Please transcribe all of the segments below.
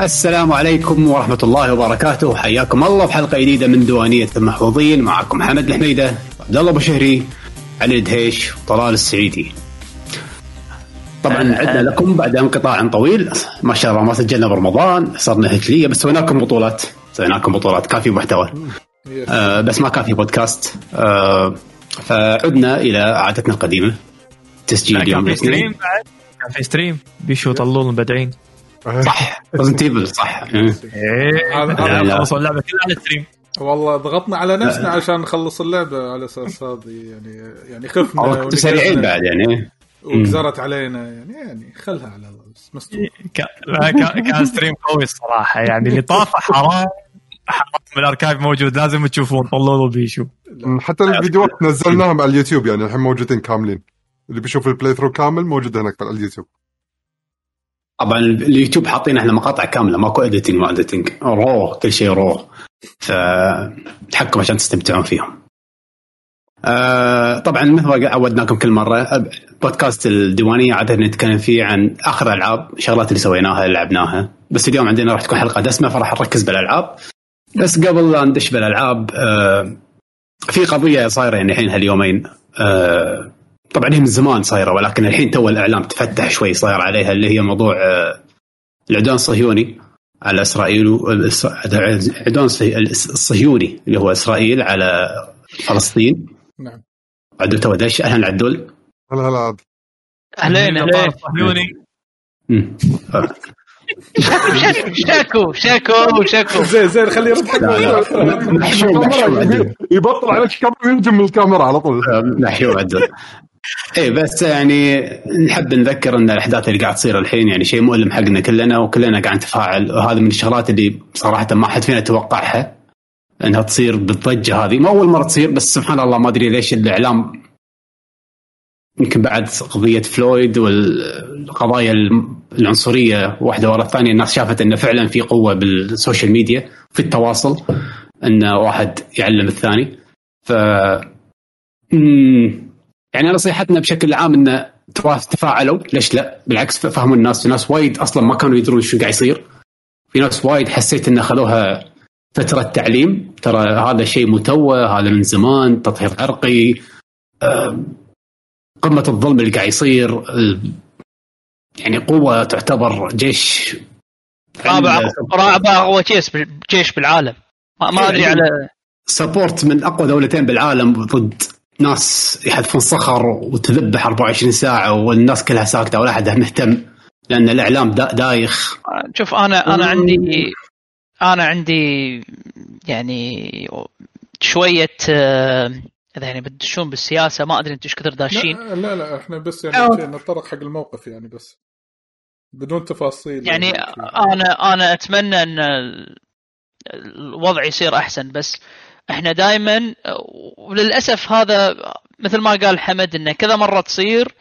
السلام عليكم ورحمة الله وبركاته. حياكم الله في حلقة جديدة من ديوانية المحفوظين. معكم محمد الحميدة عبد الله أبو شهري علي الدهيش وطلال السعيدي. طبعا عدنا لكم بعد انقطاع طويل. ما شاء الله ما سجلنا برمضان صرنا هجلية بس سوينا لكم بطولات. سوينا لكم بطولات كافي محتوى. آه بس ما كافي بودكاست. آه فعدنا إلى عادتنا القديمة تسجيل يوم كان في stream بعد. كان في stream. بيشو طلول مبدعين صح. Resident Evil صح. هذا- لا. خلصوا اللعبة كلها على ال stream والله ضغطنا على نفسنا عشان نخلص اللعبة على أساس هذه يعني يعني خفنا كنتوا سريعين بعد يعني. وجزرت علينا يعني يعني خلها على الله بس مستوى كان stream قوي الصراحة. يعني اللي طافه حرام حرام من ال archive موجود لازم تشوفون طلول وبيشو حتى الفيديوهات نزلناهم على اليوتيوب يعني الحين موجودين كاملين. اللي بيشوف ال playthrough كامل موجود هناك على اليوتيوب. طبعا اليوتيوب حاطين إحنا مقاطع كاملة ماكو editing ما editing raw كل شيء raw فتحكم عشان تستمتعون فيهم. آه طبعا مثل ما عودناكم كل مرة بودكاست الديوانية عادة نتكلم فيه عن آخر ألعاب الشغلات اللي سويناها اللي لعبناها. بس اليوم عندنا راح تكون حلقة دسمة فراح نركز بالألعاب. بس قبل لا ندش بالألعاب آه في قضية صايرة يعني الحين هاليومين. آه طبعا هي من زمان صايرة ولكن الحين تو الإعلام تفتح شوي صاير عليها اللي هي موضوع آه، العدوان الصهيوني على إسرائيل العدوان الصهي- الصهيوني اللي هو إسرائيل على فلسطين. نعم. عدو تو دش أهلا العدول هلا هلا. أهلين أهلين صهيوني. شاكو شاكو شاكو. زين زين خليه يرد عدول يبطل عليك الكاميرا وينجم من الكاميرا على طول. محشوم عدول. إيه بس يعني نحب نذكر إن الأحداث اللي قاعد تصير الحين يعني شيء مؤلم حقنا كلنا وكلنا قاعد نتفاعل. وهذا من الشغلات اللي صراحة ما حد فينا توقعها إنها تصير بالضجة هذه. ما أول مرة تصير بس سبحان الله ما أدري ليش الإعلام يمكن بعد قضية فلويد والقضايا العنصرية واحدة ورا الثانية الناس شافت انه فعلا في قوة بال social media في التواصل إن واحد يعلم الثاني. ف. يعني نصيحتنا بشكل عام انه ترى تفاعلوا. ليش لا؟ بالعكس فهموا الناس. في ناس وايد أصلا ما كانوا يدرون شو قاعد يصير. في ناس وايد حسيت انه خذوها فترة تعليم. ترى هذا شيء متوه هذا من زمان تطهير عرقي قمة الظلم اللي قاعد يصير يعني قوة تعتبر جيش. رابع رابع اقوى جيش جيش بالعالم. ما, ما أدري على سبورت من أقوى دولتين بالعالم ضد ناس يحذفون صخر وتذبح 24 ساعة والناس كلها ساكتة ولا أحد مهتم لأن الإعلام دا دايخ. شوف أنا أنا عندي أنا عندي يعني شوية آه، إذا يعني بتدشون بالسياسة ما أدري أنتم إيش كثر داشين. لا لا لا إحنا بس يعني نتطرق حق الموقف يعني بس. بدون تفاصيل يعني أنا أنا أتمنى إن ال- الوضع يصير أحسن بس إحنا دائما وللأسف هذا مثل ما قال حمد إنه كذا مرة تصير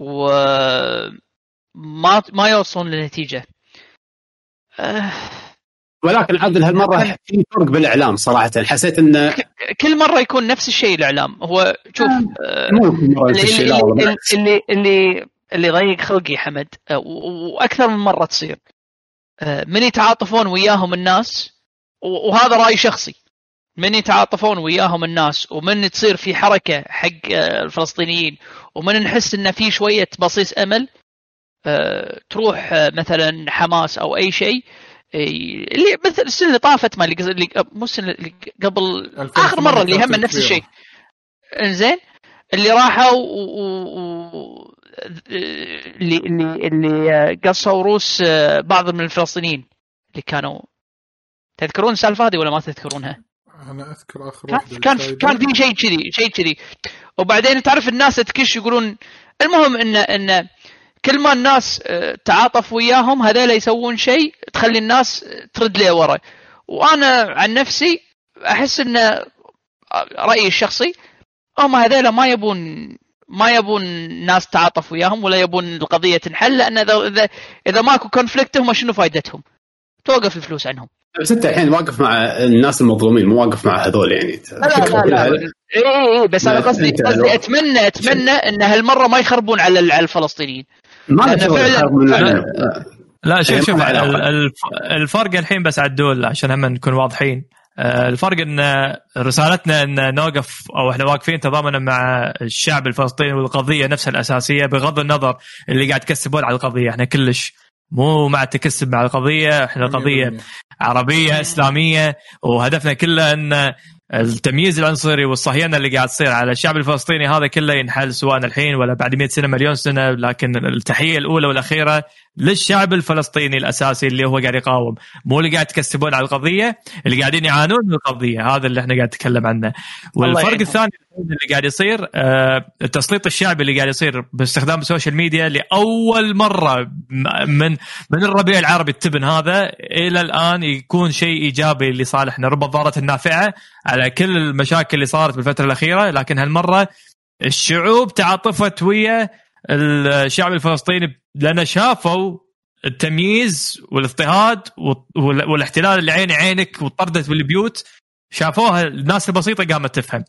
وما ما يوصلون لنتيجه آه، ولكن عادل هالمرة في فرق بالإعلام صراحة. حسيت انه كل مرة يكون نفس الشيء الإعلام. هو شوف آه، مو كل مرة اللي اللي. اللي اللي, اللي ضيق خلقي حمد. آه، و- وأكثر من مرة تصير. آه، من يتعاطفون وياهم الناس و- وهذا رأي شخصي. من يتعاطفون وياهم الناس ومن تصير في حركة حق آه، الفلسطينيين ومن نحس إن في شوية بصيص أمل آه، تروح آه، مثلا حماس أو أي شيء اللي مثل السنة اللي طافت ما اللي مو السنة اللي قبل آخر مرة اللي هم نفس الشيء إنزين اللي راحوا. و... اللي اللي اللي قصوا روس بعض من الفلسطينيين اللي كانوا تذكرون السالفة هذه ولا ما تذكرونها؟ أنا أذكر آخر كان كان كان في شيء كذي شيء كذي. وبعدين تعرف الناس تكش يقولون المهم ان إن كل ما الناس آه، تعاطف وياهم هذول يسوون شيء تخلي الناس ترد ليه ورا. وأنا عن نفسي أحس إن آه، رأيي الشخصي هم هذول ما يبون ما يبون ناس تعاطف وياهم ولا يبون القضية تنحل لأن اذا اذا, إذا ماكو conflict هم شنو فائدتهم؟ توقف الفلوس عنهم. بس انت الحين واقف مع الناس المظلومين مو واقف مع هذول يعني لا لا لا, لا. اي اي بس أنا قصدي قصدي اتمنى أتمنى إن هالمرة ما يخربون على على الفلسطينيين ما فعلاً-. لا شوف إيه، شوف الفرق الحين بس عدول عشان هم نكون واضحين آه، الفرق إن رسالتنا إن نوقف أو إحنا واقفين تضامنا مع الشعب الفلسطيني والقضية نفسها الأساسية بغض النظر اللي قاعد يكسبون على القضية إحنا كلش مو مع التكسب مع القضية إحنا قضية 100%. عربية إسلامية وهدفنا كله إن التمييز العنصري والصهيونة اللي قاعد تصير على الشعب الفلسطيني هذا كله ينحل سواء الحين ولا بعد 100 سنة مليون سنة لكن التحية الأولى والأخيرة للشعب الفلسطيني الأساسي اللي هو قاعد يقاوم. مو اللي قاعد يكسبون على القضية اللي قاعدين يعانون من القضية. هذا اللي إحنا قاعد نتكلم عنه. والفرق يعينهم. الثاني اللي قاعد يصير آه، التسليط الشعبي اللي قاعد يصير باستخدام ال social media لأول مرة من من الربيع العربي التبن هذا إلى الآن يكون شيء إيجابي لصالحنا رب الضارة النافعة على كل المشاكل اللي صارت بالفترة الأخيرة لكن هالمرة الشعوب تعاطفت ويا الشعب الفلسطيني لأن شافوا التمييز والاضطهاد وال- والاحتلال اللي عيني عينك وطردت بالبيوت شافوها. الناس البسيطة قامت تفهم.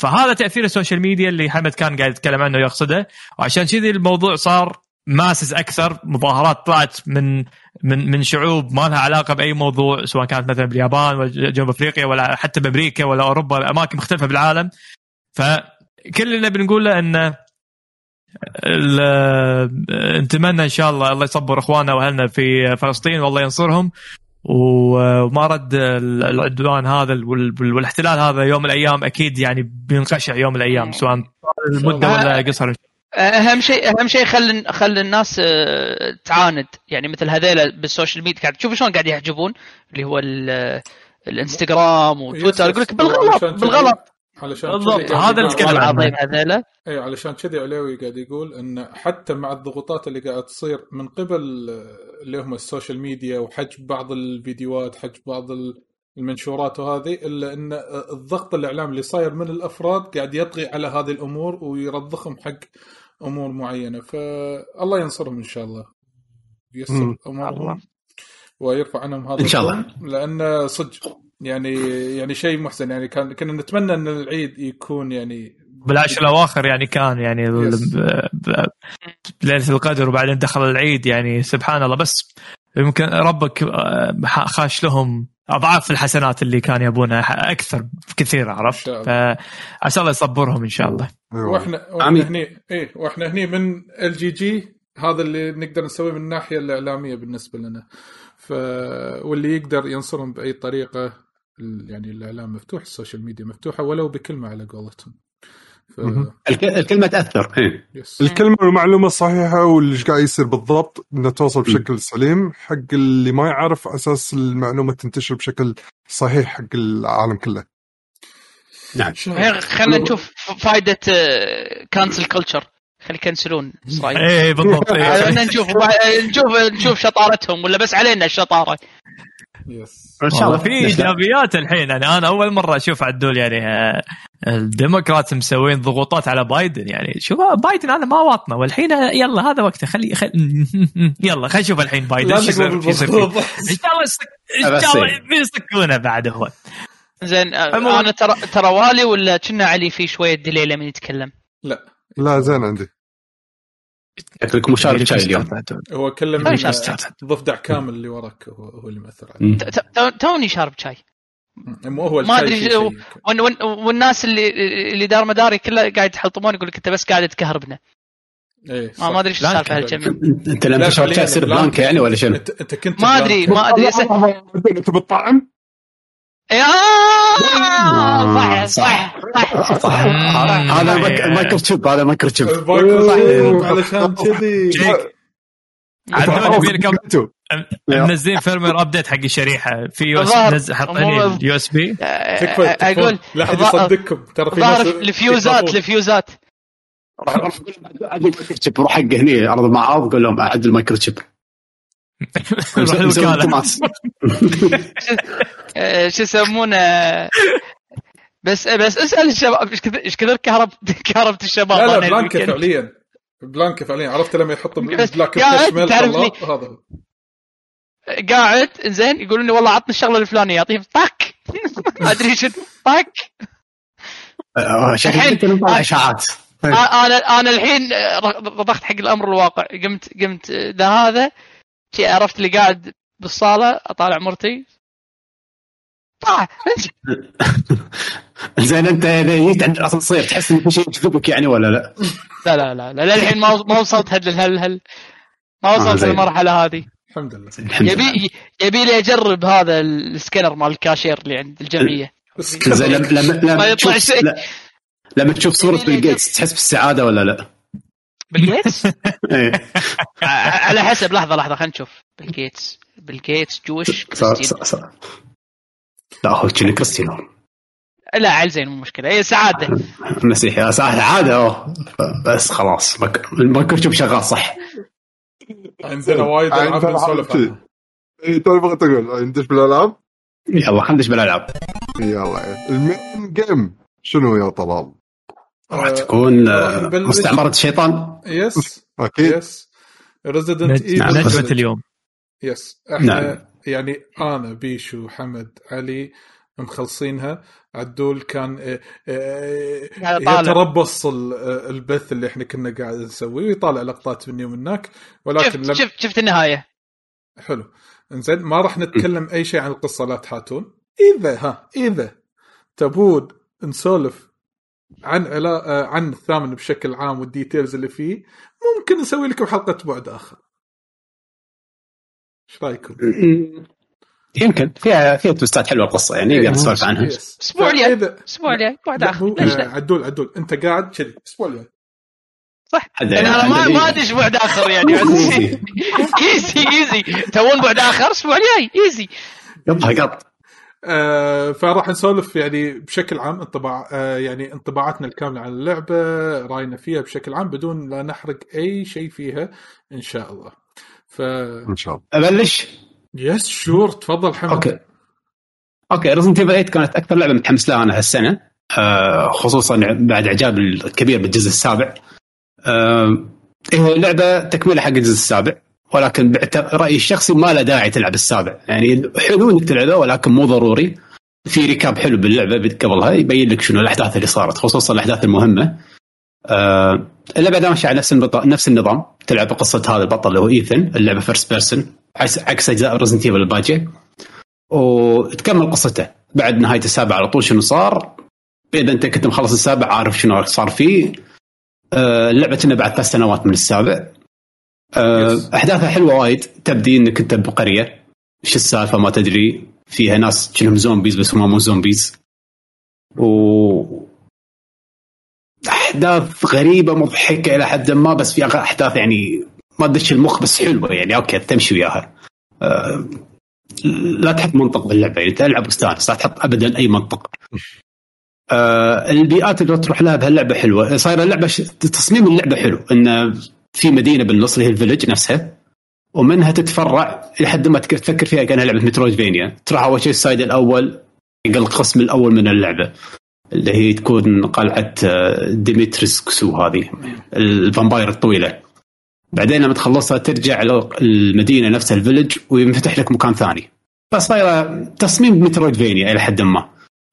فهذا تأثير ال social media اللي حمد كان قاعد يتكلم عنه ويقصده. وعشان كذي الموضوع صار ماسس أكثر مظاهرات طلعت من من من شعوب ما لها علاقة بأي موضوع سواء كانت مثلا باليابان ولا جنوب أفريقيا ولا حتى بأمريكا ولا أوروبا أماكن مختلفة بالعالم. فكل اللي بنقوله إنه نتمنى إن شاء الله الله يصبر إخواننا وأهلنا في فلسطين والله ينصرهم. وما رد ال- العدوان هذا وال- والاحتلال هذا يوم من الأيام أكيد يعني بينقشع يوم من الأيام سواء المدة ولا قصر. أهم شيء أهم شيء خل خل الناس آه، تعاند. يعني مثل هذيلا بال social media قاعد تشوف شلون قاعد يحجبون اللي هو ال- الانستغرام وتويتر. يقول لك بالغلط بالغلط. علشان بالضبط، هذا عنه. العظيم هذيلا اي علشان كذي علوي قاعد يقول إن حتى مع الضغوطات اللي قاعد تصير من قبل اللي هم ال social media وحجب بعض الفيديوهات حجب بعض ال- المنشورات وهذه إلا إن الضغط الإعلام اللي صاير من الأفراد قاعد يطغي على هذه الأمور ويرضخهم حق أمور معينة فالله ينصرهم إن شاء الله ييسر. امورهم ويرفع عنهم هذا إن شاء الله. لأن صدق يعني يعني شيء محزن. يعني كان كنا نتمنى إن العيد يكون يعني بالعشر الأواخر يعني كان يعني ليلة القدر وبعدين دخل العيد يعني سبحان الله. بس يمكن ربك آه، خاش لهم أضعاف الحسنات اللي كانوا يبونها أكثر بكثير عرفت؟ فعسى الله. يصبرهم إن شاء الله. أيوة. وإحنا وإحنا. هني إيه وإحنا هني من ال GG هذا اللي نقدر نسويه من الناحية الإعلامية بالنسبة لنا. ف واللي يقدر ينصرهم بأي طريقة يعني الإعلام مفتوح ال social media مفتوحة ولو بكلمة على قولتهم. ف الكلمة تأثر. إيه. yes الكلمة والمعلومة الصحيحه واللي قاعد يصير بالضبط انها توصل بشكل سليم. حق اللي ما يعرف أساس المعلومة تنتشر بشكل صحيح حق العالم كله. نعم. خلينا نشوف فائده cancel culture خلي يكنسلون إسرائيل. إيه بالضبط. إيه. خلينا نشوف نشوف نشوف شطارتهم ولا بس علينا الشطارة. yes. إن شاء والله. الله في. ايجابيات الحين. يعني أنا أول مرة أشوف عدول يعني آه، الديمقراط مسوين ضغوطات على بايدن يعني. شوف آه، بايدن هذا ما واطنة. والحين آه، يلا هذا وقته. خلي خل... يلا خلينا نشوف الحين بايدن شو يصير-. إن شاء الله. إن شاء الله بيصكونه بعد هو. زين أنا ترى ترى والي ولا كنا علي في شوية ديلي لما يتكلم لا. لا زين عندي. شكلك مشارك شاي اليوم. هو كله من إيش ضفدع كامل اللي وراك هو, هو اللي مأثر عليه توني شارب شاي. مو هو ما وال- والناس اللي اللي دار مداري كلها قاعد يتحلطمون يقول لك أنت بس قاعد تكهربنا. إيه ما ما أدري إيش السالفه هالجميع. انت لما تشرب شاي تصير بلانك. بلانك يعني ولا شنو؟ أنت كنت ما أدري. ما أدري. أنت بالطعم؟ صح صح صح صح هذا مايك- مايكرو تشيب هذا مايكرو تشيب علشان كذي أنتوا. منزلين فيرمير ابديت حق الشريحه في يو اس نزل حاطين اليو اس بي تكفى أقول. لا احد يصدقكم ترى في ناس الفيوزات. الفيوزات تشيب روح حق هني ارض المعارض قول لهم عدل مايكرو تشيب روح مسوي الوكاله التماس. آه، شو يسمونه؟ بس بس اسأل الشباب إيش كثر إيش كثر كهرب كهربت الشباب؟ لا لا أنا بلانكا. فعليا. بلانكا فعليا. عرفت لما يحط بلاك قاعد فلاش ميل تعرف لي. خلاط هذا. هو. قاعد إنزين يقولون لي والله عطني الشغلة الفلانية. يعطيه طق. ما أدري شنو. طق. آه، شكلك الحين- أنت نطلع إشاعات. أنا أنا الحين رضخت حق الأمر الواقع. قمت قمت ذا هذا عرفت اللي قاعد بالصالة أطالع مرتي طاح زين أنت اذا جيت عند الاسانسير تحس إن في شيء يجذبك يعني ولا لا؟ لا لا لا لا للحين ما ما وصلت هل هل هل ما آه، وصلت. للمرحلة هذه الحمد لله الحمد لله يبي يبي لي أجرب هذا السكنر مال الكاشير اللي عند الجمعية زين لما لما شيء. لا- لما تشوف صورة بيل جيتس تحس بالسعادة ولا لا؟ بيل جيتس إيه. ع- على حسب لحظة لحظة خلينا نشوف. بيل جيتس بيل جيتس جوش صار كريستيان صار صار. لا هو كنا كريستيانو. لا عيل زين مو مشكلة. هي سعادة. مسيحي صح عادة أوه. بس خلاص أشوف شغال صح. عندنا وايد ألعاب نسولف. عنها. اي توني بغيت أقول ندش بالألعاب؟ يلا خلينا ندش بالألعاب. يلا ال main game. شنو يا طلال؟ راح آه، تكون آه،. مستعمرة الشيطان. yes أكيد. yes Resident نج- نجمه Evil اليوم. yes إحنا نعم. يعني أنا بيشو حمد علي مخلصينها. عدول كان آه،. يتربص ال- البث اللي إحنا كنا قاعد نسويه ويطالع لقطات مني ومنك ولكن شفت لم... شفت شفت النهاية. حلو. إنزين ما راح نتكلم أي شيء عن القصة لا تحاتون. إذا ها إذا تبون نسولف عن علا... آه، عن الثامن بشكل عام والديتيلز اللي فيه ممكن نسوي لكم حلقة بعد آخر. إيش رأيكم؟ يمكن. فيها فيها twist ات حلوة القصة يعني نقدر نسولف عنها. yes. الأسبوع الجاي الأسبوع الجاي بعد آخر. آه، لا. عدول عدول. أنت قاعد كذي. الأسبوع الجاي صح. يعني أنا ما ما أدري إيش بعد آخر يعني. easy easy تبون بعد آخر الأسبوع الجاي. easy يلا قط. آه فراح نسولف يعني بشكل عام انطباع آه يعني انطباعاتنا الكاملة عن اللعبة رأينا فيها بشكل عام بدون لا نحرق أي شيء فيها إن شاء الله. ف إن شاء الله. أبلش؟ yes sure تفضل حمد. أوكي. أوكي ريزنت ايفل 8 كانت أكثر لعبة متحمس لها أنا هالسنة آه خصوصا بعد إعجاب الكبير بالجزء السابع. آه هي لعبة تكملة حق الجزء السابع. ولكن رأيي الشخصي ما له داعي تلعب السابع. يعني حلو انك تلعبه ولكن مو ضروري. في recap حلو باللعبة قبلها يبين لك شنو الأحداث اللي صارت خصوصا الأحداث المهمة. آه اللعبه ماشيه على نفس نفس النظام تلعب بقصه هذا البطل اللي هو إيثن اللعبه first person عكس أجزاء Resident Evil الباجية. وتكمل قصته بعد نهاية السابع على طول شنو صار. اذا أنت كنت مخلص السابع عارف شنو صار فيه. آه اللعبة كنا بعد ثلاث سنوات من السابع. أحداثها حلوة وايد. تبدي إنك أنت بقرية. إيش السالفة؟ ما تدري. فيها ناس كأنهم zombies بس هم مو zombies و أحداث غريبة مضحكة إلى حد ما بس في أحداث يعني ما تدش المخ بس حلوة يعني. okay تمشي وياها. آه، لا تحط منطق باللعبة يعني. تلعب واستانس لا تحط ابدا أي منطق. آه البيئات اللي تروح لها بهاللعبة حلوة. صايرة اللعبة ش... تصميم اللعبة حلو. ان في مدينة بالنص اللي هي ال village نفسها ومنها تتفرع لحد ما تفكر فيها كأنها لعبة Metroidvania. تروح أول شيء ال side الأول القسم الأول من اللعبة اللي هي تكون قلعة آه، ديمتريسكو هذه ال vampire الطويلة. بعدين لما تخلصها ترجع المدينة نفسها ال village وينفتح لك مكان ثاني. فصايره تصميم Metroidvania إلى حد ما.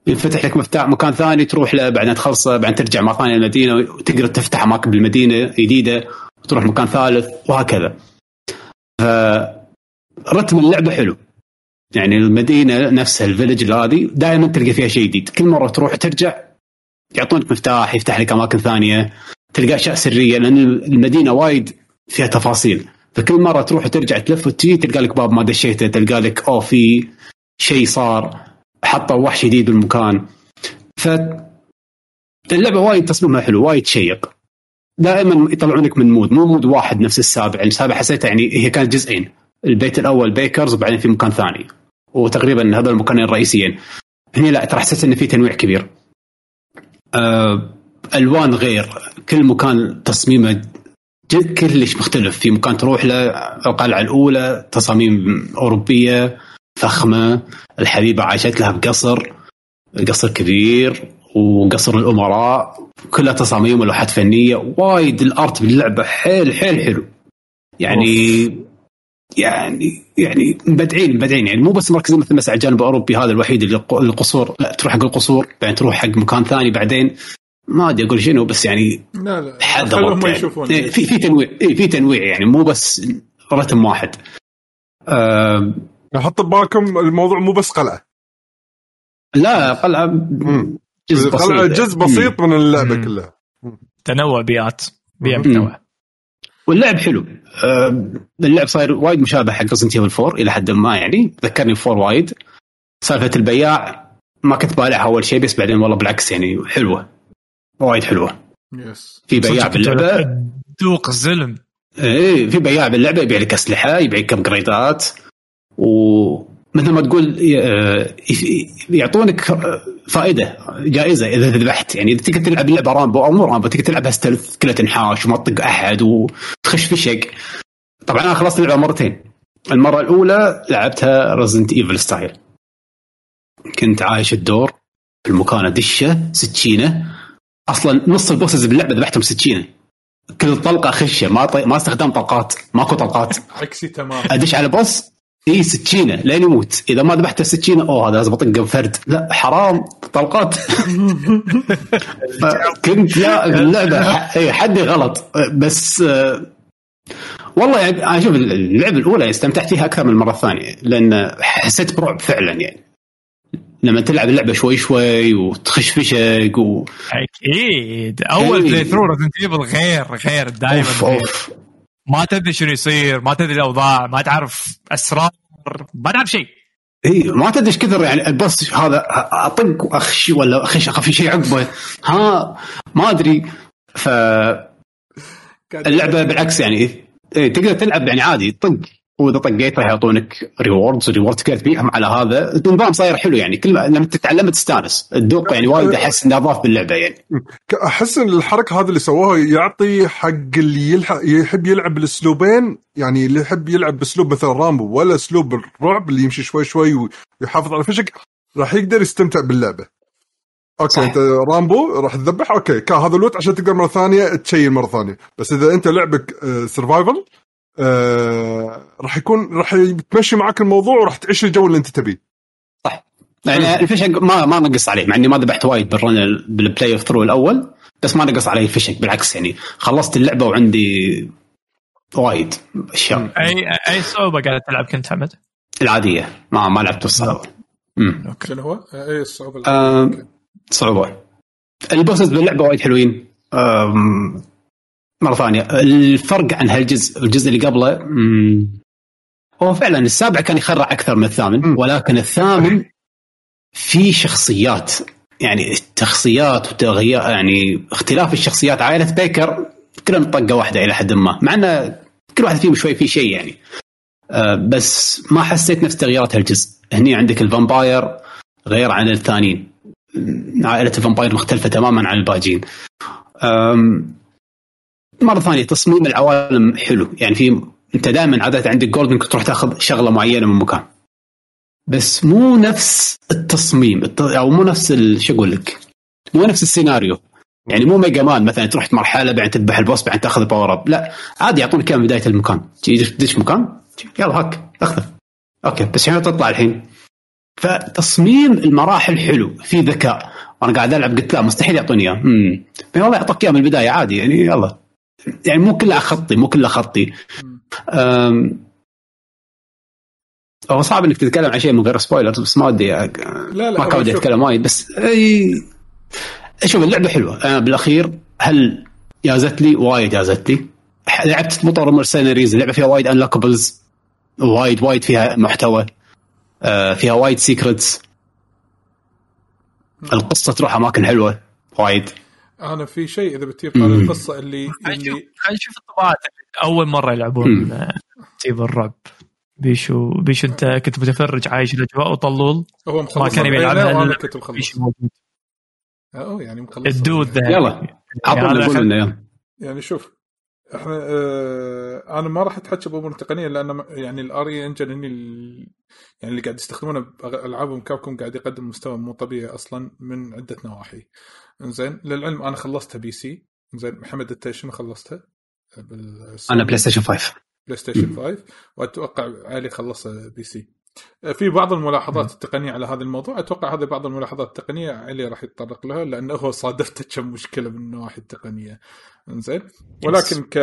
ينفتح لك مفتاح مكان ثاني تروح له بعدين تخلصه بعدين ترجع مرة ثانية المدينة وتقدر تفتح أماكن بالمدينة جديدة. وتروح مكان ثالث وهكذا. رتم اللعبة حلو. يعني المدينة نفسها ال village هذه دائما تلقى فيها شيء جديد، كل مرة تروح وترجع يعطونك مفتاح يفتح لك أماكن ثانية تلقى أشياء سرية لأن المدينة وايد فيها تفاصيل فكل مرة تروح وترجع تلف وتجي تلقى لك باب ما دشيته تلقى لك أوه في شيء صار حطوا وحش جديد بالمكان ف اللعبة وايد تصميمها حلو وايد شيق دائما يطلعون لك من mood مو mood واحد نفس السابع. يعني السابع حسيتها يعني هي كانت جزئين. البيت الأول بيكرز وبعدين في مكان ثاني. وتقريبا هذول المكانين الرئيسيين. هنا لا ترى حسيت إن في تنويع كبير. آه، ألوان غير. كل مكان تصميمه ج- كلش مختلف. في مكان تروح له القلعه الأولى تصاميم أوروبية فخمة. الحبيبة عاشت لها بقصر. قصر كبير. وقصر الأمراء كلها تصاميم ولوحات فنية وايد الأرت باللعبة حيل حيل حلو. يعني يعني يعني مبدعين مبدعين. يعني مو بس مركزين مثل مثلا على الجانب الأوروبي هذا الوحيد اللي الق- القصور لا تروح حق القصور بعدين تروح حق مكان ثاني بعدين. ما أدري أقول شنو بس يعني لا لا. حد يعني. في في تنويع. إيه في تنويع. يعني مو بس رتم واحد. آه حط ببالكم الموضوع مو بس قلعة. لا قلعة. جزء بسيط قلعه جزء بسيط من اللعبة مم. كلها. تنوع بيئات. بيئة. متنوعة. واللعب حلو. آه، اللعب صاير وايد مشابه حق Resident Evil 4 إلى حد ما يعني. ذكرني 4 وايد. سالفة البياع ما كنت بالعها أول شيء بس بعدين والله بالعكس يعني حلوة. وايد حلوة. yes في بياع باللعبة. ذوق الزلم. إيه في بياع باللعبة يبيع لك أسلحة يبيع لك upgrade ات ومثل ما تقول آه، يعطونك فائدة جائزة إذا ذبحت. يعني إذا تقدر تلعب اللعبة رامبو أو مو رامبو تقدر تلعبها stealth كلها تنحاش وما تطق أحد وتخش في شق طبعا أنا خلصت اللعبة مرتين. المرة الأولى لعبتها Resident Evil style كنت عايش الدور في المكان ادشه سكينه أصلا نص ال bosses باللعبة ذبحتهم سكينه كل طلقة خشة ما طي... ما استخدام طلقات ماكو طلقات. عكسي تمام أدش على boss اي سكينه لين يموت. إذا ما ذبحته سكينه أوه هذا لازم اطقه بفرد لا حرام. طلقات. كنت لا اللعبه إي، حدي غلط. بس آه، والله يعني أشوف اللعبة الأولى استمتعت فيها أكثر من المرة الثانية لأن حسيت برعب فعلا يعني. لما تلعب اللعبة شوي شوي وتخش في شق و... أكيد. أول. playthrough Resident Evil غير غير دائما غير. أوف. ما تدري شنو يصير ما تدري الأوضاع ما تعرف أسرار ما تعرف شيء. إي ما تدري إيش كثر يعني ال boss هذا أطق واخش ولا أخش اخاف في شيء عقبه. ها ما أدري. فاللعبه قاعد- بالعكس يعني إيه تقدر تلعب يعني عادي طق. وإذا طقيت راح يعطونك rewards reward تقدر تبيعهم على هذا النظام صاير حلو يعني. كل ما لما تتعلم تستانس. الذوق يعني وايد أحس إنه أضاف باللعبة يعني. أحس إن الحركة هذه اللي سووها يعطي حق اللي يلحق يحب يلعب بالأسلوبين يعني اللي يحب يلعب بأسلوب مثلا رامبو ولا أسلوب الرعب اللي يمشي شوي شوي ويحافظ على فشك راح يقدر يستمتع باللعبة. okay صح. أنت رامبو راح تذبح؟ okay كان هذا ال loot عشان تقدر مرة ثانية تشيل مرة ثانية. بس إذا أنت لعبك survival آه راح يكون راح تمشي معك الموضوع وراح تعيش الجو اللي انت تبيه. يعني الفشق ما ما نقص عليه مع إني ما ذبحت وايد بال run بال playthrough الأول بس ما نقص علي الفشق بالعكس يعني خلصت اللعبة وعندي وايد أشياء. أي أي صعوبة قاعد تلعب كنت حمد العادية. ما ما لعبت الصعبه امم شنو هو؟ أي الصعوبة آم، صعوبة. ال bosses باللعبة وايد حلوين. مرة ثانية. الفرق عن هالجزء الجزء اللي قبله هو فعلا السابع كان يخرع أكثر من الثامن. ولكن الثامن في شخصيات. يعني الشخصيات وتغيير يعني اختلاف الشخصيات. عائلة بيكر كلهم طقة واحدة إلى حد ما مع إن كل واحد فيهم شوي في شيء يعني. آه، بس ما حسيت نفس تغييرات هالجزء. هني عندك ال vampire غير عن الثانيين. عائلة ال vampire مختلفة تماما عن الباجين مرة ثانية تصميم العوالم حلو. يعني في انت دائما عادة عندك جولد انك تروح تاخذ شغلة معينة من مكان. بس مو نفس التصميم الت- أو مو نفس شو أقول لك؟ مو نفس السيناريو. يعني مو ميجا مان مثلا تروح مرحلة بعدين تذبح ال boss بعدين تاخذ power up لا عادي يعطونك من بداية المكان. تدش مكان يلا هاك اخذه. okay بس شنو تطلع الحين؟ فتصميم المراحل حلو في ذكاء. وأنا قاعد ألعب قلت لا مستحيل يعطوني اياه امم والله يعطوك اياه من البداية عادي يعني يلا. يعني مو كله خطي مو كله خطي. هو صعب إنك تتكلم عن شيء من غير spoilers بس ما ودي أ- لا لا ما كان ودي أتكلم وايد بس أي شوف اللعبة حلوة. أنا بالأخير هل جازت لي؟ وايد جازت لي. لعبت طور Mercenaries اللعبة فيها وايد unlockables وايد وايد فيها محتوى آه، فيها وايد سيكرتس القصة تروح اماكن حلوة وايد. أنا في شيء اذا بتجيب على مم. القصة اللي خلينا نشوف اللي خلينا نشوف الطباعات. أول مرة يلعبون. آه، تيب الرعب. بيشو بيشو أنت كنت متفرج عايش الأجواء وطلول. هو مخلص كان يبي يلعبها إلا كنت مخلص. بيشو موجود. اوه يعني مخلص. الدود. ذا يلا. عطنا خل- لنا يلا. يعني شوف إحنا آه أنا ما راح أتحكى بأمور تقنية لأن يعني الاري انجن هني ال- يعني اللي قاعد يستخدمونه بالعابهم كابكم قاعد يقدم مستوى مو طبيعي أصلا من عدة نواحي. انزين للعلم أنا خلصتها PC. زين محمد انت شنو خلصتها؟ أنا بلاي ستيشن 5 بلاي ستيشن 5 وأتوقع علي خلصها PC. في بعض الملاحظات التقنية على هذا الموضوع. أتوقع هذه بعض الملاحظات التقنية علي راح يتطرق لها لأنه هو صادفته كم مشكلة من النواحي التقنية. إنزين. ولكن ك...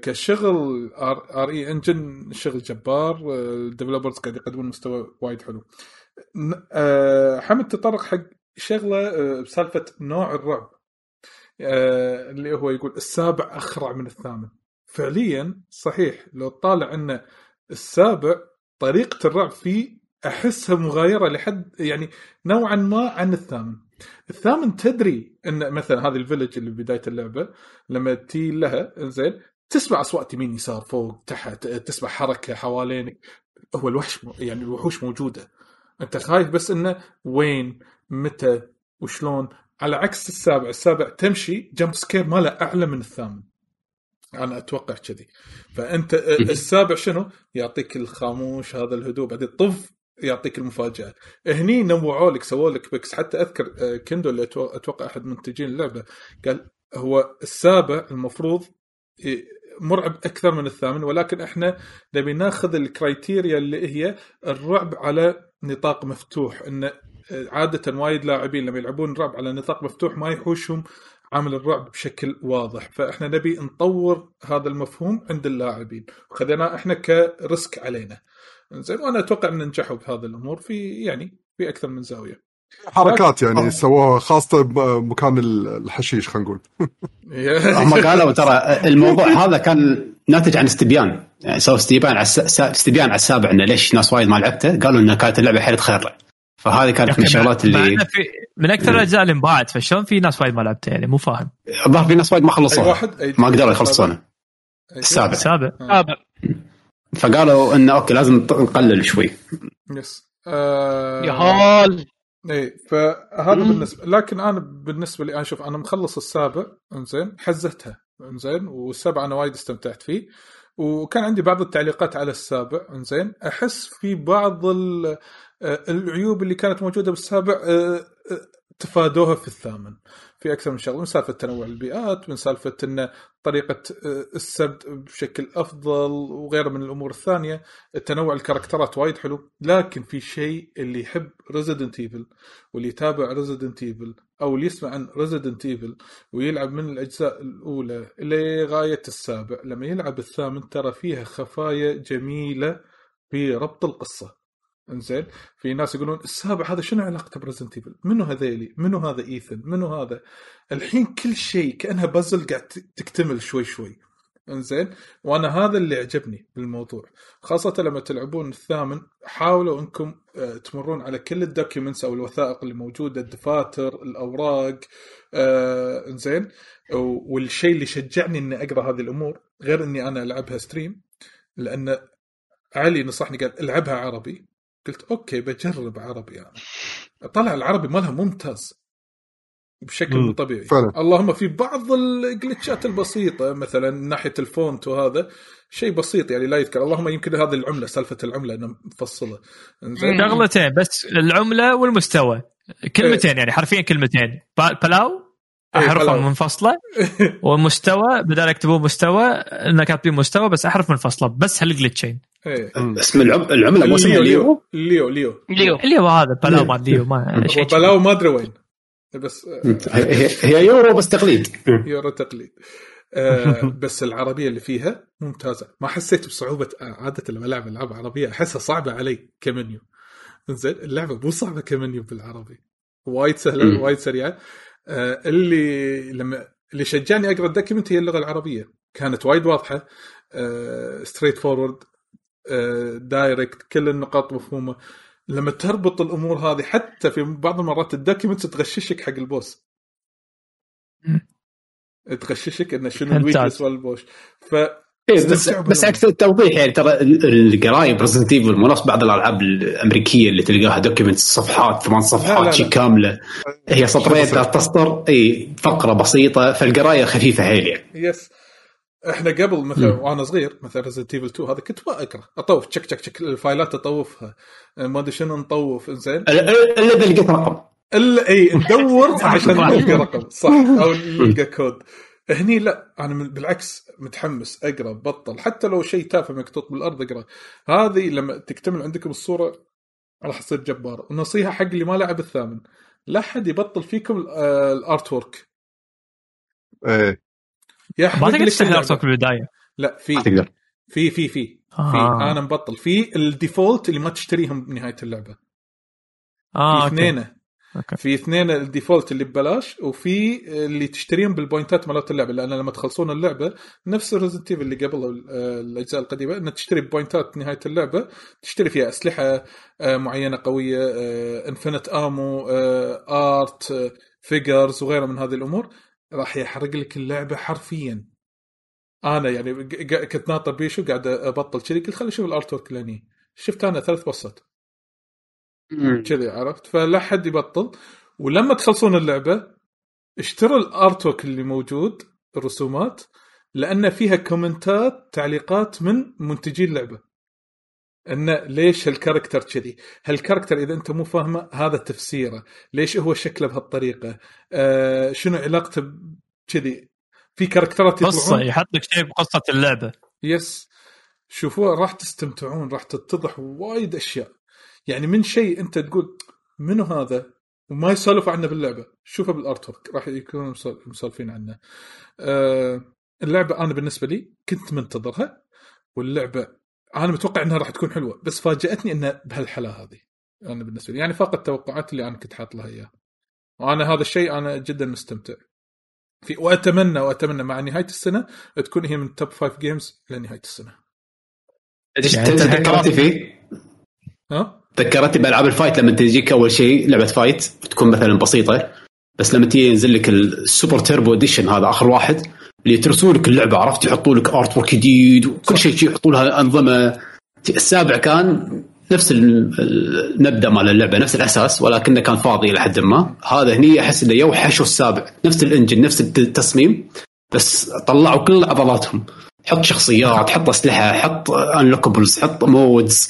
كشغل RE Engine شغل جبار ال developers قاعد يقدمون مستوى وايد حلو. آه، حمد تطرق حق شغلة آه، بسالفة نوع الرعب آه، اللي هو يقول السابع أخرع من الثامن. فعليا صحيح لو طالع إنه السابع طريقة الرعب فيه أحسها مغايرة لحد يعني نوعا ما عن الثامن. الثامن تدري إن مثلا هذه الفيلج اللي بداية اللعبة لما تي لها زين تسمع أصوات يمين يسار فوق تحت تسمع حركة حوالينك. هو الوحش يعني الوحوش موجودة. أنت خايف بس إنه وين؟ متى وشلون. على عكس السابع السابع تمشي jump scare ماله أعلى من الثامن. أنا أتوقع كذي. فأنت السابع شنو؟ يعطيك الخاموش هذا الهدوء بعدين طف يعطيك المفاجأة. هني نوعوا لك سووا لك بيكس. حتى أذكر كندو اللي أتوقع أحد منتجين اللعبة قال هو السابع المفروض مرعب أكثر من الثامن ولكن إحنا نبي ناخذ ال criteria اللي هي الرعب على نطاق مفتوح. إن عادة وايد لاعبين لما يلعبون رعب على نطاق مفتوح ما يحوشهم عامل الرعب بشكل واضح. فإحنا نبي نطور هذا المفهوم عند اللاعبين. وخذيناه إحنا ك risk علينا. زين وأنا أتوقع إن نجحوا بهذه الأمور في يعني في أكثر من زاوية. حركات يعني آه. سووها خاصة بمكان الحشيش خلينا نقول. هم قالوا ترى الموضوع هذا كان ناتج عن استبيان. يعني سووا استبيان على استبيان على السابع انه ليش ناس وايد ما لعبته؟ قالوا انها كانت اللعبة حيل تخرع. فهذه كانت من الشغلات اللي في من أكثر الأجزاء اللي انباعت فشلون في ناس وايد ما لعبتها يعني؟ مو فاهم. الظاهر في ناس وايد ما خلصوها. واحد؟ أي- ما قدروا يخلصونه. أي- السابع. سابع سابع فقالوا انه okay لازم نقلل شوي. yes. آه. يا هال. اي فهذا بالنسبة لكن أنا بالنسبة لي أنا شوف أنا مخلص السابع إنزين حزتها إنزين والسابع أنا وايد استمتعت فيه. وكان عندي بعض التعليقات على السابع إنزين. أحس في بعض ال- آه، العيوب اللي كانت موجودة بالسابع آه، آه، تفادوها في الثامن. في أكثر من شغلة من سالفة تنوع البيئات من سالفة إن طريقة آه، السرد بشكل أفضل وغيره من الأمور الثانية. التنوع الكاركترات وايد حلو لكن في شيء اللي يحب ريزيدنت ايفل واللي يتابع ريزيدنت ايفل أو اللي يسمع عن ريزيدنت ايفل ويلعب من الأجزاء الأولى لغاية السابع. لما يلعب الثامن ترى فيها خفايا جميلة في ربط القصة. إنزين في ناس يقولون السابع هذا شنو علاقته بريزيدنت ايفل؟ منو هذيلي؟ منو هذا إيثن؟ منو هذا؟ الحين كل شيء كأنها بازل قاعد تكتمل شوي شوي إنزين وأنا هذا اللي عجبني بالموضوع خاصة لما تلعبون الثامن حاولوا إنكم آه، تمرون على كل ال documents أو الوثائق اللي موجودة الدفاتر الأوراق آه، إنزين والشيء اللي شجعني إني أقرأ هذه الأمور غير إني أنا ألعبها stream لأن علي نصحني قال ألعبها عربي قلت okay بجرب عربي يعني طلع العربي مالها ممتاز. بشكل مم، مو طبيعي. فعلا. اللهم في بعض ال glitch ات البسيطة مثلا ناحية ال font وهذا شيء بسيط يعني لا يذكر. اللهم يمكن هذه العملة سالفة العملة انها مفصلة. شغلتين بس العملة والمستوى. كلمتين يعني حرفيا كلمتين. بلاو إيه، أحرف. منفصله ومستوى بدال يكتبون مستوى انه كاتبين مستوى بس أحرف منفصله بس هال glitch ين اسم العم... العملة مو اسمها ليو. ليو. ليو ليو. اللي هو هذا بلاو مال ليو ما بلاو ما أدري وين. بس هي هي يورو بس تقليد. يورو تقليد. آه بس العربية اللي فيها ممتازة. ما حسيت بصعوبة آه، عادة لما ألعب ألعاب عربية أحسها صعبة علي كمنيو. زين اللعبة مو صعبة كمنيو بالعربي. وايد سهلة. وايد سريعة. آه اللي لما اللي شجعني أقرأ ال document هي اللغة العربية. كانت وايد واضحة. آه straightforward direct كل النقاط مفهومة. لما تربط الأمور هذه حتى في بعض المرات ال documents تغششك حق ال boss. تغششك إنه شنو. ال weakness وال boss. ف بس استمتعوا بس بالأمر. أكثر توضيح يعني ترى ال- القرايه ب Resident Evil مو نفس بعض الألعاب الأمريكية اللي تلقاها document صفحات ثمان صفحات. شي كاملة هي سطرين. ثلاث اسطر إي فقرة بسيطة فالقراية خفيفة حيل يعني yes إحنا قبل مثلا. وأنا صغير مثلا Resident Evil 2 هذا كنت ما أقرأ أطوف تشك تشك تشك ال file ات أطوفها ما أدري شنو نطوف زين إلا إذا لقيت رقم إلا إي ندور عشان نلقى رقم صح أو نلقى كود هني لا أنا بالعكس متحمس أقرأ بطل حتى لو شيء تافه مكتوب بالأرض أقرأ. هذه لما تكتمل عندكم الصورة راح تصير جبار. ونصيحه حق اللي ما لعب الثامن لا حد يبطل فيكم آه، ال artwork إيه يحرق ما تقدر تفتح اللعبة. ال artwork بالبدايه لا في ما تقدر. في في في في. آه. أنا مبطل. في ال default اللي ما تشتريهم بنهاية اللعبة. آه اثنين أوكي. في اثنين ال default اللي ببلاش وفي اللي تشتريهم بال point ات مالت اللعبة لأن لما تخلصون اللعبة نفس ال Resident اللي قبل الأجزاء القديمة إنك تشتري point ات نهاية اللعبة تشتري فيها أسلحة آه، معينة قوية infinite ammo art figures وغيرها من هذه الأمور راح يحرق لك اللعبة حرفيا. أنا يعني كنت ناطر بيشو قاعد أبطل كذي قلت خليني أشوف ال artwork شفت أنا ثلاث بوصات كذي عرفت؟ فلا حد يبطل. ولما تخلصون اللعبة اشتروا ال artwork اللي موجود الرسومات لأن فيها comment ات تعليقات من منتجي اللعبة. انه ليش هال character كذي؟ هال character إذا أنت مو فاهمه هذا تفسيره. ليش هو شكله بهالطريقة؟ آه شنو علاقته كذي؟ في character ات قصة يطلعون يحط لك شيء بقصة اللعبة. yes. شوفوها راح تستمتعون راح تتضح وايد أشياء. يعني من شيء انت تقول منو هذا وما يسولف عنه باللعبة. شوفه بال artwork راح يكونوا مسول- مسولفين عنه. آه اللعبة أنا بالنسبة لي كنت منتظرها واللعبة أنا متوقع إنها راح تكون حلوة بس فاجأتني إنها بهالحلا هذه أنا بالنسبة لي. يعني فاقت التوقعات اللي أنا كنت حاط لها إياها. وأنا هذا الشيء أنا جدا مستمتع. في واتمنى وأتمنى مع نهاية السنة تكون هي من top five games لنهاية السنة. إيش يعني فيه؟ ها؟ ذكرتني بالعاب ال fight لما تجيك أول شيء لعبة fight تكون مثلا بسيطة بس لما تيجي ينزل لك ال super turbo edition هذا آخر واحد اللي يترسوا لك اللعبة عرفت؟ يحطوا لك artwork جديد وكل شيء يحطوا لها أنظمة. السابع كان نفس ال- المبدا مال اللعبة نفس الأساس ولكنه كان فاضي إلى حد ما. هذا هني أحس إنه يوحش السابع. نفس ال engine نفس التصميم بس طلعوا كل عضلاتهم حط شخصيات حط أسلحة حط unlockables حط modes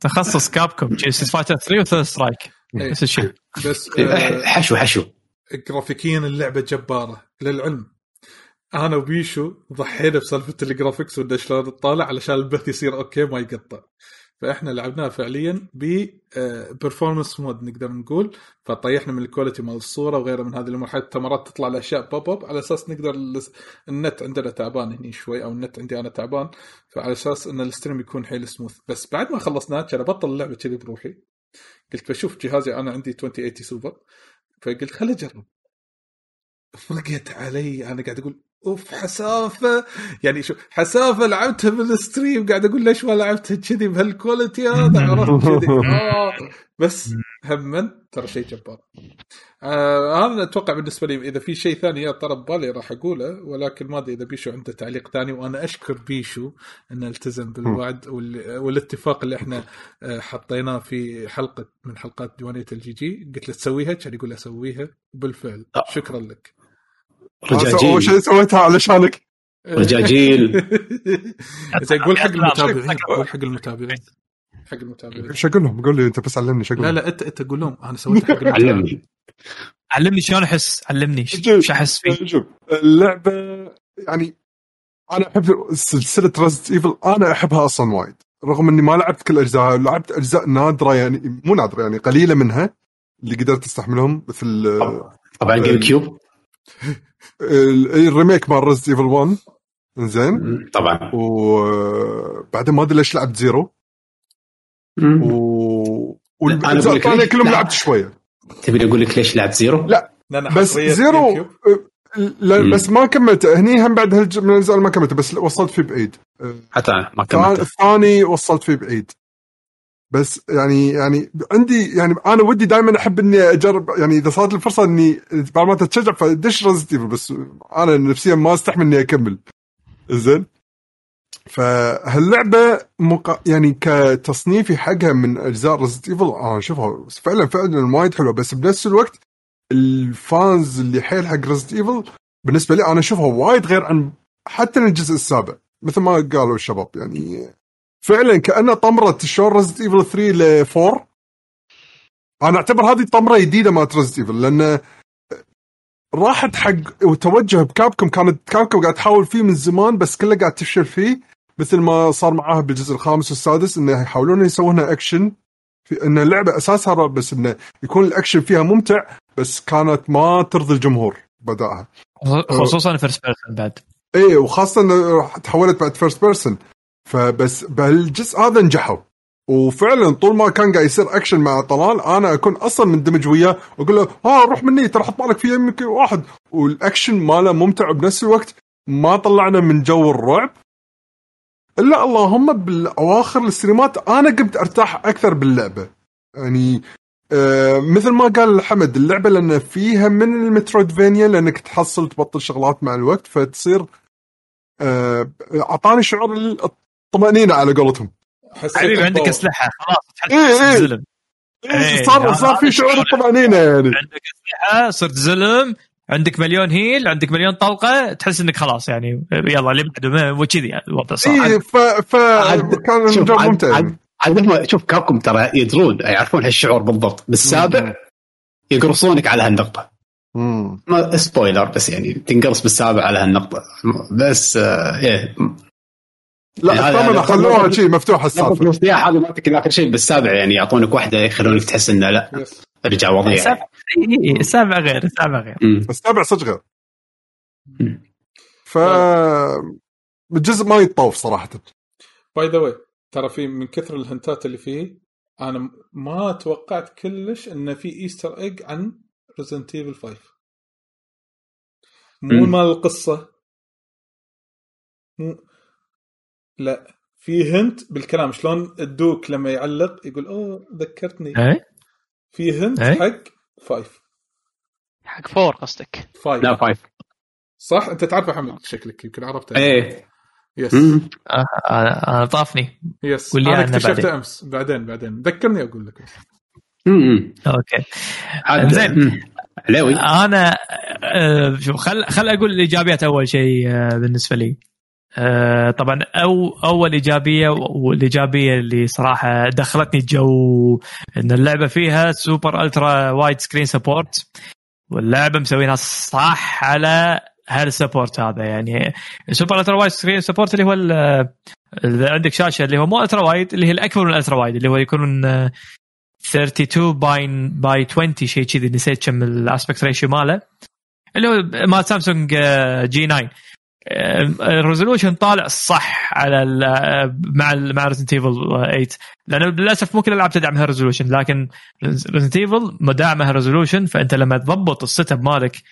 تخصص Capcom Street Fighter 3 و Third Strike إيه. نفس الشيء. بس آه حشو حشو. جرافيكيا اللعبة جبارة للعلم. أنا وبيشو ضحينا بسالفة ال graphics وانه شلون تطالع علشان البث يصير أوكي ما يقطع. فإحنا لعبناها فعليا ب performance mode نقدر نقول. فطيحنا من ال quality مال الصورة وغيرها من هذه الأمور. حتى مرات تطلع الاشياء pop up على أساس نقدر النت عندنا تعبان هني شوي أو النت عندي أنا تعبان. فعلى أساس إن ال stream يكون حيل سموث بس بعد ما خلصناه كان أبطل اللعبة كذي بروحي. قلت بشوف جهازي أنا عندي 2080 سوبر فقلت خليني أجرب. فرقت علي أنا قاعد أقول أوف حسافة. يعني شو حسافة لعبتها بال stream قاعد أقول ليش ما لعبتها كذي بهال quality هذا؟ عرفت كذي. آه بس هم ترى شيء جبار. آه هذا أتوقع بالنسبة لي إذا في شيء ثاني طرب بالي راح أقوله ولكن ما أدري إذا بيشو عنده تعليق ثاني وأنا أشكر بيشو إنه التزم بالوعد وال... والاتفاق اللي إحنا آه، حطيناه في حلقة من حلقات ديوانية ال GG قلت له تسويها؟ كان يقول أسويها وبالفعل آه. شكرا لك. أول رجاجيل شيء سويتها علشانك رجاجيل زين قول حق المتابعين. قول حق المتابعين. حق المتابعين. إيش أقول لهم؟ قول لي أنت بس علمني إيش أقول لا لهم؟ لا انت أنت قول لهم أنا سويت حق علمني. علمني شلون أحس علمني. إيش أحس فيه. شوف اللعبة يعني أنا أحب سلسلة Resident Evil أنا أحبها أصلا وايد. رغم إني ما لعبت كل اجزائها لعبت أجزاء نادرة يعني مو نادرة يعني قليلة منها اللي قدرت أستحملهم مثل طبعا GameCube ال remake مال Resident Evil 1 زين طبعا. وبعدين ما أدري ليش لعبت زيرو و والاجزاء الثانية كلهم لا. لعبت شوية. تبي أقول لك ليش لعبت Zero؟ لا بس زيرو يوتيوب. لا. بس ما كملته هني هم بعد هالج- من الأجزاء ما كملته بس وصلت فيه بعيد. حتى أنا ما الثاني- كملت الثاني وصلت فيه بعيد. بس يعني يعني عندي يعني أنا ودي دائما أحب إني أجرب يعني إذا صارت الفرصه إني بعد ما تتشجع فدش Resident بس أنا نفسيا ما أستحمل إني أكمل. زين فهاللعبة مق... يعني كتصنيفي حقها من أجزاء Resident Evil أنا اشوفها فعلا فعلا وايد حلوة. بس بنفس الوقت ال fans اللي حيل حق Resident Evil بالنسبة لي أنا أشوفها وايد غير عن حتى الجزء السابع مثل ما قالوا الشباب. يعني فعلا كأنها طمرة شلون Resident Evil 3 ل 4 أنا أعتبر هذه طمرة جديدة مالت Resident Evil لأن راحت حق وتوجه ب Capcom كانت Capcom قاعد تحاول فيه من زمان بس كله قاعد تفشل فيه مثل ما صار معاها بالجزء الخامس والسادس إنه يحاولون يسوونها اكشن في إن اللعبة أساسها بس إنه يكون الاكشن فيها ممتع بس كانت ما ترضي الجمهور بدأها. خصوصا first person بعد. إيه وخاصة إنه تحولت بعد first person فبس بهالجزء هذا نجحوا. وفعلا طول ما كان قاعد يصير أكشن مع طلال أنا أكون أصلا مندمج وياه وأقول له ها روح مني ترى حط بالك في يمك واحد. والأكشن ماله ممتع بنفس الوقت ما طلعنا من جو الرعب. إلا اللهم بالأواخر الستريمات أنا قمت أرتاح أكثر باللعبة. يعني آه مثل ما قال حمد اللعبة لأن فيها من المترويدفينيا لأنك تحصل تبطل شغلات مع الوقت فتصير آه، أعطاني شعور الطمانينه على قولتهم حبيبي عندك. أسلحة خلاص تحس إيه، إيه. زلم إيه، صار هذا صار في شعور. الطمانينه يعني عندك أسلحة صرت زلم عندك مليون هيل عندك مليون طلقة تحس إنك خلاص يعني يلا اللي بعده ما- وكذي يعني الوضع صار اي ف ف عاد- كان شوف، الجو ممتع عاد- يعني. عاد هم شوف كابكم ترى يدرون يعرفون هالشعور بالضبط بالسابع يقرصونك على هالنقطة مم. ما سبويلر بس يعني تنقرص بالسابع على هالنقطة بس آه إيه لا هذا- الثامنه هذا- خلوها شيء مفتوحه السالفه السياحة هذه ما تكن اخر شيء بالسابع يعني يعطونك واحدة يخلونك تحس إنه لا. ارجع وضيع السابع إيه، السابع غير السابع غير. السابع صدق غير. ف الجزء ما يتطوف صراحة by the way ترى في من كثر ال hint ات اللي فيه أنا ما توقعت كلش انه في Easter egg عن Resident Evil 5 مو. مال القصة مو لا في hint بالكلام. شلون ال Duke لما يعلق يقول أوه ذكرتني. إيه؟ في hint إيه؟ حق 5 حق four قصدك. 5 لا five صح؟ أنت تعرف حمد شكلك يمكن عرفته. إيه. yes مم. آه، أنا أنا طافني. yes قول لي أنا اكتشفته بعدين. أمس بعدين بعدين. ذكرني أقول لك. بس. مم. okay. زين. علاوي أنا آه، شوف خل خل أقول الايجابيات أول شيء آه، بالنسبة لي. آه، طبعا أو أول إيجابية والإيجابية اللي صراحة دخلتني جو إن اللعبة فيها super ultra wide screen support واللعبة مسوينها صح على هال support هذا. يعني super ultra wide screen support اللي هو اذا عندك شاشة اللي هو مو ultra wide اللي هي الأكبر من ال ultra wide اللي هو يكون آه، 32 by by 20 شيء كذي نسيت كم ال aspect ratio ماله اللي هو مال سامسونج آه، G9 آه، ال resolution طالع صح على آه، مع مع Resident Evil 8 لأنه للأسف مو كل الألعاب تدعم هال resolution لكن Resident Evil مدعمه هال resolution فأنت لما تضبط ال setup مالك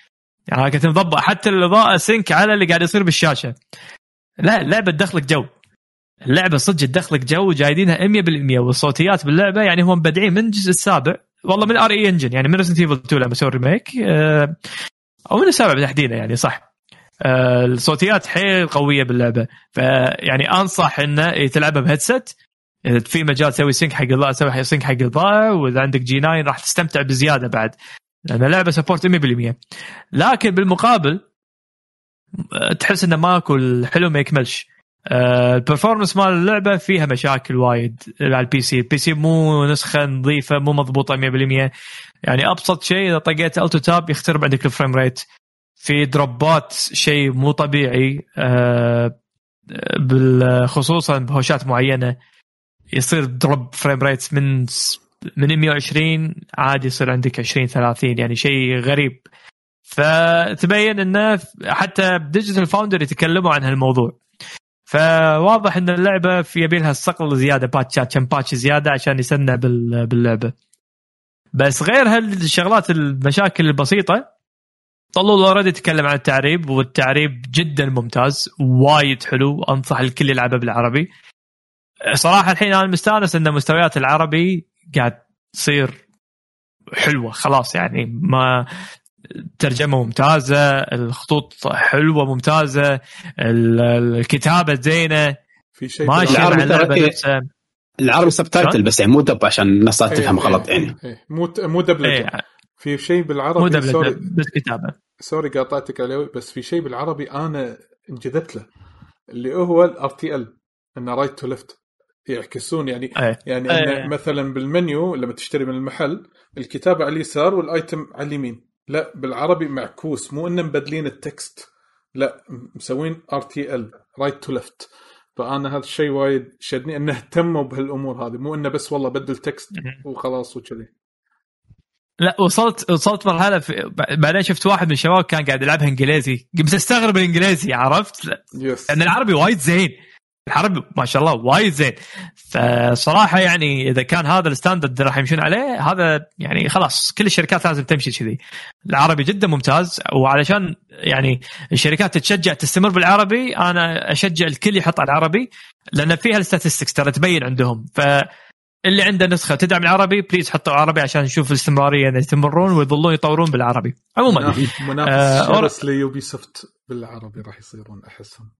يعني كنت مضبط حتى الإضاءة sync على اللي قاعد يصير بالشاشة. لا اللعبة تدخلك جو. اللعبة صدق تدخلك جو جايدينها 100% والصوتيات باللعبة يعني هم مبدعين من الجزء السابع. والله من RE Engine يعني من Resident Evil 2 لما سووا remake آه، أو من السابع تحديدا يعني صح. آه، الصوتيات حيل قوية باللعبة. فيعني أنصح إنه تلعبها ب headset إذا في مجال تسوي sync حق الاضاءه تسوي sync حق الاضاءه وإذا عندك G9 راح تستمتع بزيادة بعد لأن اللعبة support 100% لكن بالمقابل آه، تحس إنه ماكو الحلو ما يكملش. آه، ال performance مال اللعبة فيها مشاكل وايد على ال PC ال PC مو نسخة نظيفة مو مضبوطة 100% يعني أبسط شيء إذا طقيت alt tab يخترب عندك ال frame rate في drop ات شيء مو طبيعي آه، خصوصا بهوشات معينة. يصير drop frame rate من من 120 عادي يصير عندك 20 30 يعني شيء غريب. فتبين إنه حتى ب Digital Foundry يتكلموا عن هالموضوع. فواضح إن اللعبة في يبي لها الصقل زيادة باتشات كم patch زيادة عشان يسنع بال- باللعبة. بس غير هالشغلات المشاكل البسيطة طلول اوريدي تكلم عن التعريب والتعريب جدا ممتاز وايد حلو أنصح الكل يلعبه بالعربي. صراحة الحين أنا مستأنس إن مستويات العربي قاعد تصير حلوة خلاص يعني ما ترجمة ممتازة الخطوط حلوة ممتازة ال- الكتابة زينة. في شيء ماشي بالعربي- مع العربي اللعبة نفسها. العربي subtitle بس يعني مو dub عشان الناس إيه، تفهم إيه، غلط يعني. إيه. مو مو دبلجه في شيء مو بالعربي دبلجة sorry. بس كتابة. sorry قاطعتك عليه بس في شيء بالعربي أنا انجذبت له اللي هو ال RTL انه right to left يعكسون يعني إيه. يعني. إنه مثلا بالمنيو لما تشتري من المحل الكتابة على اليسار وال item على اليمين. لا بالعربي معكوس مو إنه مبدلين ال text. لا مسوين RTL right to left فأنا هذا الشيء وايد شدني إنه اهتموا بهالأمور هذه مو إنه بس والله بدل text وخلاص وكذي. لا وصلت وصلت مرحلة في بعدين شفت واحد من الشباب كان قاعد يلعبها انجليزي. قمت استغرب الانجليزي عرفت؟ yes لأن العربي وايد زين. العربي ما شاء الله وايد زين. فصراحة يعني إذا كان هذا ال standard راح يمشون عليه هذا يعني خلاص كل الشركات لازم تمشي كذي. العربي جدا ممتاز وعلشان يعني الشركات تتشجع تستمر بالعربي أنا أشجع الكل يحط على العربي لأن فيها ال statistics ترى تبين عندهم. ف اللي عنده نسخة تدعم العربي please حطوا عربي عشان نشوف الاستمرارية ان يستمرون ويظلون يطورون بالعربي. عموما منافس- آه، شرس ل Ubisoft بالعربي راح يصيرون احسهم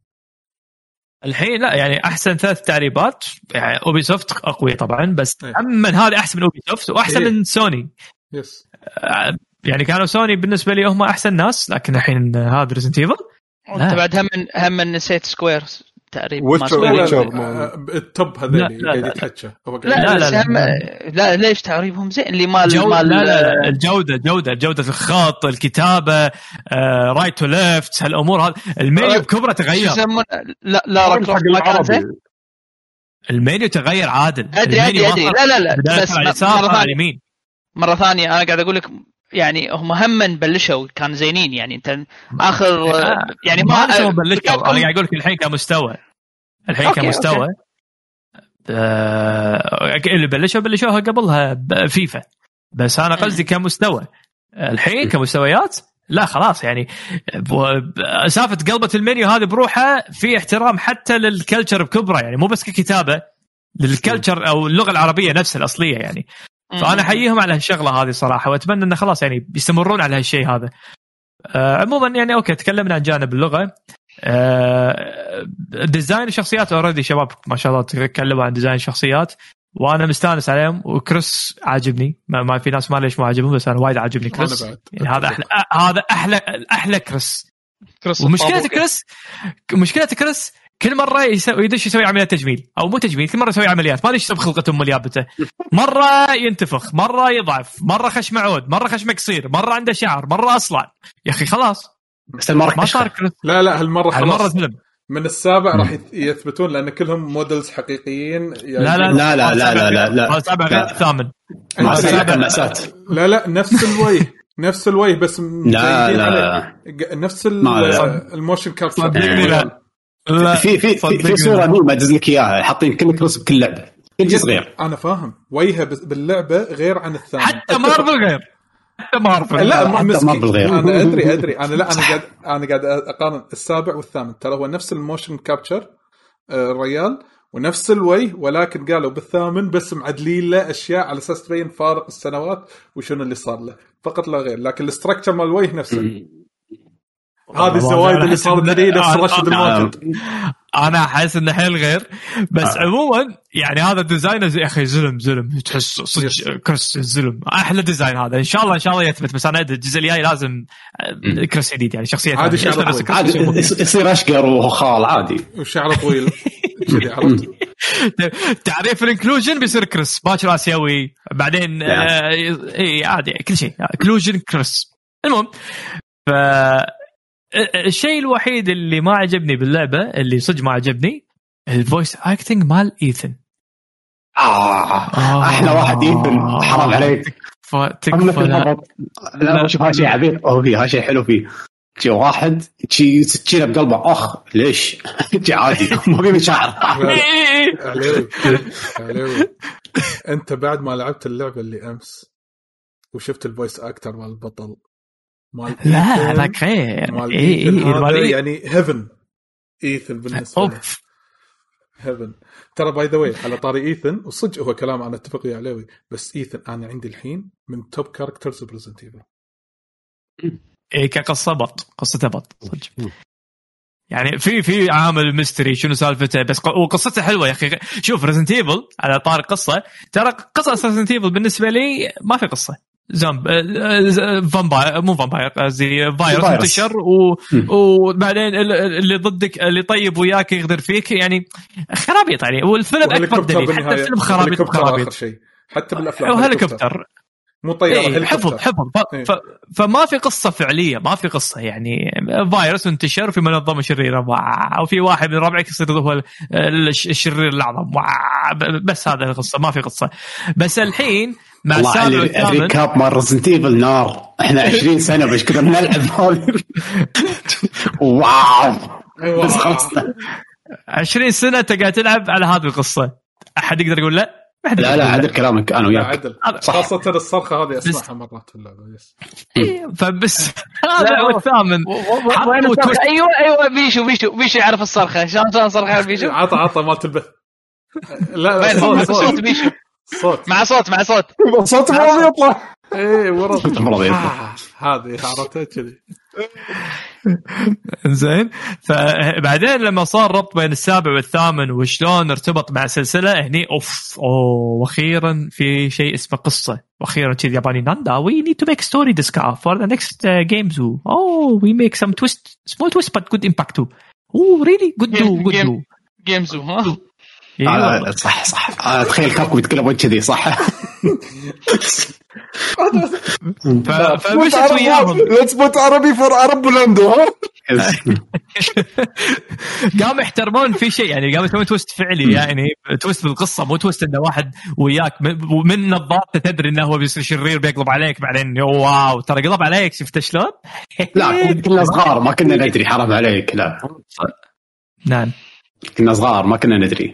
الحين لا يعني أحسن ثلاث تعريبات. يعني Ubisoft أقوي طبعا بس إيه. من هذه أحسن من Ubisoft وأحسن إيه. من سوني. yes آه، يعني كانوا سوني بالنسبة لي هم أحسن ناس لكن الحين هذا Resident Evil انت. بعد هم هم نسيت Square تقريبا Witcher- آه، ال top هذول لا، لا، قاعد لا. يتحكى لا لا، لا, لا، لا, لا. لا, ليش تعريبهم زين؟ اللي مال جو... مال لا لا لا الجودة جودة جودة الخط الكتابة right to left هالأمور هذه المنيو بكبرة شو تغير يسمون لا لا ما كان زين؟ المنيو تغير عادل. أدري أدري أدري. لا لا لا بس على اليسار مرة ثانية. اليمين. مرة ثانية أنا قاعد أقول لك يعني هم هم بلشوا كان زينين يعني. أنت آخر آه، يعني ما بلشوا أنا قاعد أقول لك الحين كمستوى. الحين okay، كمستوى. آه اللي بلشوا بلشوها قبلها فيفا. بس أنا قصدي كمستوى. الحين كمستويات؟ لا خلاص يعني سالفه قلبة المنيو هذه بروحها في احترام حتى لل culture بكبره يعني مو بس ككتابة لل culture أو اللغة العربية نفسها الأصلية يعني. فأنا أحييهم على هالشغلة هذه صراحة وأتمنى انه خلاص يعني يستمرون على هالشيء هذا. آه عموما يعني okay تكلمنا عن جانب اللغة. design الشخصيات already شباب ما شاء الله تكلموا عن design الشخصيات وأنا مستانس عليهم وكريس عاجبني ما, ما في ناس ما ليش ما عاجبهم بس أنا وايد عاجبني كريس. يعني هذا أحلى آه هذا أحلى أحلى كريس. كريس ومشكلة. كريس مشكلة كريس كل مرة يسوي يدش يسوي عمليات تجميل أو مو تجميل كل مرة يسوي عمليات ما ادري إيش خلقته أم اليابته مرة ينتفخ مرة يضعف مرة خشمه عود مرة خشمه قصير مرة عنده شعر مرة أصلع. يا أخي خلاص. بس المرة ما صار لا لا هالمرة هالمرة خلاص فيلم. من السابع راح يث- يثبتون لأن كلهم models حقيقيين يعني لا لا لا. لا لا لا لا لا. هذا سابع غير لا. الثامن مأساة لا لا نفس الوجه نفس الوجه بس لا. لا نفس ال- ما- الموشن كابتشر لا. في في في, صورة لا. ميم ادز لك إياها. حاطين كل كروس بكل لعبة. كل شيء صغير أنا فاهم. وجهه باللعبة غير عن الثاني حتى مارفل غير. حتى مارفل لا ما ما مسكين. بالغير. أنا أدري أدري. أنا لا أنا قاعد أنا قاعد أقارن السابع والثامن. ترى هو نفس الموشن كابتشر آه، الريال ونفس الوجه ولكن قالوا بالثامن بس معدلين له أشياء على أساس تبين فارق السنوات وشنو اللي صار له. فقط لا غير. لكن ال structure مال الوجه نفسه. هذه الزوايد اللي صارت لي نفس راشد الماجد أنا أحس إنه حيل غير. بس آه. عموما يعني هذا ال design يا أخي زلم زلم تحس صدق كريس زلم أحلى design هذا. إن شاء الله إن شاء الله يثبت. بس أنا الجزء الجاي لازم آه، كريس جديد. يعني شخصية عادي. شعره طويل. عادي يصير أشقر وخال عادي. وشعره طويل كذي عرفت. تعريف ال inclusion بيصير كريس باكر آسيوي. بعدين. آه، إي عادي. كل شيء. inclusion كريس المهم ف الشيء الوحيد اللي ما عجبني باللعبة اللي صدق ما عجبني ال voice acting مال إيثن. آه أحلى واحد إيثن. حرام عليك. تكفى لا. شوف هذا شيء عبيط. هو فيه هذا شيء حلو فيه. شي واحد شي تشيله بقلبه أخ ليش؟ شي عادي. ما في مشاعر. عليوي عليوي أنت بعد ما لعبت اللعبة اللي أمس وشفت ال voice actor مال البطل مال لا هذاك غير مال اي اي ايثن هذا مال إي- يعني هيفن إيثن بالنسبة له. اوف هيفن ترى by the way على طاري إيثن وصدق هو كلام أنا أتفق ويا عليوي بس إيثن أنا عندي الحين من top characters ب Resident Evil اي كقصة بط قصته بط صدق. يعني في في عامل mystery شنو سالفته بس وقصته حلوة يا أخي. شوف Resident Evil على طاري قصة ترى قصص Resident Evil بالنسبة لي ما في قصة. zombie vampire مو vampire قصدي فايروس. انتشر و... وبعدين ال- اللي ضدك اللي طيب وياك يغدر فيك يعني خرابيط يعني. والفيلم أكبر دليل حتى الفيلم خرابيط خرابيط. شيء. حتى بالأفلام وهليكوبتر مو طياره إيه حفظ. حفظ. ف... إيه. ف... فما في قصة فعلية ما في قصة يعني. فيروس انتشر وفي منظمة شريرة. وفي واحد من ربعك يصير هو ال- الش- الشرير الأعظم. بس هذا القصة ما في قصة. بس الحين مع السابع والثامن ال recap مال Resident Evil نار. إحنا 20 سنة بس كذا بنلعب هذه wow. أيوة. بس خلاص. 20 سنة أنت قاعد تلعب على هذه القصة. أحد يقدر يقول لا؟ لا لا عدل كلامك أنا وياك. عدل صح. خاصة الصرخة هذه أسمعها مرات في اللعبة يس. إيه، فبس. هو الثامن. الصرخة؟ أيوه أيوه بيشو بيشو بيشو يعرف الصرخة. شلون شلون صرخة بيشو عطى عطى مالت البث لا لا بيشو صوت. مع صوت مع صوت. صوت ما يطلع إيه ورا. المفروض يطلع. آه، هذه عرفتها كذي. زين. فبعدين لما صار ربط بين السابع والثامن وشلون ارتبط مع سلسلة هني أوف أوه وأخيرا في شيء اسمه قصة. وأخيرا كذي ياباني ناندا وي نيد تو ميك ستوري ديسكا فور ذا نكست جيمز اوه وي ميك سم تويست سمول تويست بت جود امباكت اوه ريلي جود دو جود دو جيمزو ها لا، صح صح. آه، تخيل كابكم يتكلمون كذي صح؟ فمشت وياهم. ليتس بوت عربي فور عرب لاندو ها؟ قاموا يحترمون في شيء يعني قاموا يسوون تويست فعلي يعني تويست بالقصة مو تويست انه واحد وياك من- ومن نظارته تدري إنه هو بيصير شرير بيقلب عليك بعدين واو ترى قلب عليك شفت شلون؟ لا كنا صغار ما كنا ندري حرام عليك لا. نعم. كنا صغار ما كنا ندري.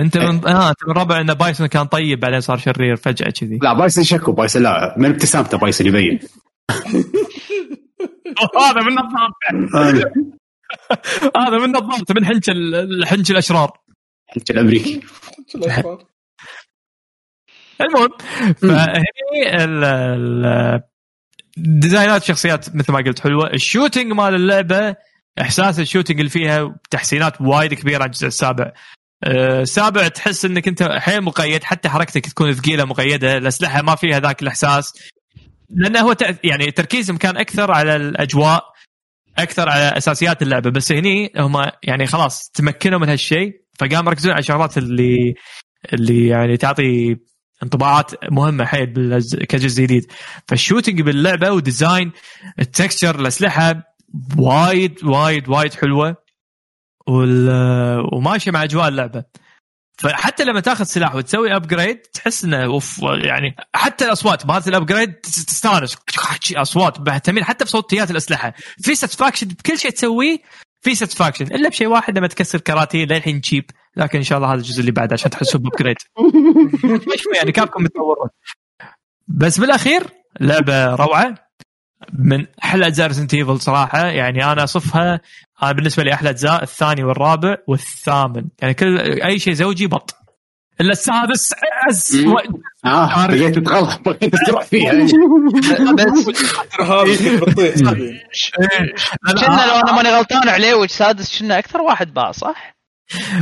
انت من آه انت من ربع ان بايسون كان طيب بعدين صار شرير فجأة كذي. لا بايسن شكو بايسن لا من ابتسامته بايسن يبين. هذا من نظارته هذا من نظارته من حنش ال- حنش الأشرار. الحج الأمريكي؟ المهم فهني ال- ال- design ات شخصيات مثل ما قلت حلوة. ال shooting مال اللعبة إحساس ال shooting اللي فيها تحسينات وايد كبيرة عن الجزء السابع. أه، السابع تحس إنك أنت حيل مقيد حتى حركتك تكون ثقيلة مقيدة الأسلحة ما فيها ذاك الإحساس. لأنه هو يعني تركيزهم كان أكثر على الأجواء أكثر على أساسيات اللعبة. بس هني هم يعني خلاص تمكنوا من هالشيء فقام يركزون على الشغلات اللي اللي يعني تعطي انطباعات مهمة حيل كجزء جديد. فال shooting باللعبة و design ال texture الأسلحة وايد وايد وايد حلوة. وال... وماشيه مع أجواء اللعبة. فحتى لما تاخذ سلاح وتسوي upgrade تحس إنه أوف يعني حتى الأصوات مالت ال upgrade تس- تستانس. أصوات مهتمين حتى بصوتيات الأسلحة. في satisfaction بكل شيء تسويه في satisfaction إلا بشيء واحد لما تكسر كراتين للحين cheap لكن إن شاء الله هذا الجزء اللي بعده عشان تحسوا ب upgrade شوي يعني Capcom متطورون بس بالأخير لعبة روعة. من أحلى اجزاء Resident Evil صراحة. يعني أنا أصفها أنا بالنسبة لي أحلى أجزاء الثاني والرابع والثامن. يعني كل أي شيء زوجي بط. إلا السادس عز مم. و- آه بديت تتغلط بديت تروح فيها. هذه بتطيح كذي. كنا لو أنا ماني غلطان عليه سادس كنا أكثر واحد باع صح؟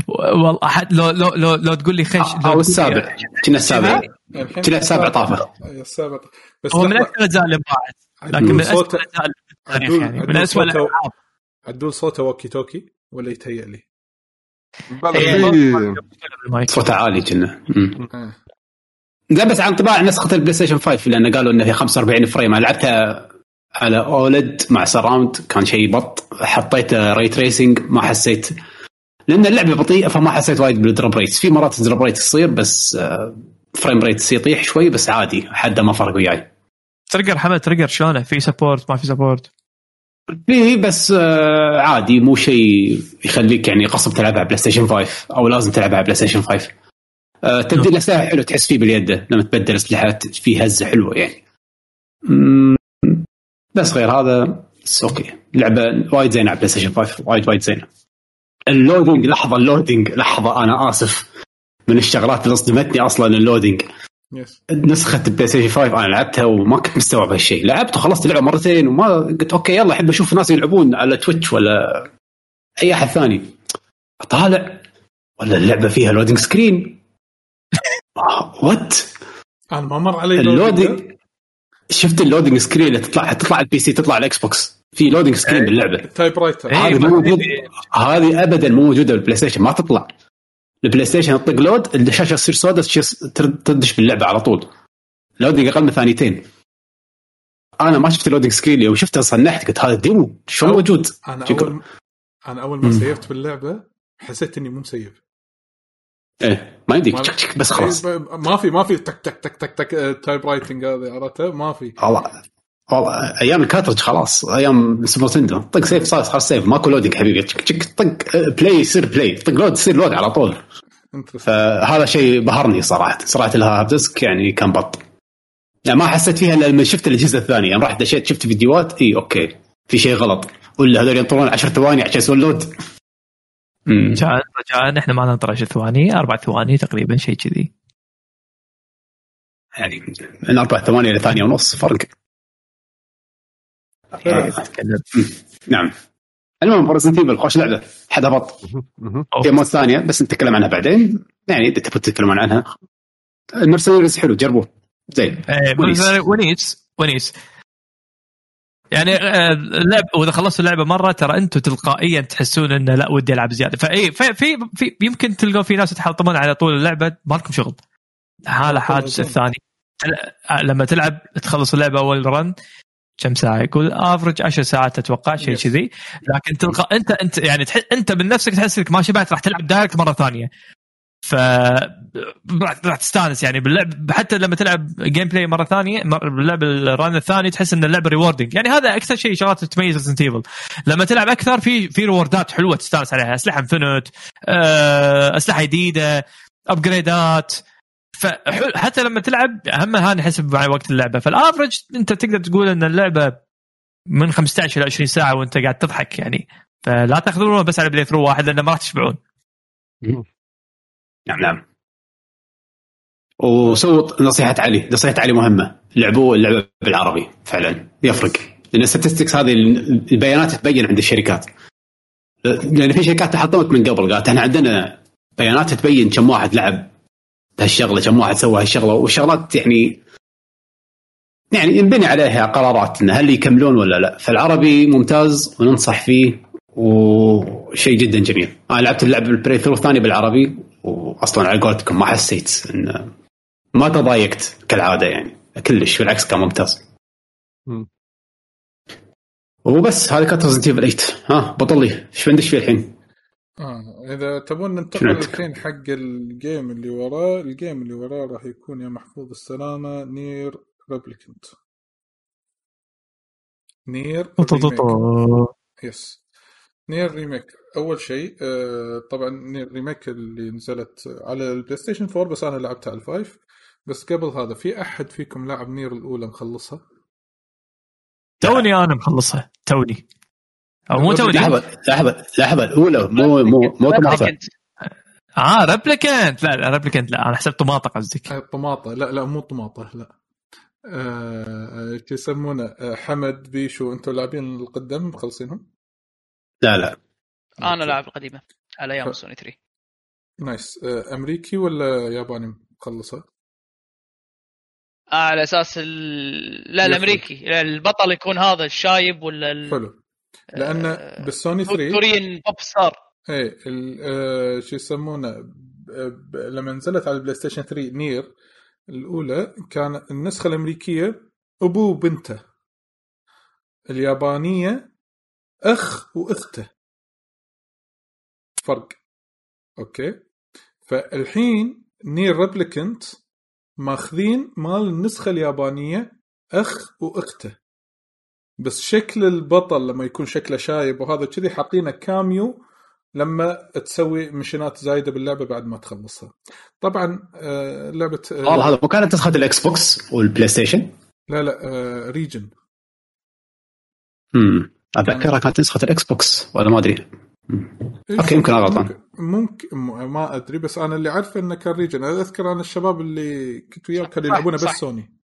والله أحد لو لو لو, لو تقول لي خش أو لي- السابع. كنا السابع. كنا السابع طافه. أي السابع. بس هو من أكثر الأجزاء اللي باعت لكن من اسوء الأجزاء يعني. من اسوء الألعاب. عدول صوته ووكي توكي ولا يتهيأ لي؟ في- صوته عالي كنا. آه. لا بس عن طباع نسخة ال PlayStation 5 لأن قالوا إنه هي 45 frame. أنا لعبتها على OLED مع surround كان شيء بط. حطيت ray tracing ما حسيت. لأن اللعبة بطيئة فما حسيت وايد بال drop rate في مرات ال drop rate تصير بس آه، frame rate يطيح شوي بس عادي حده ما فرق وياي. trigger حمد trigger شلونه؟ في support ما في support في بس آه، عادي مو شيء يخليك يعني غصب تلعبها على PlayStation 5 أو لازم تلعبها على PlayStation 5 آه، تبديل الاسلحه حلو تحس فيه باليد لما تبدل أسلحة في هزة حلوة يعني. بس غير هذا okay لعبة وايد زينة على PlayStation 5 وايد وايد زينة. ال loading لحظة ال loading لحظة أنا آسف من الشغلات اللي صدمتني أصلا ال loading. yes نسخة ال PlayStation 5 أنا لعبتها وما كنت مستوعب هالشيء. لعبت وخلصت اللعبة مرتين وما قلت okay يلا احب أشوف الناس يلعبون على Twitch ولا أي أحد ثاني. أطالع. ولا اللعبة فيها loading screen what أنا ما مر علي ال loading شفت ال loading screen اللي تطلع تطلع على ال PC تطلع على ال Xbox في loading screen باللعبة. typewriter إيه، هذه ابدا مو موجودة بال PlayStation ما تطلع. ال PlayStation تطق load الشاشة تصير سوداء تصير- تردش باللعبة على طول. loading أقل من ثانيتين. أنا ما شفت ال loading screen يوم شفته صنحت قلت هذا demo أو- موجود؟ أنا شكراً. اول أنا أول ما. save ت باللعبة حسيت إني مو مسيف. إيه ما تشك بس خلاص. إيه، ما في ما في تك تك تك تك تك typewriting هذا عرفته ما في. أيام ال cartridge خلاص أيام Super Nintendo. طق save صار خلاص save. ماكو loading حبيبي. تشك تشك طق آه، play يصير play طق load يصير load على طول. فهذا شيء بهرني صراحة. صراحة لها disc يعني كان بط. يعني ما حسيت فيها إلا لما شفت الأجهزة الثانية. يعني رحت دشيت شفت فيديوهات. إي okay. في شيء غلط. ولا هذول ينطرون 10 ثواني عشان يسوون load. رجاء رجاء إحنا ما ننطر 10 ثواني. أربع ثواني تقريبا شيء كذي. يعني من أربع ثواني إلى ثانية ونص فرق. آه، نعم. المهم Resident Evil خوش لعبه حدا بط. مهم. في mode ثانية بس نتكلم عنها بعدين. يعني إذا تبون تتكلمون عنها. ال Mercenaries حلو جربوه. زين. إيه، ونيس. ونيس. يعني آه، اللعب وإذا خلصتوا اللعبة مرة ترى أنتم تلقائيا تحسون إنه لا ودي ألعب زيادة. فاي في, في, في يمكن تلقون في ناس يتحطمون على طول اللعبة. ما لكم شغل. هذا حاجز الثاني لما تلعب تخلص اللعبة أول run كم ساعة؟ يقول average 10 ساعات أتوقع شيء. كذي. لكن تلقى أنت أنت يعني تح... أنت من نفسك تحس إنك ما شبعت راح تلعب direct مرة ثانية. ف راح تستانس يعني باللعب حتى لما تلعب gameplay مرة ثانية مر- باللعب ال run الثاني تحس إن اللعبه rewarding يعني هذا أكثر شيء شغلات تميز Resident Evil لما تلعب أكثر في في reward ات حلوة تستانس عليها. أسلحة infinite آه، أسلحة جديدة upgrade ات فحتى لما تلعب اهم هذا نحسب مع وقت اللعبة. فال average أنت تقدر تقول إن اللعبة من 15 إلى 20 ساعة وأنت قاعد تضحك يعني. فلا تأخذونه بس على playthrough واحد لأنه ما راح تشبعون. نعم نعم. وسووا نصيحة علي. نصيحة علي مهمة. لعبوا اللعبة بالعربي فعلا. يفرق. لأن ال statistics هذه البيانات تبين عند الشركات. لأن في شركات تحطمت من قبل. قالت إحنا عندنا بيانات تبين كم واحد لعب. هالشغلة كم واحد سوى هالشغلة والشغلات يعني يعني ينبني عليها قرارات إن هل يكملون ولا لا. فالعربي ممتاز وننصح فيه وشيء جدا جميل. أنا لعبت اللعبه بال playthrough الثاني بالعربي واصلا على قولتكم ما حسيت إن ما تضايقت كالعادة يعني. كلش بالعكس كان ممتاز. مم. وبس هذا كانت Resident Evil 8 ها بطل لي. إيش بندش فيه الحين؟ آه إذا تبون ننتقل؟ الحين حق ال game اللي وراه ال game اللي وراه راح يكون يا محفوظ السلامة Nier Replicant. Nier. Yes. Nier remake. أول شيء آه، طبعا Nier remake اللي نزلت على ال PlayStation 4 بس أنا لعبتها على ال five. بس قبل هذا في أحد فيكم لعب Nier الأولى مخلصها؟ توني أنا مخلصها. توني. أو مو توني لحظة لحظة لحظة. الاولى مو مو مو Replicant. آه Replicant لا لا Replicant لا أنا حسبت Automata قصدك. آه، Automata لا لا مو طماطة لا. آه، شو يسمونه؟ آه، حمد بيشو أنتم لاعبين القدام مخلصينهم؟ لا لا. أنا لاعب القديمة على أيام سوني 3 نايس. آه، أمريكي ولا ياباني مخلصة؟ آه على أساس ال... لا. الأمريكي. لا، البطل يكون هذا الشايب ولا ال... حلو. لأن آه، بالسوني 3 كوريين بوب ستار إيه آه، شو يسمونه لما نزلت على ال PlayStation 3 Nier الأولى كان النسخة الأمريكية ابوه وبنته. اليابانية أخ وأخته. فرق. Okay? فالحين Nier Replicant ماخذين مال النسخة اليابانية أخ وأخته. بس شكل البطل لما يكون شكله شايب وهذا كذي حاطينه cameo لما تسوي mission ات زايدة باللعبة بعد ما تخلصها. طبعا آه لعبة آه والله هذا مو كانت نسخه ال Xbox وال PlayStation لا لا آه region امم أتذكرها كانت نسخه ال Xbox ولا ما أدري. okay، يمكن غلطان. ممكن, ما أدري بس أنا اللي عارفه إنه كان region أنا أذكر أنا الشباب اللي كنت وياهم كانوا يلعبونه بس صح. سوني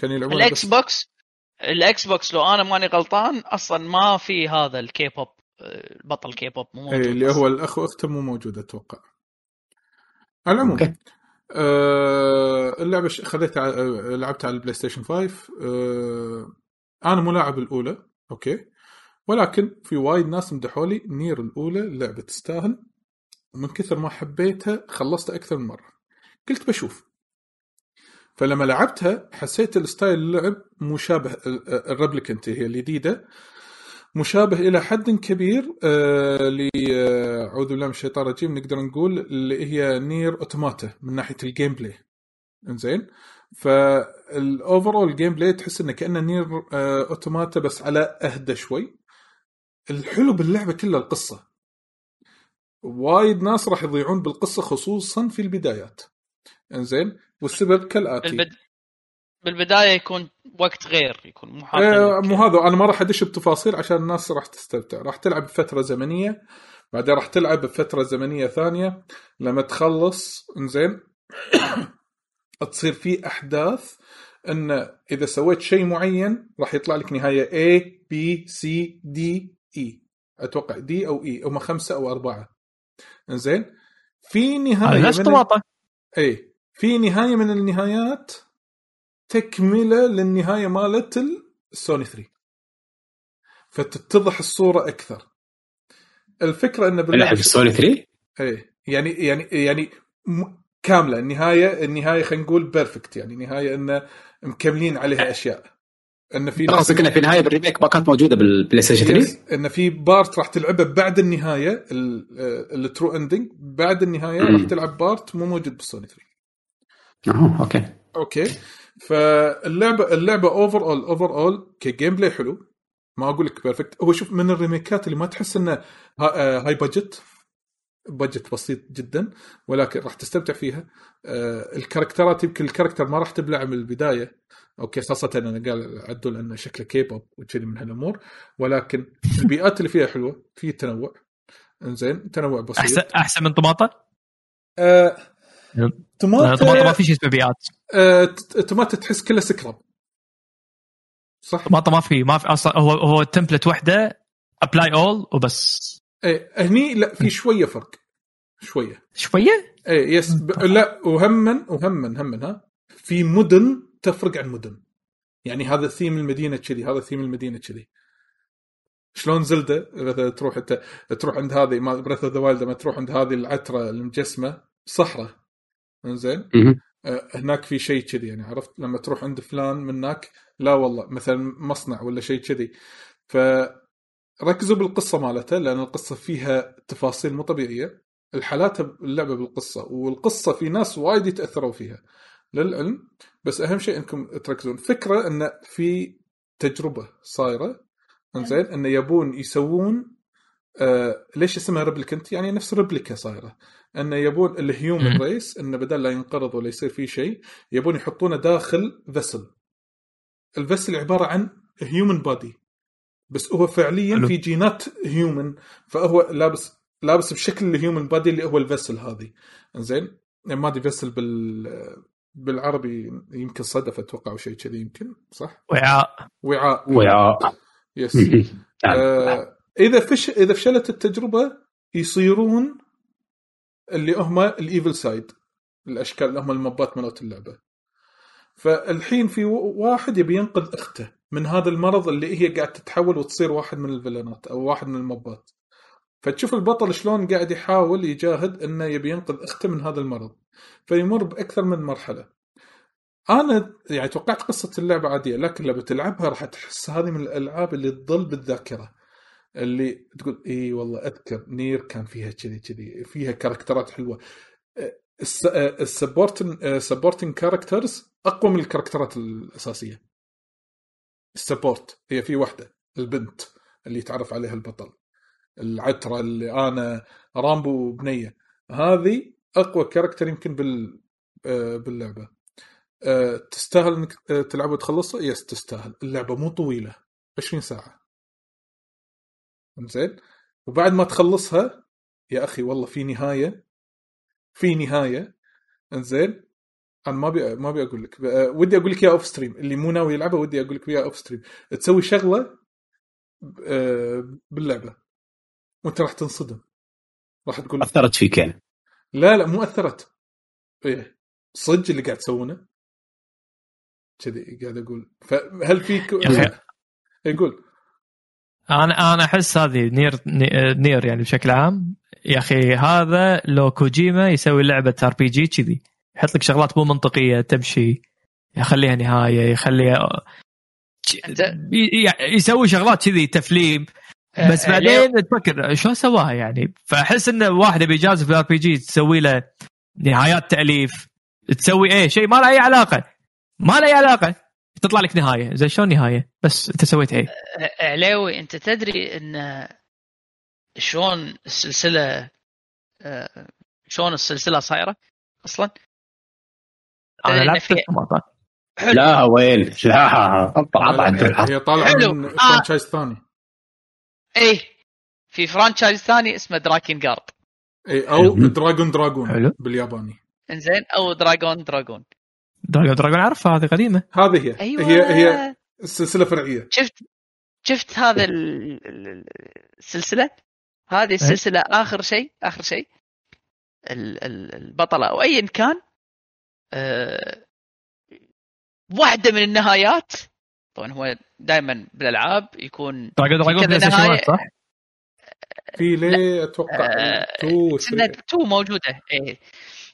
كانوا يلعبونه الإكس بس بوكس؟ ال Xbox لو أنا ماني غلطان أصلا ما في هذا الكي بوب البطل كي بوب مو موجود اي اللي. هو الأخ وأخته مو موجود أتوقع. على العموم okay. آه اللعبة ش- خذيتها لعبتها على ال PlayStation 5 آه أنا مو لاعب الأولى okay. ولكن في وايد ناس مدحوا لي Nier الأولى اللعبة تستاهل. ومن كثر ما حبيتها خلصتها أكثر من مرة. قلت بشوف. فلما لعبتها حسيت ال style اللعب مشابه ال- ال- ال Replicant هي الجديدة مشابه إلى حد كبير آه ل آه، أعوذ بالله من الشيطان الرجيم نقدر نقول اللي هي Nier Automata من ناحية ال gameplay إنزين؟ فال overall gameplay تحس إنه كأنه Nier آه Automata بس على أهدى شوي. الحلو باللعبة كلها القصة. وايد ناس راح يضيعون بالقصة خصوصا في البدايات. إنزين؟ والسبب كالآتي. بالبد... بالبداية يكون وقت غير يكون مو آه، حاطين مو هذا. أنا ما راح أدش بتفاصيل عشان الناس راح تستمتع. راح تلعب بفترة زمنية بعدين راح تلعب بفترة زمنية ثانية. لما تخلص إنزين تصير في أحداث إن إذا سويت شيء معين راح يطلع لك نهاية A B C D E. أتوقع دي أو اي هم خمسة أو أربعة. إنزين في نهاية هذا نفس من- Automata اي في نهاية من النهايات؟ تكملة للنهاية مالت السوني 3 فتتضح الصورة أكثر. الفكرة إن اللعبه في السوني 3 اي يعني يعني يعني م- كاملة. النهاية النهاية خلينا نقول perfect يعني نهاية انه مكملين عليها أشياء. إن في ناس قصدك انها في النهايه بال remake ما كانت موجودة بال PlayStation 3 yes إن في part راح تلعبها بعد النهاية ال true ending بعد النهاية مم. راح تلعب part مو موجود بالسوني 3 آه okay. okay. فاللعبة اللعبة overall overall ك gameplay حلو. ما أقول لك perfect هو شوف من ال remake ات اللي ما تحس إنه ها- هاي budget budget بسيط جدا ولكن راح تستمتع فيها. آه، ال character ات يمكن ال character ما راح تبلع من البداية. أوكي خاصة أنا قال عدول إنه شكله كيبوب وكذي من هالأمور. ولكن البيئات اللي فيها حلوة. في تنوع. إنزين تنوع بسيط. أحسن أحسن من طماطة؟ آه، توماتا طماطه ما في شيء اسمه بيئات آه، توماتا تحس كله سكرب صح؟ طماطه ما في ما في أصلا هو هو تمبلت واحدة ابلاي اول وبس. إيه هني لا في شوية فرق. شوية. شوية؟ إيه يس ب... لا وهما وهما هما ها. في مدن تفرق عن مدن. يعني هذا ثيم المدينة كذي هذا ثيم المدينة كذي. شلون زلدة؟ مثلا تروح انت تروح عند هذه ما بريث اوف ذا وايلد لما تروح عند هذه العترة المجسمة صحراء. إنزين. آه، هناك في شيء كذي يعني عرفت؟ لما تروح عند فلان من هناك لا والله مثلا مصنع ولا شيء كذي. فركزوا بالقصة مالته لأن القصة فيها تفاصيل مو طبيعية. الحالات اللعبة بالقصة والقصة في ناس وايد يتأثروا فيها للعلم. بس أهم شيء إنكم تركزون. فكرة إن في تجربة صايرة إنزين انه يبون يسوون آه ليش اسمها Replicant يعني نفس replica صايرة. انه يبون ال human. race انه بدل لا ينقرض ولا يصير فيه شيء يبون يحطونه داخل vessel ال vessel عبارة عن human body بس هو فعليا. في جينات human فهو لابس لابس بشكل ال human body اللي هو ال vessel هذه. زين ما أدري vessel بال بالعربي يمكن صدف أتوقع أو شيء كذي يمكن صح؟ وعاء. وعاء. ويا yes نعم. آه إذا فش إذا فشلت التجربة يصيرون اللي هم ال evil side الأشكال اللي هم المبات مالت اللعبة. فالحين في واحد يبي ينقذ أخته من هذا المرض اللي هي قاعد تتحول وتصير واحد من الفيلنات أو واحد من المبات. فتشوف البطل شلون قاعد يحاول يجاهد إنه يبي ينقذ أخته من هذا المرض فيمر بأكثر من مرحلة. أنا يعني توقعت قصة اللعبة عادية لكن لما تلعبها راح تحس هذه من الألعاب اللي تظل بالذاكرة. اللي تقول اي والله أذكر Nier كان فيها كذي كذي فيها كاركترات حلوة. ال supporting supporting characters أقوى من الكاركترات الأساسية. ال support هي في واحدة البنت اللي يتعرف عليها البطل. العترة اللي أنا رامبو بنية. هذه أقوى character يمكن بال باللعبة. آه، تستاهل إنك آه، تلعبها وتخلصها؟ yes تستاهل. اللعبة مو طويلة 20 ساعة. زين؟ وبعد ما تخلصها يا أخي والله في نهاية في نهاية. إنزين أنا ما أبي ما أبي أقول لك. آه، ودي أقول لك إياها off stream اللي مو ناوي يلعبها ودي أقول لك إياها off stream تسوي شغلة آه، باللعبة. وأنت راح تنصدم. راح تقول أثرت فيك يعني؟ لا لا مو أثرت. إيه. صدق اللي قاعد تسوونه؟ كذي قاعد أقول. فهل فيك يا. يقول أنا أنا أحس هذه Nier Nier يعني بشكل عام. يا أخي هذا لو كوجيما يسوي لعبة RPG كذي يحط لك شغلات مو منطقية تمشي يخليها نهاية يخليها يسوي شغلات كذي تفليم. بس آه، بعدين تفكر شلون سواها يعني؟ فأحس إن واحد بيجازف في ال RPG تسوي له نهايات تأليف تسوي إيه شيء ما له أي علاقة. ما له أي علاقة. تطلع لك نهاية. زي شلون نهاية؟ بس انت سويت إيه علاوي انت تدري إن شلون السلسلة آه، شلون السلسلة صايرة أصلا؟ أنا في- حلو. لا وين لا. هي طالعة. من آه. franchise ثاني. إيه في franchise ثاني اسمه Drakengard اي أو. Drag-on Dragoon حلو. بالياباني. إنزين أو دراجون دراجون Drag-on Dragoon اعرفها هذه قديمة. هذه هي. أيوه. هي هي السلسله فرعية. شفت شفت هذا ال- ال- السلسلة؟ هذه السلسلة آخر شيء آخر شيء. ال- ال- البطلة. أو ايا كان أه واحدة من النهايات. طبعا هو دائما بالألعاب يكون دراجون دراجون بلاي ستيشن نهاية. 1 صح؟ في ليه أتوقع آه، تو ثري. تو موجودة. إيه إيه.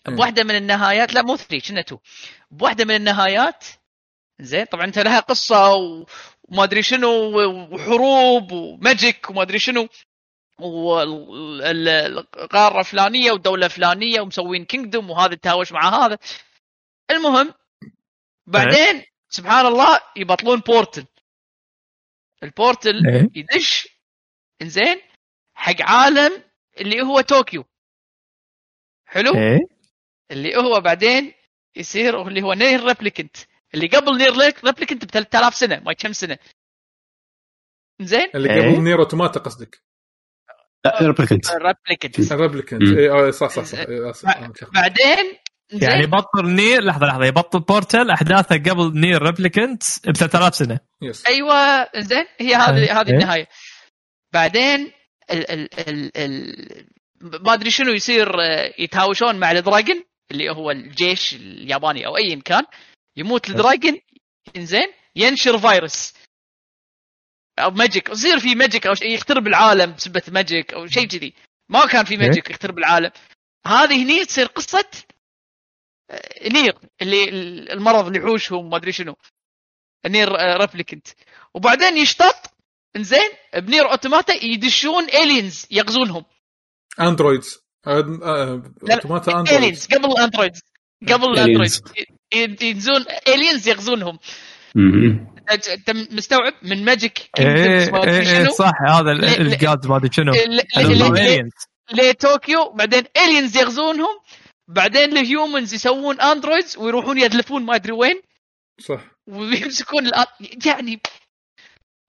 بواحدة من النهايات لا مو 3 كنا two. بواحدة من النهايات زين طبعا انت لها قصة و- وما أدري شنو وحروب و magic وما أدري شنو والقاره الفلانية والدولة الفلانية ومسوين kingdom وهذا تهاوش مع هذا. المهم بعدين سبحان الله يبطلون portal. ال portal إيه. يدش إنزين حق عالم اللي هو طوكيو. حلو؟ إيه. اللي هو بعدين يصير اللي هو Nier Replicant اللي قبل Nier Replicant ب 3000 سنة ما كم سنة. زين؟ اللي إيه. قبل Nier Automata قصدك؟ لا Replicant Replicant. اي آه، صح صح صح. إيه، أنا متلخبط. بعدين زين؟ يعني بطل Nier لحظة لحظة يبطل portal أحداثه قبل Nier Replicant ب 3000 سنة. يس أيوه زين هي هذه إيه. هذه النهاية. بعدين ال ال ال ال ما أدري شنو يصير آه، يتهاوشون مع ال dragon. اللي هو الجيش الياباني أو ايا كان يموت ال dragon إنزين ينشر فيروس. أو magic يصير في magic أو شيء يخترب العالم بسبه magic أو شيء كذي. ما كان في ماجيك يخترب العالم هذه هني تصير قصة آه، نير اللي المرض اللي يحوشهم ما أدري شنو. نير ريبليكنت وبعدين يشتط إنزين بنير أوتوماتا يدشون الينز يغزونهم. اندرويدز آه، آه، اوتوماتا اندرويدز الينز قبل الأندرويد. قبل. الأندرويد. ينزون الينز يغزونهم. انت أنت مستوعب؟ من ماجيك إيه أدري إيه، شنو. صح هذا الجاد ما أدري شنو. لطوكيو بعدين aliens يغزونهم. بعدين ال humans يسوون androids ويروحون يدلفون ما أدري وين. صح. ويمسكون الأ- يعني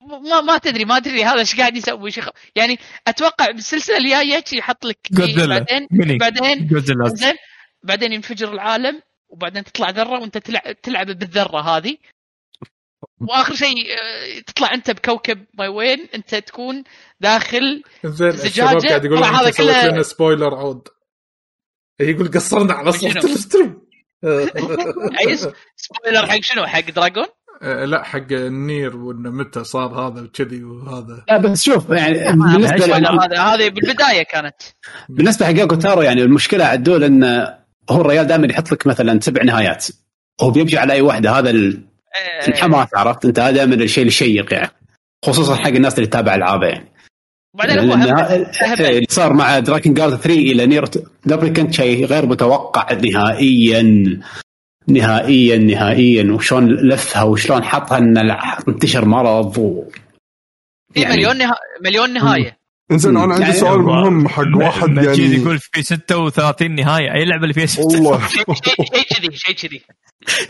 ما ما تدري ما تدري هذا إيش قاعد يسوي شيخ. يعني أتوقع بالسلسلة الجاية يحط لك. بعدين ميني بعدين زين بعدين ينفجر العالم وبعدين تطلع ذرة وأنت تلعب تلعب بالذرة هذه. وآخر شيء آه، تطلع أنت بكوكب ما وين أنت تكون داخل زين. الشباب قاعد يقولون هذا كله- لنا spoiler عود. يقول قصرنا على صوت؟ ال stream. عايز سبويلر حق شنو؟ حق Dragon لا حق ال Nier وإنه متى صار هذا وكذي وهذا. لا بس شوف يعني بالنسبة هذا هذه بالبداية كانت. بالنسبة حق يوكو تارو يعني المشكلة عدول إن هو الرجال دائما يحط لك مثلا سبع نهايات. هو بيمشي على أي واحدة هذا ال- آه، الحماس عرفت؟ أنت هذا دائما الشيء الشيق يعني خصوصا حق الناس اللي تتابع العابه. يعني وبعدين هو هم- هم- اللي صار مع دراكن جارد 3 إلى نير كنت شيء غير متوقع نهائيا. نهائيا نهائيا وشلون لفها وشلون حطها ان انتشر مرض و... في مليون نها... مليون نهاية. إنزين أنا عندي يعني سؤال هو- مهم حق واحد يعني يقول في 36 نهاية أي لعبة اللي فيها 6 والله. شيء شيء كذي شيء كذي.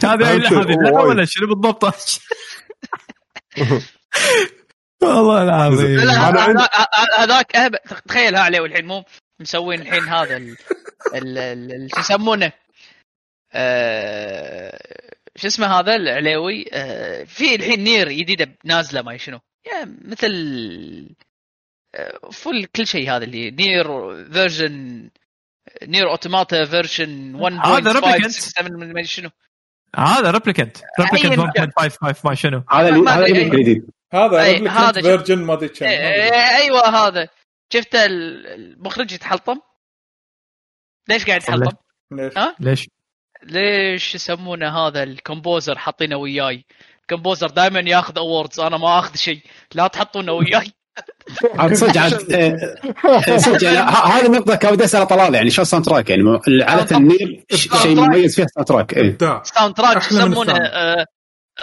هذه لا وايد. ولا شنو بالضبط؟ والله العظيم. هذا- هذا- هذاك تخيل ها عليه الحين مو مسوين الحين هذا. شو يسمونه. شو اسمه هذا العليوي آه... في الحين نير جديدة نازلة ما شنو يا مثل آه، فل كل شيء هذا اللي نير version Nier Automata version 1.5 هذا Replicant. 6 من ما شنو هذا Replicant Replicant أيا 1.55 ما شنو هذا هذا الجديد هذا Replicant. version ما أدري كم ما أدري. إيه، أيوه هذا شفت ال- المخرج يتحلطم ليش قاعد يتحلطم؟ ليش؟ ها؟ ليش؟ ليش يسمونه هذا ال composer حاطينه وياي؟ ال composer دائما ياخذ awards أنا ما أخذ شيء. لا تحطونه وياي. عاد صدق عاد آه، آه، صدق يعني هذه النقطة كان ودي اسال طلال يعني شو soundtrack يعني م- عادة ال Nier ش- شيء مميز فيها soundtrack إيه. ابداع soundtrack يسمونه. آه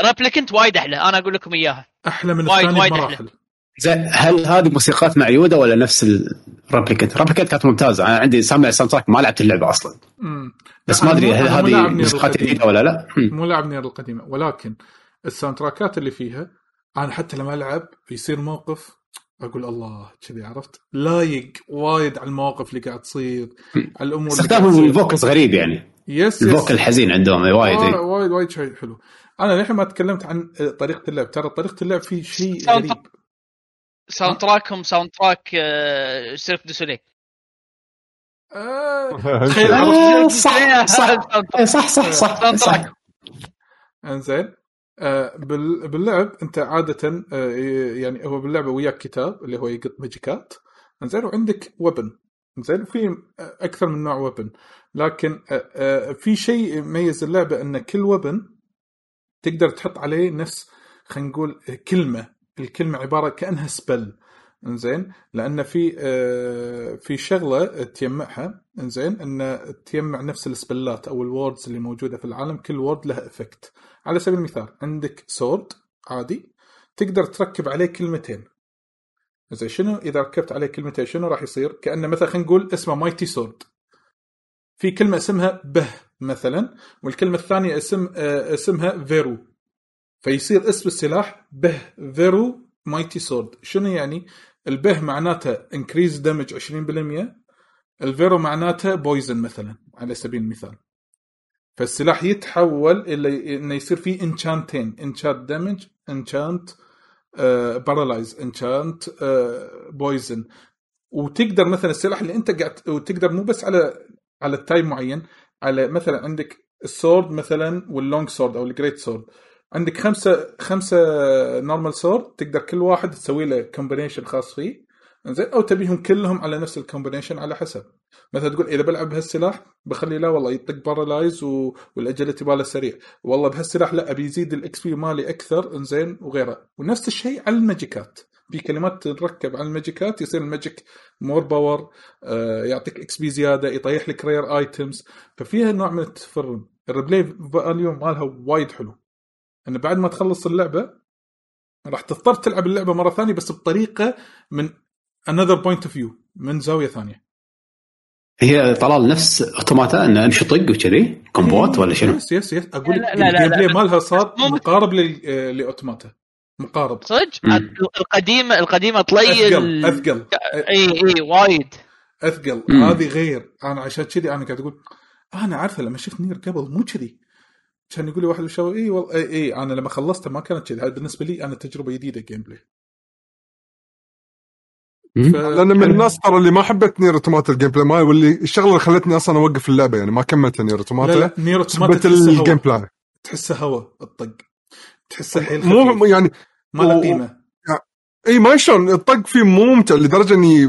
Replicant وايد أحلى. أنا أقول لكم إياها. أحلى من وايد- الثاني وايد بمراحل. زين هل هذه موسيقات معيودة ولا نفس ال Replicant؟ Replicant كانت ممتازة أنا عندي سامع ال soundtrack ما لعبت اللعبة أصلا مم. بس ما أدري هل هذه موسيقات. جديدة ولا لا؟ مم. مو لاعب Nier القديمة ولكن الساوند تراكات اللي فيها أنا حتى لما ألعب يصير موقف أقول الله كذي عرفت لايق وايد على المواقف اللي قاعد تصير على الأمور استخدامهم. ال vocals غريب يعني yes ال vocal yes الحزين عندهم وايد آه،. وايد وايد شيء حلو أنا للحين ما تكلمت عن طريقة اللعب ترى طريقة اللعب في شيء غريب soundtrack هم soundtrack Cirque du Soleil تخيل صح صح إيه، صح صح صح تراك انزين. آه، بال- باللعب انت عادة آه، يعني هو باللعبة وياك كتاب اللي هو يقط ماجيكات انزين وعندك وبن زين في أكثر من نوع وبن لكن آه، في شيء يميز اللعبة إن كل وبن تقدر تحط عليه نفس خلينا نقول كلمة. الكلمة عبارة كأنها سبل إنزين؟ لأن في آه، في شغلة تجمعها. إنزين؟ إن تجمع نفس السبلات أو ال words اللي موجودة في العالم كل word له effect على سبيل المثال عندك sword عادي تقدر تركب عليه كلمتين. زين شنو؟ إذا ركبت عليه كلمتين شنو راح يصير؟ كأنه مثلا خلينا نقول اسمه mighty sword في كلمة اسمها به مثلا والكلمة الثانية اسم آه، اسمها فيرو فيصير اسم السلاح به فيرو mighty sword شنو يعني؟ البه معناته increase damage 20% الفيرو معناته poison مثلا على سبيل المثال. فالسلاح يتحول إلى إنه يصير فيه enchanting enchant damage enchant paralyze enchant poison وتقدر مثلا السلاح اللي أنت قاعد وتقدر مو بس على على ال type معين على مثلا عندك ال sword مثلا وال long sword أو ال great sword عندك خمسه خمسة normal sword تقدر كل واحد تسوي له combination خاص فيه زين؟ أو تبيهم كلهم على نفس ال combination على حسب. مثلا تقول إذا بلعب بهالسلاح بخلي لا والله يطق paralyze و... وال agility ماله سريع. والله بهالسلاح لا أبي يزيد ال XP مالي أكثر إنزين؟ وغيره. ونفس الشيء على الماجيكات. في كلمات تركب على الماجيكات يصير ال magic more power آه يعطيك XP زيادة يطيح لك rare items ففيها نوع من التفرن ال replay value مالها وايد حلو. إنه بعد ما تخلص اللعبة راح تضطر تلعب اللعبة مرة ثانية بس بطريقة من another point of view من زاوية ثانية. هي طلال نفس Automata إنه امشي طق وكذي كومبوات ولا شنو؟ yes yes yes أقول لك لا، لا، لا، ال gameplay لا. مالها صار مقارب ل Automata. مقارب. صدق. القديمه القديمه طلي أثقل أثقل. إي إي وايد. أثقل. هذه غير. أنا عشان كذي أنا قاعد أقول أنا عارفة لما شفت Nier قبل مو كذي. كان يقول لي واحد بالشباب اي والله اي, اي أنا لما خلصتها ما كانت كذي هذا بالنسبة لي أنا تجربة جديدة gameplay. ف... لأن من الناس ترى اللي ما حبت Nier Automata ال gameplay مالها واللي الشغلة اللي خلتني أصلا أوقف اللعبة يعني ما كملت Nier Automata لا Nier Automata ال gameplay تحسه هوا. الطق. تحسه حيل مو يعني ما له قيمة. اي ما شلون الطق فيه مو ممتع لدرجة اني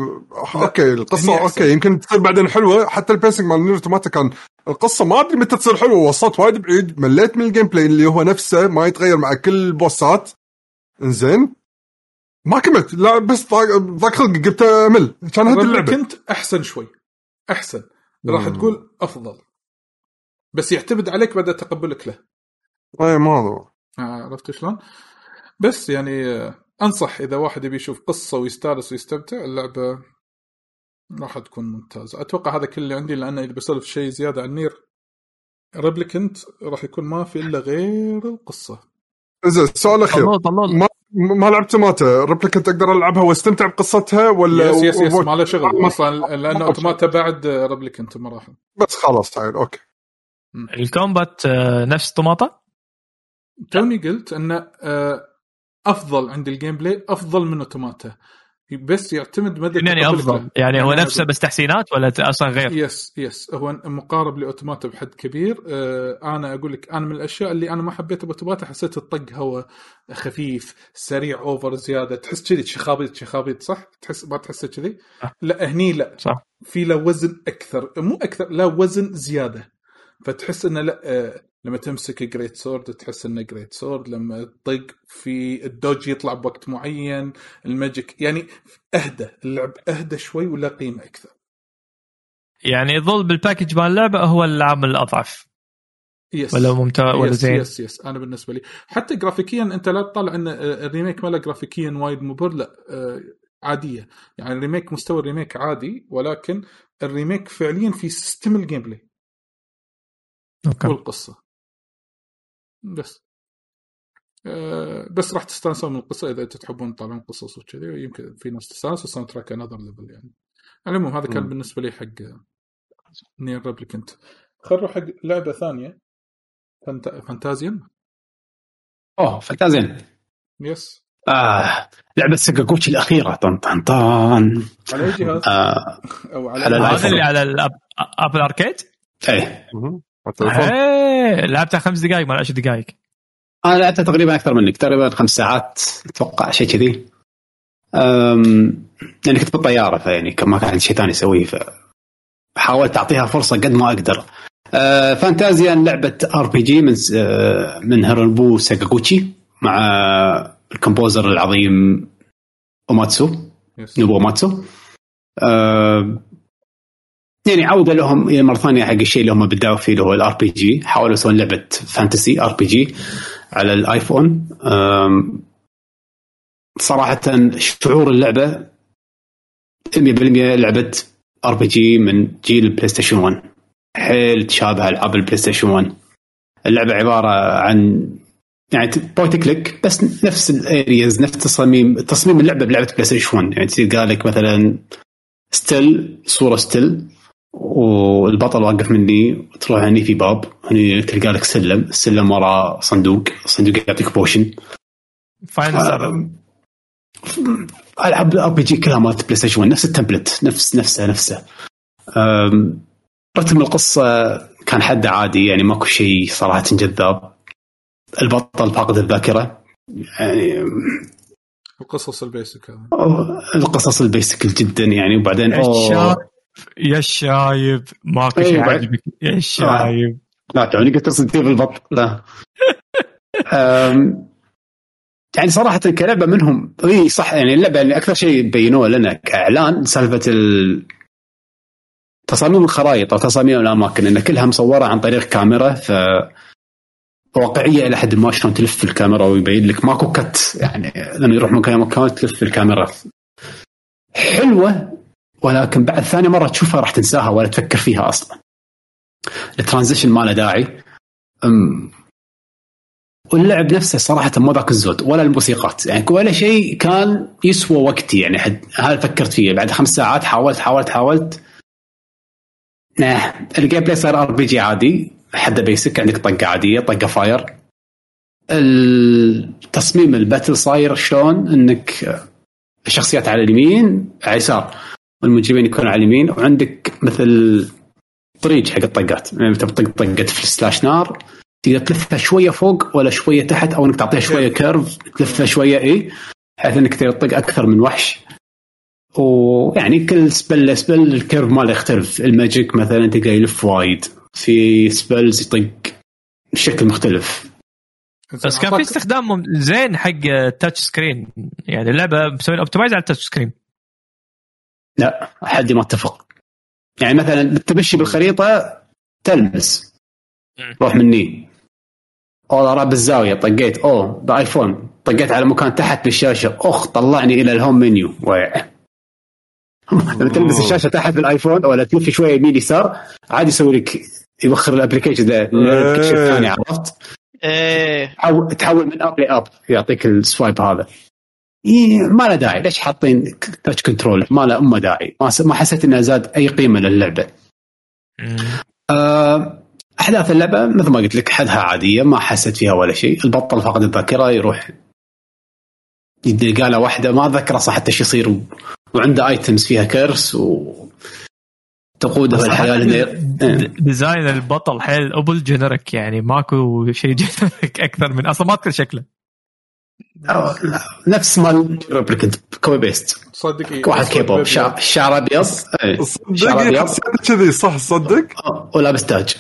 okay القصة. okay يمكن تصير بعدين حلوة. حتى ال pacing مال Nier Automata كان القصة ما أدري متى تصير حلوة وصلت وايد بعيد مليت من ال gameplay اللي هو نفسه ما يتغير مع كل البوسات إنزين. ما كملت لا بس ضاق خلقي قلت أمل. كان هذه اللعبة. كنت أحسن شوي. أحسن. راح. تقول أفضل. بس يعتمد عليك بعد تقبلك له. اي ما أدري. آه، عرفت شلون؟ بس يعني آه، أنصح إذا واحد يبي يشوف قصة ويستانس ويستمتع اللعبة راح تكون ممتازه أتوقع هذا كل اللي عندي لأن إذا بسولف شيء زيادة عن Nier Replicant راح يكون ما في إلا غير القصة. زين طلول طلول ما ما لعبت Automata Replicant أقدر ألعبها وأستمتع بقصتها ولا yes yes yes و- ما له شغل ما- أصلا لأنه Automata بعد Replicant مراحل بس خلاص تعال okay. ال combat آه، نفس Automata توني قلت انه آه، أفضل عند ال gameplay أفضل من Automata بس يعتمد مدى يعني أفضل. يعني هو يعني نفسه بس تحسينات ولا أصلا غير؟ yes yes. هو مقارب ل Automata بحد كبير. آه أنا أقول لك أنا من الأشياء اللي أنا ما حبيتها ب Automata حسيت الطق هو خفيف سريع over زيادة. تحس كذي شخابيط شخابيط صح؟ تحس ما تحسه كذي؟ لا هني لا. صح. في له وزن أكثر. مو أكثر لا وزن زيادة. فتحس إنه لا آه، لما تمسك great sword تحس إنه great sword لما تطق في ال dodge يطلع بوقت معين ال magic يعني أهدى اللعب أهدى شوي ولا قيمة أكثر. يعني يظل بال package مال اللعبة هو العامل الأضعف. yes ولا ممتاز ولا زين؟ yes yes أنا بالنسبة لي. حتى جرافيكيا أنت لا تطلع إن ال remake ماله جرافيكيا وايد مبهر لا آه، عادية. يعني ال remake مستوى ال remake عادي ولكن ال remake فعليا في system ال gameplay okay. والقصة. بس. آه، بس راح تستانسون من القصة إذا أنتم تحبون تطالعون قصص وكذي يمكن في ناس تستانس وال soundtrack another level يعني. على العموم هذا كان. بالنسبة لي حق NieR Replicant خل نروح حق لعبة ثانية. Fant... Fantasian أوه Fantasian yes آه لعبة ساكاغوتشي الأخيرة. طن طن طن. على اي جهاز آه أو على, على هذا. اللي على ال App... Apple Arcade إيه. مهم. على التليفون إيه لعبتها خمس دقائق ما 10 دقائق أنا لعبتها تقريبا أكثر منك تقريبا خمس ساعات أتوقع شيء كذي. أم... لاني كنت بالطيارة فيعني كان ما كان عندي شيء ثاني أسويه فحاولت أعطيها فرصة قد ما أقدر. أه Fantasian لعبة RPG من أه من هيرونوبو ساكاغوتشي مع ال composer العظيم أويماتسو. نوبو أويماتسو. أه يعني عودة لهم مرة ثانية حق الشيء اللي هم بدأوا فيه اللي هو ال RPG حاولوا يسوون لعبة fantasy RPG على ال iPhone صراحة شعور اللعبة 100% لعبة RPG من جيل ال PlayStation 1 حيل تشابه العاب ال PlayStation 1 اللعبة عبارة عن يعني point click بس نفس ال areas نفس تصاميم تصميم اللعبة بلعبة PlayStation 1 يعني قال لك مثلا still صورة still والبطل واقف مني. تروح هني في باب هني تلقى لك سلم. السلم وراه صندوق. الصندوق يعطيك potion Final آه، ألعاب ال RPG كلها مالت PlayStation 1 نفس ال template نفس نفسه نفسه. رتم القصة كان حد عادي. يعني ماكو شيء صراحة جذاب. البطل فاقد الذاكرة. يعني القصص ال basic القصص ال basic جدا يعني. وبعدين يا الشايب ماكو إيه، شيء بعد- عاجبك يا الشايب لا تعني قلت تصدق بالبط لا. يعني صراحة كلعبة منهم هي صح يعني اللعبة اللي أكثر شيء بينوه لنا كإعلان سالفة ال تصاميم الخرائط أو تصاميم الأماكن إن كلها مصورة عن طريق كاميرا ف واقعية إلى حد ما شلون تلف الكاميرا ويبين لك ماكو كت يعني لما يروح مكان مكان تلف الكاميرا. حلوة ولكن بعد ثاني مرة تشوفها راح تنساها ولا تفكر فيها أصلا. ال transition ما له داعي واللعب نفسه صراحة ما ذاك الزود ولا الموسيقات. يعني ولا شيء كان يسوى وقتي. يعني حد هذا فكرت فيه. بعد خمس ساعات حاولت حاولت حاولت. nah. ال gameplay صار RPG عادي. حد basic عندك طقة عادية طقة fire التصميم ال battle صاير شلون؟ إنك الشخصيات على اليمين على اليسار. والمجرمين يكونوا على اليمين وعندك مثل طريق حق الطقات. يعني انت بتطق طقة في slash نار تقدر تلفها شوية فوق ولا شوية تحت أو إنك تعطيها شوية curve تلفها شوية اي بحيث إنك تقدر تطق أكثر من وحش. ويعني كل spell spell ال curve ماله يختلف. ال magic مثلا تلقى يلف وايد. في spells يطق بشكل مختلف. بس كان في استخدام زين حق ال touch screen يعني اللعبة مسوين optimize على ال touch screen لا حدي ما اتفق. يعني مثلا تمشي بالخريطة تلمس. روح مني. أو راب بالزاوية طقيت. أوه ب iPhone طقيت على مكان تحت بالشاشة. اخ طلعني إلى ال home menu. لما تلمس الشاشة تحت بال iPhone ولا تلف شوية يمين يسار عادي يسوي لك يوخر ال application ذا كل شيء ثاني عرفت؟ إيه. تحول من app ل app يعطيك ال swipe هذا. إيه ما له داعي. ليش حاطين touch control ما له امه داعي. ما, حسيت انها زاد أي قيمة للعبة. آه، أحداث اللعبة مثل ما قلت لك حدها عادية ما حسيت فيها ولا شيء. البطل فقد الذاكرة يروح يلقى له واحدة ما ذكر صح حتى شو يصير. وعنده items فيها curse و تقوده الحياة design البطل حيل أبل generic يعني ماكو شيء generic أكثر من أصلا ما أذكر شكله. نفس مال Replicant copy paste صدق إيه. واحد كيبوب شعر شعر أبيض. إيه، شعر صدق أبيض. كذي صح صدق؟ آه، ولابس تاج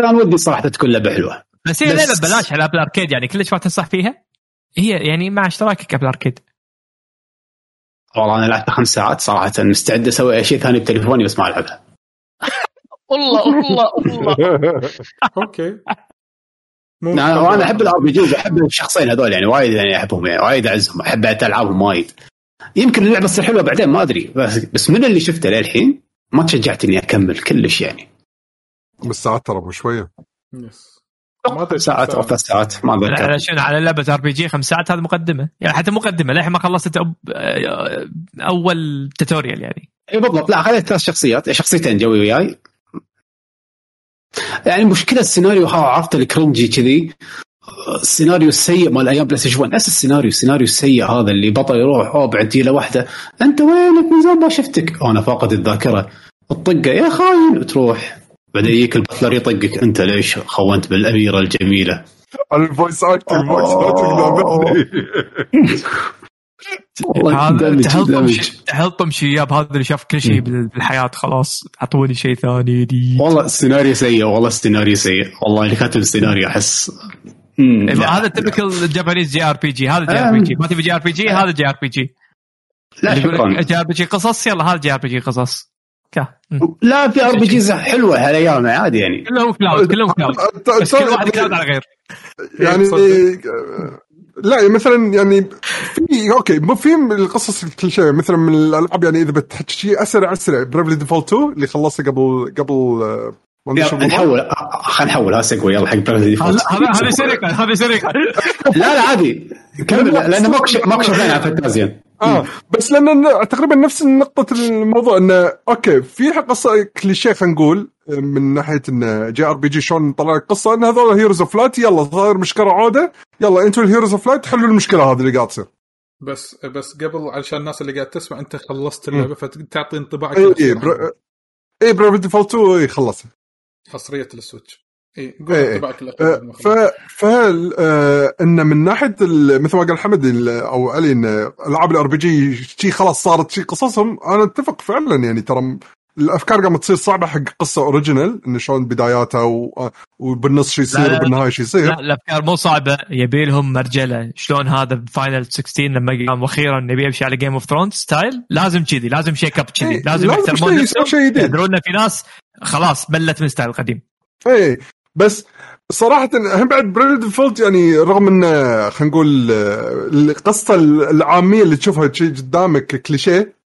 أنا ودي صراحة تكون لعبة حلوة. بس هي لعبة ببلاش على Apple Arcade يعني كلش ما تنصح فيها. هي يعني مع اشتراكك Apple Arcade والله أنا لعبتها خمس ساعات صراحة. مستعد أسوي أي شيء ثاني بتليفوني بس ما ألعبها. والله والله والله. okay. مو أنا وأنا أحب ال RPGs أحب الشخصين هذول يعني وايد يعني أحبهم يعني وايد أعزهم أحب العابهم وايد. يمكن اللعبة تصير حلوة بعدين ما أدري بس بس من اللي شفته للحين ما تشجعت اني أكمل كلش يعني. بس ساعات ترى مو شوية. yes. ما ساعات أو ثلاث ساعات ما اتذكر على شنو على لعبة RPG خمس ساعات هذه مقدمة. يعني حتى مقدمة للحين ما خلصت أب... أول tutorial يعني. اي بالضبط. لا خليت ثلاث شخصيات شخصيتين جوي وياي. يعني مشكلة السيناريو ها عرفت ال cringy كذي؟ السيناريو السيء مال أيام PlayStation 1 نفس السيناريو السيناريو السيء هذا اللي بطل يروح اوه بعدي له واحدة. أنت وينك؟ من زمان ما شفتك. أنا فاقد الذاكرة. الطقه يا خاين وتروح بعدين يجيك ال butler يطقك. أنت ليش خونت بالأميرة الجميلة؟ ال voice acting voice acting تحلطم شياب هذا اللي شاف كل شيء بال- بالحياة خلاص أعطوني شيء ثاني دي. والله السيناريو سيء والله السيناريو سيء. والله اللي كاتب السيناريو احس. هذا تبكل جابانيز جي ار بي جي هذا جي ار بي جي ما تبي جي ار بي جي هذا جي ار بي جي لا شكرا. جي ار بي جي قصص يلا هذا جي ار بي جي قصص. لا في RPGs حلوة هالايام عادي يعني. كلهم Cloud كلهم Cloud بس كل واحد Cloud على غير. يعني تصدق. لا مثلا يعني في okay مو في القصص كل شيء مثلا من الألعاب يعني إذا بتحكي شيء أسرع أسرع. Bravely Default 2 اللي خلصته قبل قبل آه، ما أدري شو يلا نحول خلينا نحول. ها سيجوي يلا حق Bravely Default هذا هذا هذه سرقة هذه سرقة. لا لا عادي. كمل لأنه ماكو شيء ماكو شيء ثاني على فانتازيا. آه بس لأن تقريبا نفس نقطة الموضوع إنه okay في قصة كليشيه خلينا نقول. من ناحية انه JRPG شلون طلع لك قصة إن هذول heroes of light يلا صاير مشكلة عودة يلا أنتوا ال heroes of light حلوا المشكلة هذه اللي قاعد تصير. بس بس قبل علشان الناس اللي قاعد تسمع أنت خلصت اللعبة فتعطي انطباعك اي اي بر... اي Bravely Default 2 اي خلص حصرية ال Switch. اي قول إيه. انطباعك آه، الاخير لما ف خلصت. ف آه، إن من ناحية ال- مثل ما قال حمد ال- أو علي إن ألعاب ال RPG خلاص صارت شي قصصهم أنا أتفق فعلا يعني ترى الأفكار قامت تصير صعبة حق قصة original انه شلون بداياتها و... وبالنص شو يصير. وبالنهاية شو يصير. لا الأفكار مو صعبة. يبي لهم مرجلة. شلون هذا ب Final 16 لما قام أخيرا نبي يمشي على Game of Thrones style لازم كذي لازم shake up كذي. إيه، لازم يحترمون. يدرون في ناس خلاص بلت من style القديم اي بس صراحة هم بعد Bravely Default يعني رغم انه خلينا نقول آه، القصة العامة اللي تشوفها قدامك كليشيه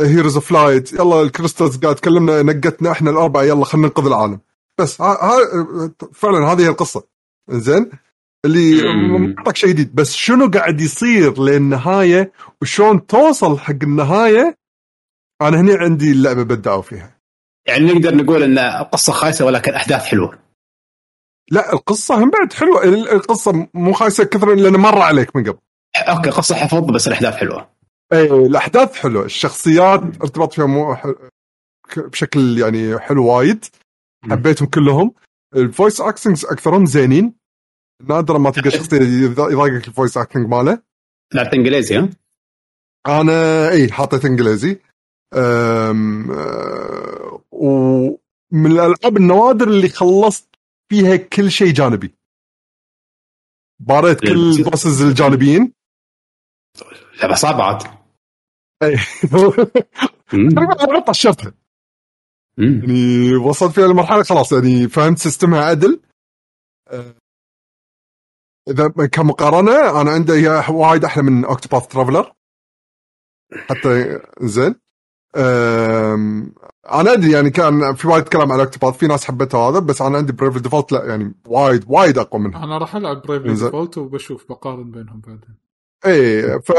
heroes of light يلا ال crystals قاعد تكلمنا نقتنا إحنا الأربعة يلا خلينا ننقذ العالم. بس ها ها فعلا هذه هي القصة. زين اللي. معطيك شيء جديد. بس شنو قاعد يصير للنهاية؟ وشلون توصل حق النهاية؟ أنا هنا عندي اللعبه بدعوا فيها. يعني نقدر نقول إن القصة خايسة ولكن أحداث حلوة. لا القصة هم بعد حلوة. ال- القصة مو خايسة كثر لأن مر عليك من قبل. okay قصة حفظ بس الأحداث حلوة. اي الأحداث حلوة. الشخصيات ارتباط فيها مو ح... ك- بشكل يعني حلو وايد. حبيتهم كلهم. ال voice actings أكثرهم زينين. نادرا ما تلقى شخصية يض- يضايقك ال voice acting ماله. لعبت إنجليزي ها؟ أنا اي حاطط إنجليزي. أم... أه... ومن الألعاب النوادر اللي خلصت فيها كل شيء جانبي. باريت كل. البوسز الجانبيين. لعبة صعبة عاد. تقريبا أنا طشرتها. يعني وصلت فيها المرحله خلاص يعني فهمت سيستمها عدل. أه، إذا كمقارنة أنا عندي وايد أحلى من Octopath Traveler حتى زين. أنا أدري يعني كان في وايد كلام على Octopath في ناس حبتها هذا بس أنا عندي Bravely Default لا يعني وايد وايد أقوى منها. أنا راح ألعب بريف. ديفولت وبشوف بقارن بينهم بعدين. إيه ف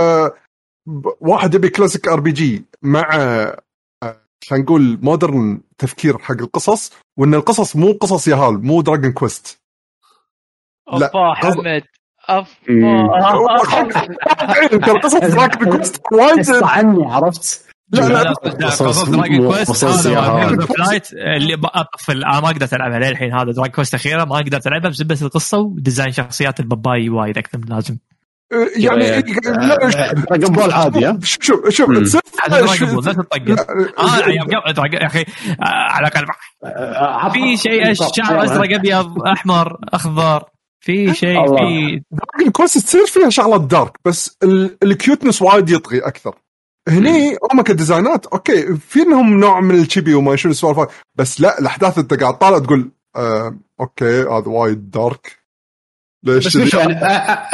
واحد يبي classic RPG مع آه، خلينا نقول modern تفكير حق القصص وإن القصص مو قصص يهال مو Dragon Quest لا، حمد. أفا. انت القصص دراجون كويست وايد. قصة عني عرفت؟ لا، لا، لا قصص دراجون كويست يا اللي اطفل أنا ما قدرت ألعبها للحين هذا دراجون كويست أخيرة ما قدرت ألعبها بس بس القصة وديزاين شخصيات الباباي وايد أكثر من لازم. يعني لا دراجون بول عادي ها؟ شوف شوف. تصير لا تطقس. آه لا، يا أخي آه، على الاقل آه، في شيء الشعر ازرق أبيض أحمر أخضر. في شيء. في Dragon Quest تصير فيها شغلات dark بس ال- ال cuteness وايد يطغي أكثر. هني هم كديزاينات okay في إنهم نوع من ال chibi وما شنو السوالف بس لا الأحداث أنت قاعد طالع تقول آه okay هذا وايد dark مش كذي؟ يعني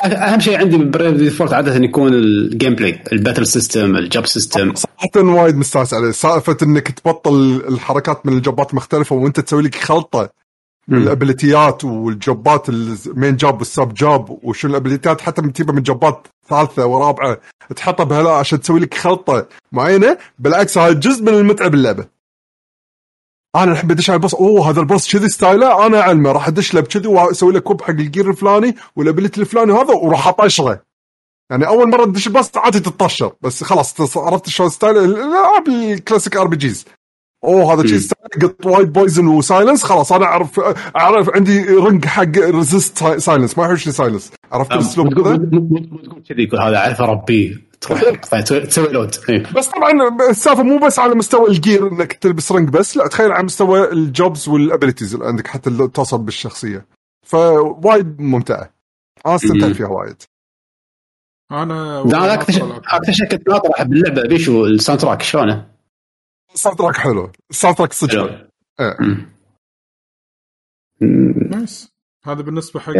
أهم شيء عندي بال Bravely Default عادة يكون ال gameplay ال battle system ال job system صراحة وايد مستانس عليه. سالفة إنك تبطل الحركات من الجوبات مختلفة وأنت تسوي لك خلطة. من الأبيليتيات والجوبات ال main job وال sub job وشو الأبيليتيات؟ حتى من تجيبها من جوبات ثالثة ورابعة تحطها بهلا عشان تسوي لك خلطة معينة. بالعكس هذا جزء من المتعة باللعبة. أنا الحين بدش على ال boss أوه هذا ال boss كذي style ه. أنا أعلمه. راح أدش له بكذي وأسوي له equip حق ال gear الفلاني وال ability الفلاني هذا وراح اطشره يعني أول مرة تدش ال boss عادي تتطشر. بس خلاص عرفت شلون style الالعاب ال classic RPGs. أوه هذا شيء. style. قط وايد poison و silence خلاص أنا اعرف أعرف عندي ring حق resist silence. ما يحوشني silence. عرفت الأسلوب تقول هذا؟ تقول كذي هذا عارف اربيه تسوي تسوي load إيه. بس طبعا السالفة مو بس على مستوى ال gear إنك تلبس ring بس لا تخيل على مستوى ال jobs وال abilities اللي عندك حتى اللي توصل بالشخصية فوايد ممتعة أنا استمتعت مم. فيها وايد أنا أكثر شيء. أكثر شيء كنت ناطر احب اللعبة بيشو ال soundtrack شلونه؟ ال soundtrack حلو ال soundtrack صدق حلو. إيه. nice هذا بالنسبة حق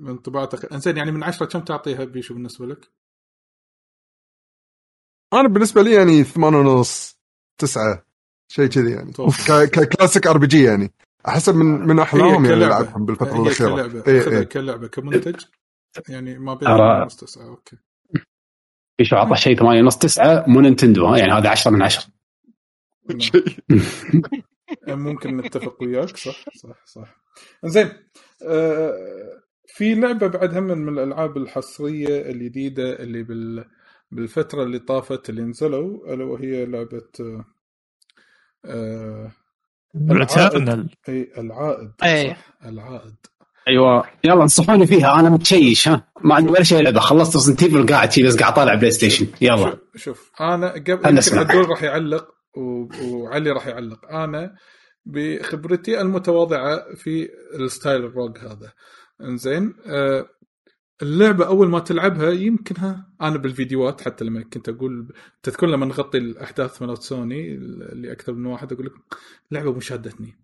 انطباعات أخ... انزين يعني من عشرة كم تعطيها بيشو بالنسبة لك؟ أنا بالنسبة لي يعني ثمانية ونص تسعة شيء كذي يعني. ك classic RPG يعني. احس من من احلاهم يعني. ألعبهم بالفترة هي الأخيرة. كلعبة. إيه إيه. كلعبه كمنتج. يعني ما بين أرى- ونص تسعة okay. بيشو عطى شيء 8 ونص 9 مو نينتندو ها؟ يعني هذا 10 من 10 ممكن نتفق وياك صح؟ صح صح. زين آه في لعبة بعد هم من الألعاب الحصرية الجديدة اللي بال بالفترة اللي طافت اللي نزلوا ألا وهي لعبة آه آه Returnal أي العائد. صح العائد. أيوه. يلا انصحوني فيها أنا متشيش ها. ما عندي ولا شيء لعبة. خلصت Resident Evil قاعد شي بس قاعد طالع PlayStation يلا. شوف, شوف أنا قبل يمكن. عدول راح يعلق و... وعلي راح يعلق. أنا بخبرتي المتواضعة في ال style ال rogue هذا. إنزين آه اللعبة أول ما تلعبها يمكنها أنا بالفيديوهات حتى لما كنت أقول تذكر لما نغطي الأحداث مالت سوني اللي أكثر من واحد أقول لك لعبة مو شادتني.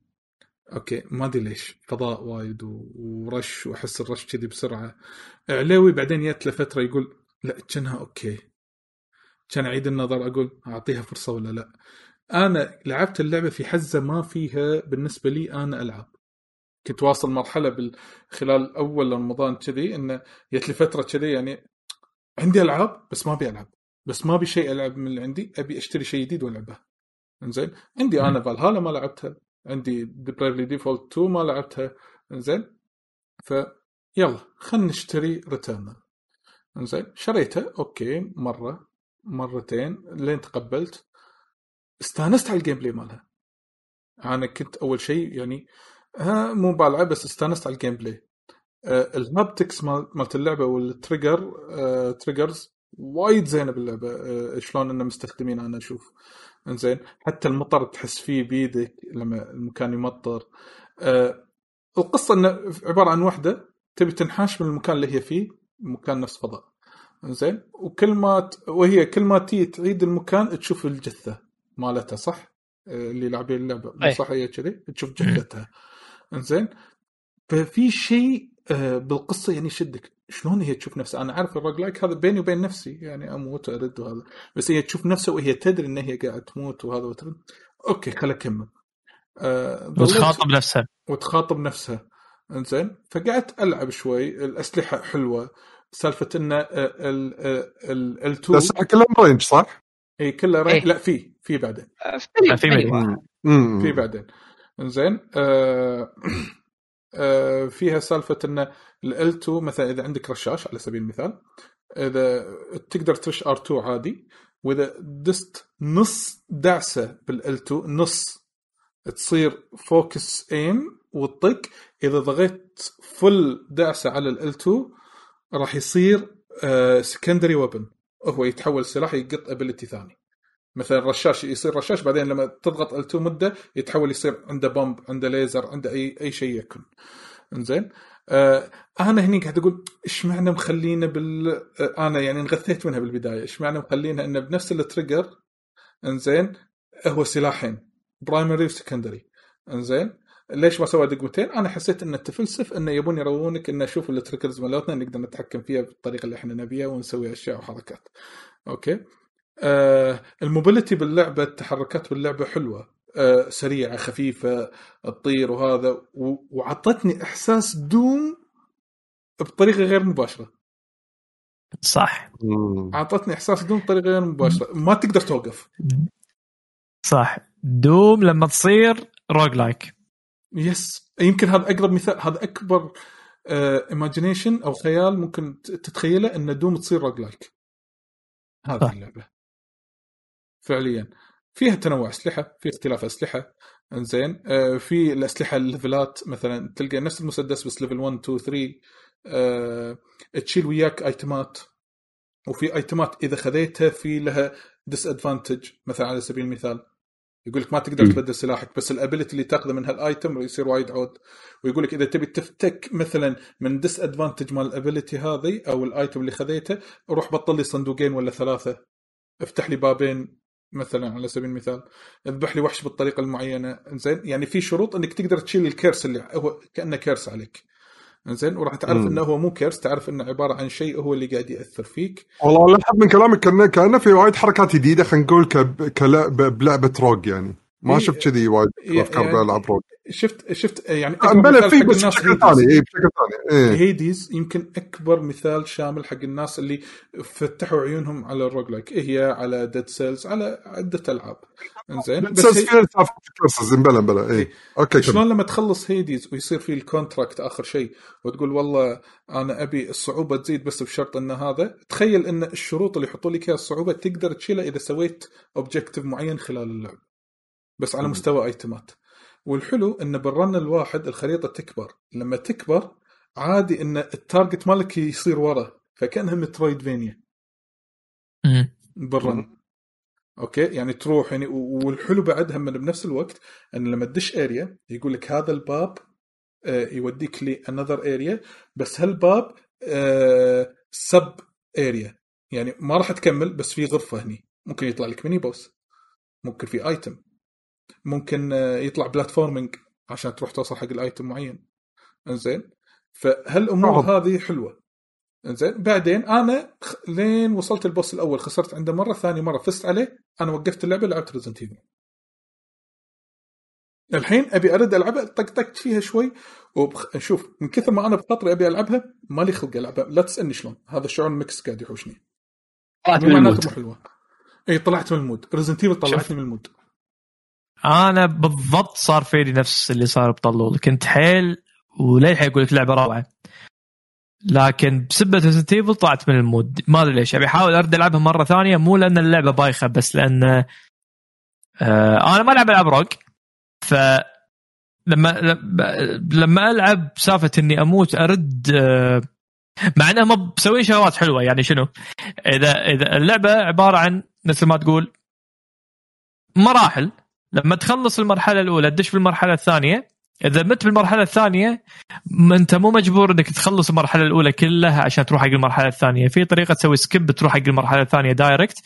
okay ما أدري ليش. فضاء وايد ورش وأحس الرش كذي بسرعة. عليوي بعدين جت لفترة يقول لا كأنها okay. كان أعيد النظر أقول أعطيها فرصة ولا لا. أنا لعبت اللعبة في حزة ما فيها بالنسبة لي أنا العب كنت واصل مرحلة بال... خلال أول رمضان كذي إنه جت لي فترة كذي يعني عندي ألعاب بس ما أبي ألعب. بس ما أبي شيء ألعب من اللي عندي أبي أشتري شيء جديد والعبه إنزين؟ عندي أنا فالهالا ما لعبتها. عندي Bravely Default 2 ما لعبتها. إنزين؟ ف يلا خلينا نشتري Returnal إنزين؟ شريتها okay مرة. مرتين. لين تقبلت. استانست على ال gameplay مالها. أنا كنت أول شيء يعني ها مو بالعه بس استانست على ال gameplay آه ال haptics مال- مالت اللعبة وال trigger آه triggers وايد زينة باللعبة. آه شلون انه مستخدمين أنا أشوف. إنزين حتى المطر تحس فيه بيدك لما المكان يمطر. آه القصة إنه عبارة عن وحدة تبي تنحاش من المكان اللي هي فيه مكان نفس فضاء. زين وكل ما ت... وهي كل ما تيجي تعيد المكان تشوف الجثة مالتها صح؟ آه، اللي لاعبين اللعبة. صح هي كذي؟ تشوف جثتها. انزين ففي شيء آه، بالقصة يعني يشدك شلون هي تشوف نفسها أنا عارف الروج لايك هذا بيني وبين نفسي يعني أموت وارد وهذا بس هي تشوف نفسها وهي تدري ان هي قاعدة تموت وهذا وترد okay خل اكمل آه ظليت- وتخاطب نفسها وتخاطب نفسها انزين فقعدت العب شوي الاسلحه حلوة سالفه ان ال ال L2 بس كلهم range صح؟ اي كلها range إيه. لا في في بعدين في بعدين. امم في بعدين انزين آه آه فيها سالفة إن L2 مثلا إذا عندك رشاش على سبيل المثال إذا تقدر ترش R2 عادي وإذا دست نص دعسة ب L2 نص تصير focus aim وتطق. إذا ضغطت full دعسة على L2 راح يصير secondary ويبن هو يتحول سلاح يقط ability ثاني. مثلا رشاش يصير رشاش بعدين لما تضغط L2 مدة يتحول يصير عنده bomb عنده ليزر عنده أي أي شيء يكن إنزين آه أنا هني قاعد أقول إيش معنى مخلينا بال آه أنا يعني انغثيت منها بالبداية إيش معنى مخلينا إنه بنفس ال trigger إنزين هو سلاحين primary و secondary إنزين ليش ما سوى دقمتين؟ أنا حسيت ان التفلسف إنه يبون يروونك إنه شوف ال triggers مالتنا نقدر نتحكم فيها بالطريقة اللي إحنا نبيها ونسوي أشياء وحركات. okay؟ آه ال mobility باللعبة التحركات باللعبة حلوة آه سريعة خفيفة تطير وهذا و- وعطتني إحساس Doom بطريقة غير مباشرة. صح. اعطتني إحساس Doom بطريقة غير مباشرة. ما تقدر توقف. صح. Doom لما تصير roguelike yes يمكن هذا أقرب مثال هذا أكبر imagination أو خيال ممكن تتخيله إن Doom تصير roguelike هذه صح. اللعبة. فعليا. فيها تنوع أسلحة في اختلاف أسلحة. إنزين. آه، في الأسلحة الليفلات مثلا تلقى نفس المسدس بس level 1 2 3 آه، تشيل وياك ايتمات وفي ايتمات إذا خذيتها في لها disadvantage مثلا على سبيل المثال. يقول لك ما تقدر. تبدل سلاحك بس ال ability اللي تاخذه من هال item يصير وايد عود. ويقول لك إذا تبي تفتك مثلا من disadvantage مال ال ability هذه أو ال item اللي خذيته روح بطل لي صندوقين ولا ثلاثة. افتح لي بابين. مثلا على سبيل المثال اذبح لي وحش بالطريقة المعينة. زين يعني في شروط إنك تقدر تشيل ال curse اللي هو كأنه curse عليك. زين وراح تعرف مم. إنه هو مو curse تعرف إنه عبارة عن شيء هو اللي قاعد يأثر فيك. والله لاحظ من كلامك كأنه كأنه في وايد حركات جديدة خلينا نقول ك- كلعب بلعبة rogue يعني. ما إيه، شفت كذي وايد يعني- أفكار بالعاب rogue شفت شفت يعني آه، بلا في بس بشكل. ثاني اي بشكل ثاني إيه Hades يمكن أكبر مثال شامل حق الناس اللي فتحوا عيونهم على ال roguelike هي على Dead Cells على عدة ألعاب إنزين بس هي- فيها curses بلا بلا اي إيه. okay. شلون لما تخلص Hades ويصير في ال contract آخر شيء وتقول والله أنا أبي الصعوبة تزيد بس بشرط إن هذا تخيل إن الشروط اللي يحطوا لك إياها الصعوبة تقدر تشيلها إذا سويت objective معين خلال اللعب بس على. مستوى ايتمات. والحلو إن بال run الواحد الخريطة تكبر. لما تكبر عادي إن ال target مالك يصير ورا فكأنها metroidvania. مم. بال run. okay؟ يعني تروح يعني والحلو بعدها من بنفس الوقت إن لما تدش area يقول لك هذا الباب آه، يوديك ل another area بس هالباب sub area يعني ما راح تكمل بس في غرفة هني. ممكن يطلع لك mini boss ممكن في item ممكن آه، يطلع platforming عشان تروح توصل حق ال item معين. إنزين؟ فهالامور. هذه حلوة؟ إنزين؟ بعدين أنا لين وصلت ال boss الأول خسرت عنده مرة ثاني مرة فزت عليه أنا وقفت اللعبة لعبت Resident Evil الحين أبي أرد ألعبها طقطقت فيها شوي وبخ... شوف من كثر ما أنا بخاطري أبي ألعبها مالي خلق ألعبها. لا تسألني شلون هذا الشعور ال mix قاعد يحوشني. طلعت من ال mood. مو حلوة. إي طلعت من ال mood. Resident Evil طلعتني من ال mood. أنا بالضبط صار فيني نفس اللي صار بطلال كنت حيل وللحين أقول لك لعبة روعة لكن بسبة Resident طلعت من ال mood ما أدري ليش ابي احاول أرد ألعبها مرة ثانية مو لأن اللعبة بايخة بس لأن آه أنا ما ألعب ألعاب rogue ف لما لما ألعب سالفة إني أموت أرد آه مع إنهم ما مسوين شغلات حلوة يعني شنو؟ إذا إذا اللعبة عبارة عن مثل ما تقول مراحل لما تخلص المرحلة الأولى تدش بالمرحله الثانية. إذا مت بالمرحله الثانية ما أنت مو مجبور إنك تخلص المرحلة الأولى كلها عشان تروح حق المرحلة الثانية. في طريقة تسوي skip تروح حق المرحلة الثانية direct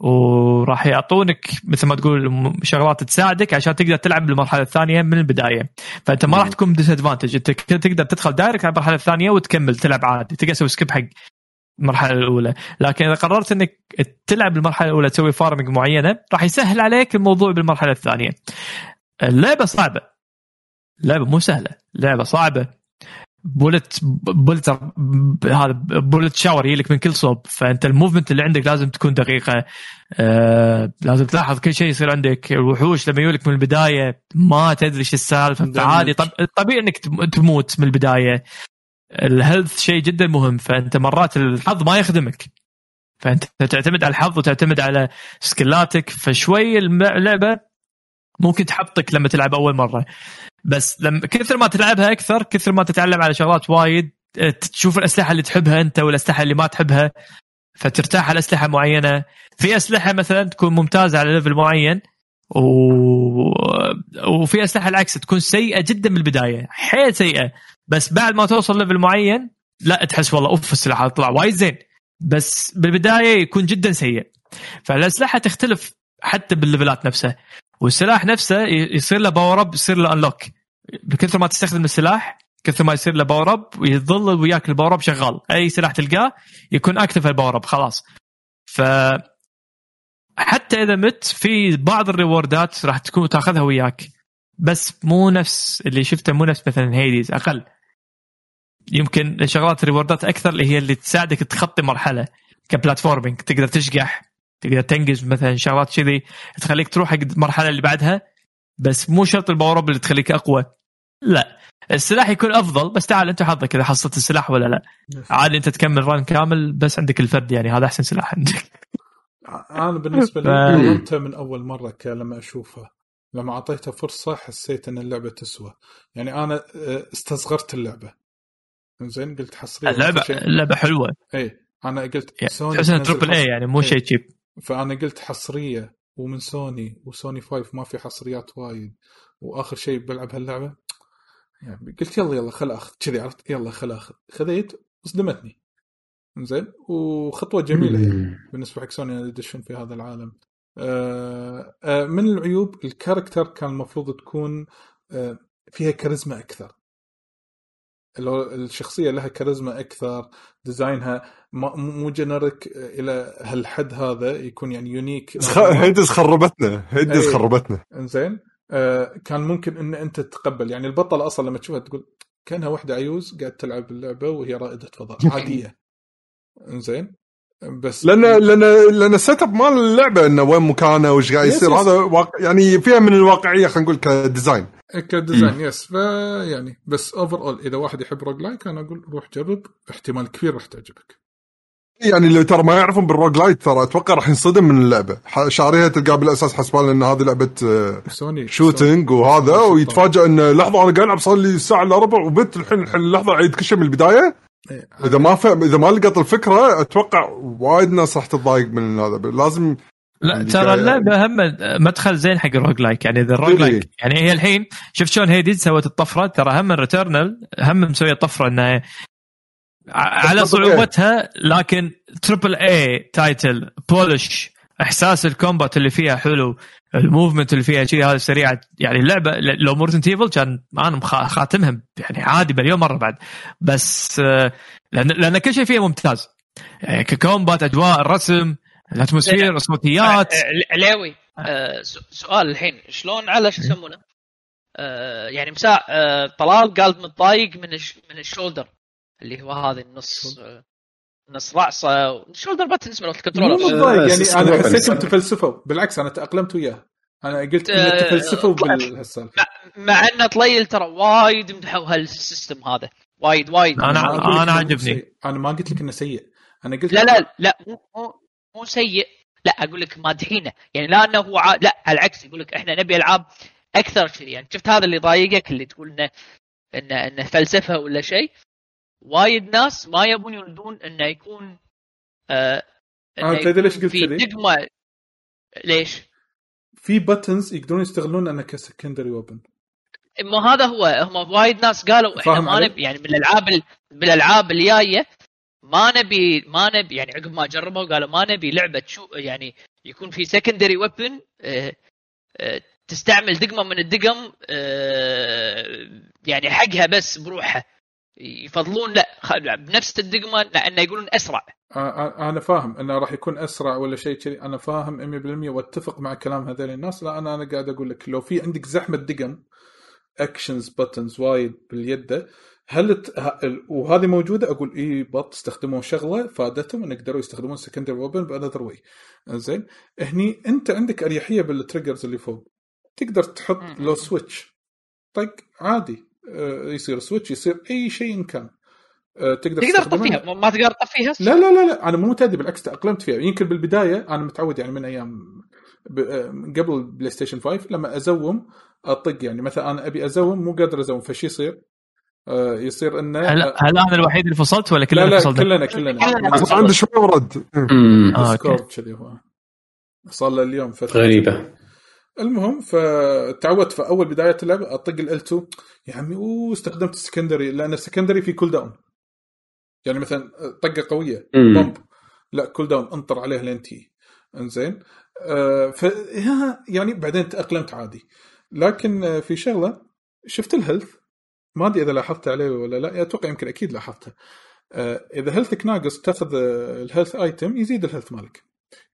وراح يعطونك مثل ما تقول شغلات تساعدك عشان تقدر تلعب بالمرحلة الثانية من البداية. فأنت ما راح تكون disadvantage أنت تقدر تدخل direct على المرحلة الثانية وتكمل تلعب عادي. تقدر تسوي skip حق المرحلة الأولى. لكن إذا قررت إنك تلعب بالمرحله الأولى تسوي farming معينة راح يسهل عليك الموضوع بالمرحلة الثانية. اللعبة صعبة. لعبة مو سهلة. لعبة صعبة. bullet bullet هذا bullet shower يجيلك من كل صوب. فأنت ال movement اللي عندك لازم تكون دقيقة. آه لازم تلاحظ كل شيء يصير عندك. الوحوش لما يجولك من البداية ما تدري إيش السالفة. damage. فعادي. طب طبيعي إنك تم- تموت من البداية. ال health شيء جدا مهم فأنت مرات الحظ ما يخدمك. فأنت تعتمد على الحظ وتعتمد على skillاتك فشوي اللعبة ممكن تحبطك لما تلعب أول مرة. بس لما كثر ما تلعبها أكثر كثر ما تتعلم على شغلات وايد تشوف الأسلحة اللي تحبها أنت والأسلحة اللي ما تحبها فترتاح على أسلحة معينة. في أسلحة مثلا تكون ممتازة على level معين و... وفي أسلحة العكس تكون سيئة جدا من البداية حيل سيئة. بس بعد ما توصل level معين لا تحس والله أوف السلاح طلع وايد زين. بس بالبداية يكون جدا سيء. فالأسلحة تختلف حتى بالليفلات نفسها والسلاح نفسه يصير له power up يصير له unlock بكثر ما تستخدم السلاح كثر ما يصير له power up ويظل وياك ال power up شغال. أي سلاح تلقاه يكون active ال power up خلاص. ف حتى إذا مت في بعض الريوردات راح تكون تاخذها وياك. بس مو نفس اللي شفته مو نفس مثلا Hades أقل. يمكن شغلات ريوردات أكثر اللي هي اللي تساعدك تخطي مرحلة. ك platforming تقدر تشقح تقدر تنجز مثلا شغلات كذي تخليك تروح حق المرحلة اللي بعدها. بس مو شرط ال power up اللي تخليك أقوى. لا. السلاح يكون أفضل بس تعال أنت حظك إذا حصلت السلاح ولا لا. عادي أنت تكمل run كامل بس عندك الفرد يعني هذا أحسن سلاح عندك. أنا بالنسبة لي جربتها من أول مرة لما أشوفها. لما اعطيتها فرصة حسيت إن اللعبة تسوى. يعني أنا آه، استصغرت اللعبة. زين؟ قلت حصرية. اللعبة اللعبة حلوة. اي أنا قلت سوني تحس triple A يعني مو شيء cheap فأنا قلت حصرية ومن سوني وسوني 5 ما في حصريات وايد. وآخر شيء بلعب هاللعبة. يعني قلت يلا يلا خل اخذ كذي عرفت؟ يلا خل اخذ خذيت صدمتني زين؟ وخطوة جميلة يعني. بالنسبة حق سوني يدشون في هذا العالم. من العيوب ال character كان المفروض تكون آه فيها كاريزما أكثر. الشخصية لها كاريزما أكثر ديزاينها مو generic إلى هالحد هذا يكون يعني unique. Hades خربتنا Hades إيه. خربتنا. إنزين. آه كان ممكن إن أنت تتقبل. يعني البطل أصلا لما تشوفها تقول كأنها واحدة عيوز قاعد تلعب اللعبة وهي رائدة فضاء عادية. إنزين. بس لأن لأن لأن ال setup مال اللعبة إنه وين مكانه وش قاعد يصير. هذا واقع يعني فيها من الواقعية خلينا نقول ك design. ك design yes فيعني بس overall إذا واحد يحب roguelike أنا أقول روح جرب احتمال كبير راح تعجبك. يعني اللي ترى ما يعرفون بال roguelite ترى أتوقع راح ينصدم من اللعبة. شاريها تلقاه بالأساس حسبان إن هذه لعبة سوني shooting وهذا ويتفاجئ انه لحظة أنا قاعد ألعب صار لي ساعة إلا ربع وبنت الحين اللحظه عيد كل شيء من البداية. إذا ما فهم إذا ما لقط الفكرة أتوقع وايد ناس راح تتضايق من هذا لازم لا ترى اللعبه هم مدخل زين حق ال roguelike. يعني إذا ال roguelike يعني هي الحين شفت شلون Hades سوت الطفرة. ترى هم ال Returnal هم مسوية طفرة انه على صعوبتها لكن triple A title polish إحساس ال combat اللي فيها حلو. ال movement اللي فيها شيء هذا سريعه يعني اللعبة لو مو Resident Evil كان أنا خاتمها يعني عادي مليون مرة بعد. بس آه، لأن لأن كل شيء فيها ممتاز. يعني ك combat أجواء الرسم ال atmosphere الصوتيات. علاوي آه سؤال الحين. شلون على شو يسمونه؟ آه يعني مساء آه طلال قال متضايق من من ال shoulder. اللي هو هذا النص آه نص رأسه. ال shoulder buttons من ال controller مو متضايق يعني أنا حسيتهم تفلسفوا. بالعكس أنا تأقلمت وياه. أنا قلت إنه آه، تفلسفوا بالسالفه مع ان طليل ترى وايد مدحوا هال system هذا. وايد وايد. أنا أنا عجبني أنا ما قلت لك إنه سيء. أنا قلت لا لا لا مو مو سيء. لا أقول لك مادحينه يعني لا إنه هو ع... لا على العكس يقول لك إحنا نبي ألعاب أكثر كذي يعني شفت هذا اللي ضايقك اللي تقول انه انه إنه فلسفة ولا شيء؟ وايد ناس ما يبون يردون انه يكون آه أنا تدري ليش قلت كذي؟ دقمه ليش؟ في بتنز يقدرون يستغلون انه كسكندري ويبن مو هذا هو. هم وايد ناس قالوا إحنا ما نبي يعني بالالعاب بالالعاب الجاية ما نبي ما نبي يعني عقب ما جربوا قالوا ما نبي لعبة شو يعني يكون في secondary weapon آه آه تستعمل دقمة من الدقم آه يعني حقها بس بروحها. يفضلون لا بنفس الدقمة لأنه يقولون أسرع. أنا فاهم أنه راح يكون أسرع ولا شيء كذي. أنا فاهم 100% وأتفق مع كلام هذول الناس. لا أنا أنا قاعد أقول لك لو في عندك زحمة دقم actions buttons وايد باليد هل ت... وهذه موجودة؟ أقول إي but استخدموا شغلة فادتهم أن يقدروا يستخدمون secondary weapon ب another way زين هني أنت عندك أريحية بال triggers اللي فوق. تقدر تحط لو switch طق عادي. آه، يصير switch يصير أي شيء كان. آه، تقدر تقدر تطفيها ما تقدر تطفيها؟ لا لا لا لا أنا مو معتدي بالعكس تأقلمت فيها. يمكن بالبداية أنا متعود يعني من أيام آه، قبل بلاي ستيشن 5 لما أزوم أطق يعني. مثلا أنا أبي أزوم مو قادر أزوم فشي يصير؟ آه، يصير إنه هل آه، هل أنا الوحيد اللي فصلت ولا لا كلنا لا فصلنا؟ كلنا كلنا. بس عنده شوي Weird. آه، كذي هو. صار له اليوم فترة. غريبة. المهم فتعودت في أول بداية اللعبه أطق ال 2 يا عمي أوه استخدمت ال secondary لأن ال secondary في cooldown يعني مثلا طقة قوية. bomb لا cooldown أنطر عليه لين تي إنزين. آه ف يعني بعدين تأقلمت عادي. لكن آه، في شغلة شفت ال health ما أدري إذا لاحظت عليه ولا لا أتوقع يمكن أكيد لاحظته. آه إذا health ك ناقص تأخذ ال health item يزيد ال health مالك.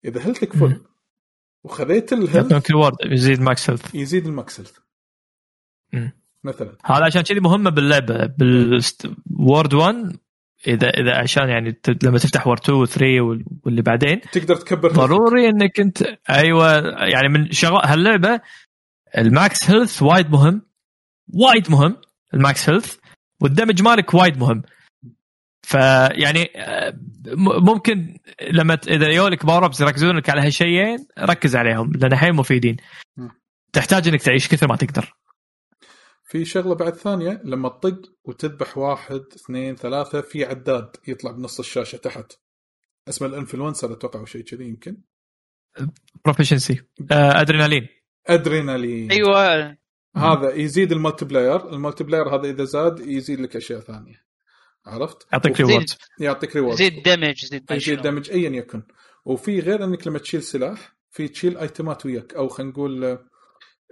إذا health ك full. وخذيت ال health يعطونك reward يزيد max health يزيد ال max health. مثلا. هذا عشان كذي مهمة باللعبة. بال world 1 اذا إذا عشان يعني لما تفتح world 2 و 3 واللي بعدين تقدر تكبر ضروري إنك انت أيوه يعني من شغل هاللعبة ال max health وايد مهم. وايد مهم ال max health وال damage مالك وايد مهم. فيعني آه، ممكن لما إذا يولك power ups يركزون لك على هالشيئين ركز عليهم لأن الحين مفيدين. تحتاج إنك تعيش كثر ما تقدر. في شغلة بعد ثانية لما تطق وتذبح واحد اثنين ثلاثة في عداد يطلع بنص الشاشة تحت. اسمه ال influencer أتوقع أو شيء كذي يمكن. proficiency ادرينالين أدرينالين. أيوه. هذا يزيد ال multiplier ال multiplier هذا إذا زاد يزيد لك أشياء ثانية. عرفت؟ يعطيك. reward يعطيك reward زيد damage زيد يزيد damage damage ايا يكن. وفي غير إنك لما تشيل سلاح في تشيل ايتمات وياك. أو خلينا نقول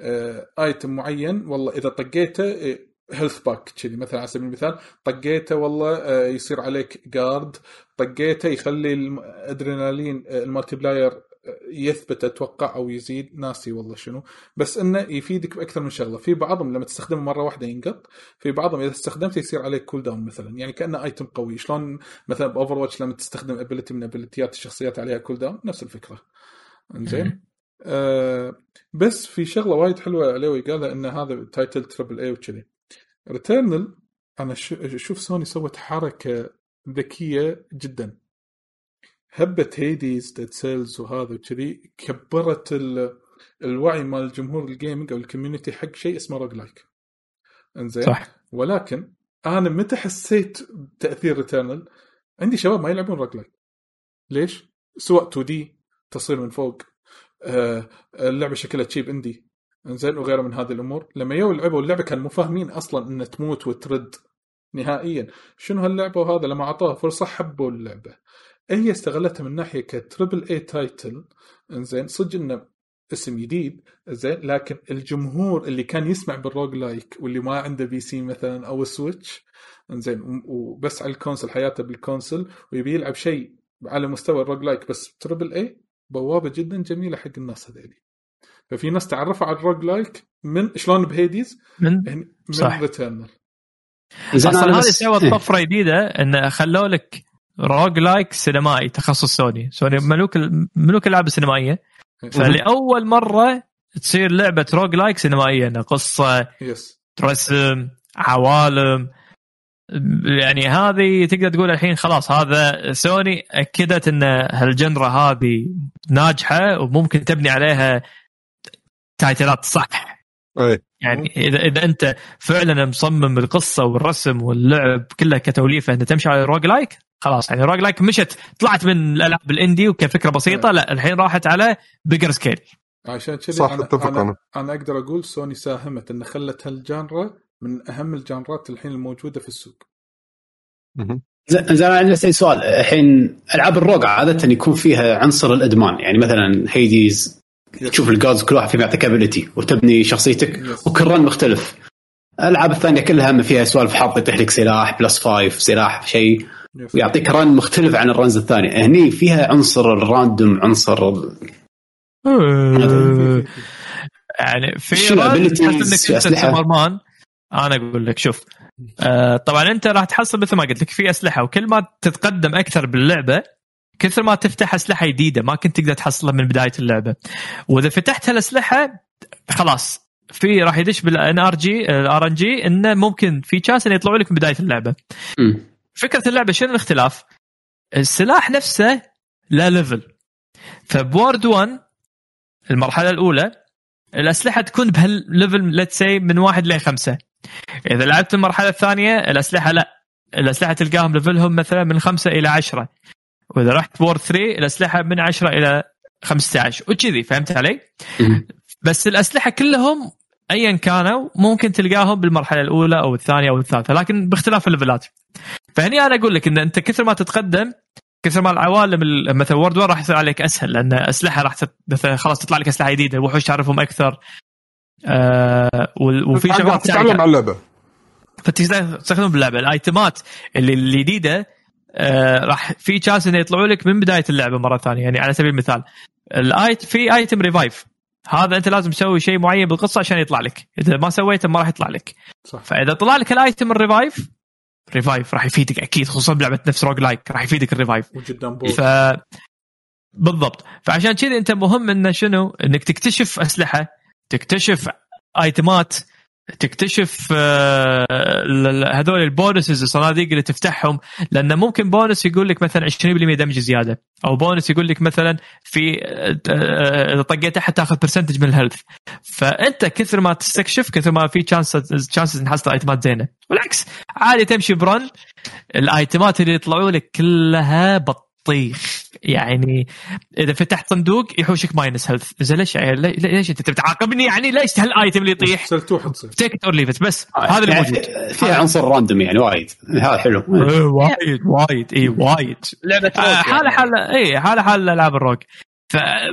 آه، item معين والله إذا طقيته health pack كذي. مثلا على سبيل المثال طقيته والله آه، يصير عليك guard طقيته يخلي الادرينالين آه، ال multiplier آه، يثبت أتوقع أو يزيد. ناسي والله شنو. بس إنه يفيدك بأكثر من شغلة. في بعضهم لما تستخدمه مرة واحدة ينقط في بعضهم إذا استخدمته يصير عليك cooldown مثلا. يعني كأنه item قوي. شلون مثلا ب Overwatch لما تستخدم ability من ابيلتيات الشخصيات عليها cooldown نفس الفكرة. إنزين؟ آه بس في شغلة وايد حلوة عليه قالها إن هذا title triple A وكذي. Returnal أنا أشوف سوني سوت حركة ذكية جدا. هبت Hades Dead Cells وهذا وكذي كبرت ال... الوعي مال الجمهور ال gaming أو ال community حق شيء اسمه roguelike. إنزين. صح. ولكن أنا متى حسيت بتأثير Returnal عندي شباب ما يلعبون roguelike. ليش؟ سواء 2 D تصوير من فوق آه اللعبة شكلها cheap indie إنزين وغيره من هذه الأمور. لما يو لعبوا اللعبة كانوا مو فاهمين أصلا ان تموت وترد نهائيا. شنو هاللعبة وهذا؟ لما أعطوها فرصة حبوا اللعبة. هي استغلتها من ناحية ك triple A title إنزين صدق إنه اسم جديد زين لكن الجمهور اللي كان يسمع بال roguelike واللي ما عنده PC مثلا أو Switch إنزين وبس على ال console حياته بال console ويبي يلعب شيء على مستوى ال roguelike بس triple A بوابة جدا جميلة حق الناس هذيلي. ففي ناس تعرفوا على ال roguelike من شلون ب Hades؟ من؟ يعني من. Returnal أصلا هذه سوت إيه. طفرة جديدة ان خلوا لك roguelike سينمائي تخصص سوني سوني ملوك ملوك الألعاب السينمائية. فلأول مرة تصير لعبة roguelike سينمائيه قصة yes رسم عوالم. يعني هذه تقدر تقول الحين خلاص هذا سوني أكدت إن هال genre هذه ناجحة وممكن تبني عليها تايتلات صح. اي يعني اذا إذا أنت فعلا مصمم القصة والرسم واللعب كلها كتوليفة انت تمشي على roguelike خلاص يعني roguelike مشت طلعت من الألعاب ال indie وكفكرة بسيطة لا الحين راحت على bigger scale عشان كذي صح، أنا, أنا, أنا. أنا أقدر أقول سوني ساهمت ان خلت هال genre من أهم الجانرات الحين الموجودة في السوق. زين أنا عندي سؤال الحين ألعاب ال rogue عادة يكون فيها عنصر الإدمان يعني مثلا Hades تشوف ال gods كل واحد فيهم يعطيك ability وتبني شخصيتك. وكل run مختلف الألعاب الثانية كلها ما فيها سوالف حظ يطيح لك سلاح plus five سلاح شيء. ويعطيك run مختلف عن ال runs الثانية هني فيها عنصر ال random عنصر ال- يعني في تحس إنك أنت أسلحة؟ سوبرمان. أنا أقول لك شوف. آه طبعا أنت راح تحصل مثل ما قلت لك في أسلحة وكل ما تتقدم أكثر باللعبة كثر ما تفتح أسلحة جديدة ما كنت تقدر تحصلها من بداية اللعبة. وإذا فتحت هالأسلحة خلاص. في راح يدش بالان ار جي الار ان جي إنه ممكن في chance إنه يطلعوا لك من بداية اللعبة. مم. فكرة اللعبة شنو الاختلاف؟ السلاح نفسه له level ف world 1 المرحلة الأولى الأسلحة تكون بهال level let's say من واحد لخمسه إذا لعبت المرحلة الثانية الأسلحة لا الأسلحة تلقاهم level هم مثلا من خمسة إلى عشرة وإذا رحت world 3 الأسلحة من 10 إلى 15 وكذي فهمت علي؟ بس الأسلحة كلهم ايا كانوا ممكن تلقاهم بالمرحلة الأولى أو الثانية أو الثالثة لكن باختلاف الليفلات. فهني أنا أقول لك إن أنت كثر ما تتقدم كثر ما العوالم ال- مثلا world 1 راح يصير عليك أسهل لأن أسلحة راح. مثلا خلاص تطلع لك أسلحة جديدة الوحوش تعرفهم أكثر آه وفي شغلات تتعلم. على اللعبة. فتقدر تستخدمهم باللعبة. ال item ات اللي الجديده آه راح في chance إنه يطلعوا لك من بداية اللعبة مرة ثانية يعني على سبيل المثال. ال item في item revive هذا أنت لازم تسوي شيء معين بالقصة عشان يطلع لك. إذا ما سويته ما راح يطلع لك. صح. فإذا طلع لك ال item ال revive revive راح يفيدك أكيد خصوصا بلعبة نفس roguelike راح يفيدك ال revive وجدا ف بالضبط. فعشان كذا أنت مهم انه شنو؟ إنك تكتشف أسلحة تكتشف item ات تكتشف آه، هذول ال bonuses الصناديق اللي تفتحهم لأنه ممكن بونس يقول لك مثلا 20% damage زيادة أو بونس يقول لك مثلا في آه، آه، إذا طقيت أحد تأخذ percentage من ال health. فأنت كثر ما تستكشف كثر ما في chances chances نحصل item ات زينة. والعكس عادي تمشي ب run ال item ات اللي يطلعوا لك كلها بطيخ. يعني إذا فتحت صندوق يحوشك ماينس هيلث زين ليش ليش أنت تعاقبني؟ يعني ليش هالايتم اللي يطيح؟ سلتوحه تصير تيك اور ليف بس هذا اللي يعني موجود. فيها عنصر راندوم يعني وايد. هذا حلو. إيه، وايد وايد اي وايد. لعبة آه، حاله يعني. حاله اي حاله حاله العاب الروك.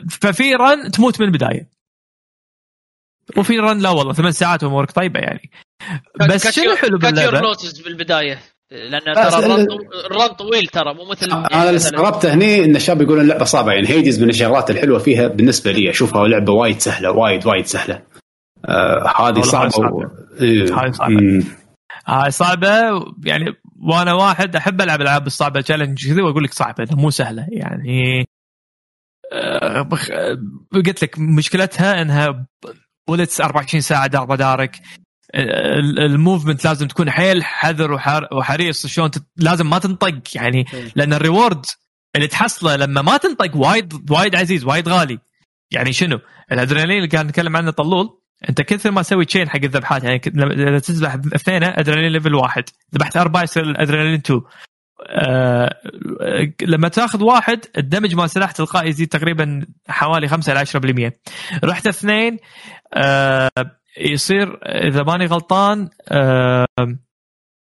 ففي رن تموت من البداية. وفي رن لا والله ثمان ساعات امورك طيبة يعني. بس شنو حلو كات يور باللعبة؟ بالبداية. لأن ترى ال- الرن ال run طويل ترى مو مثل أنا اللي استغربته هني إن الشباب يقولون اللعبه صعبة يعني هيدز من الشغلات الحلوة فيها بالنسبة لي أشوفها لعبة وايد سهلة وايد وايد سهلة آه هذه والله صعبة. و... هاي صعبة. مم. هاي صعبة يعني وأنا واحد أحب ألعب ألعاب الصعبة challenge كذي وأقول لك صعبة مو سهلة يعني آه، بخ- آه، قلت لك مشكلتها إنها bullets 24 ساعة دار مدارك ال- ال movement لازم تكون حيل حذر وحر- وحريص شلون تت- لازم ما تنطق يعني لأن ال reward اللي تحصله لما ما تنطق وايد وايد عزيز وايد غالي. يعني شنو؟ الأدرينالين اللي كنا نتكلم عنه طلول أنت كثر ما تسوي chain حق الذبحات يعني إذا تذبح اثنين أدرينالين level واحد. ذبحت أربعة يصير الأدرينالين 2 آه لما تاخذ واحد ال damage مال سلاح تلقائي يزيد تقريبا حوالي 5 إلى 10% رحت اثنين آه يصير إذا ماني غلطان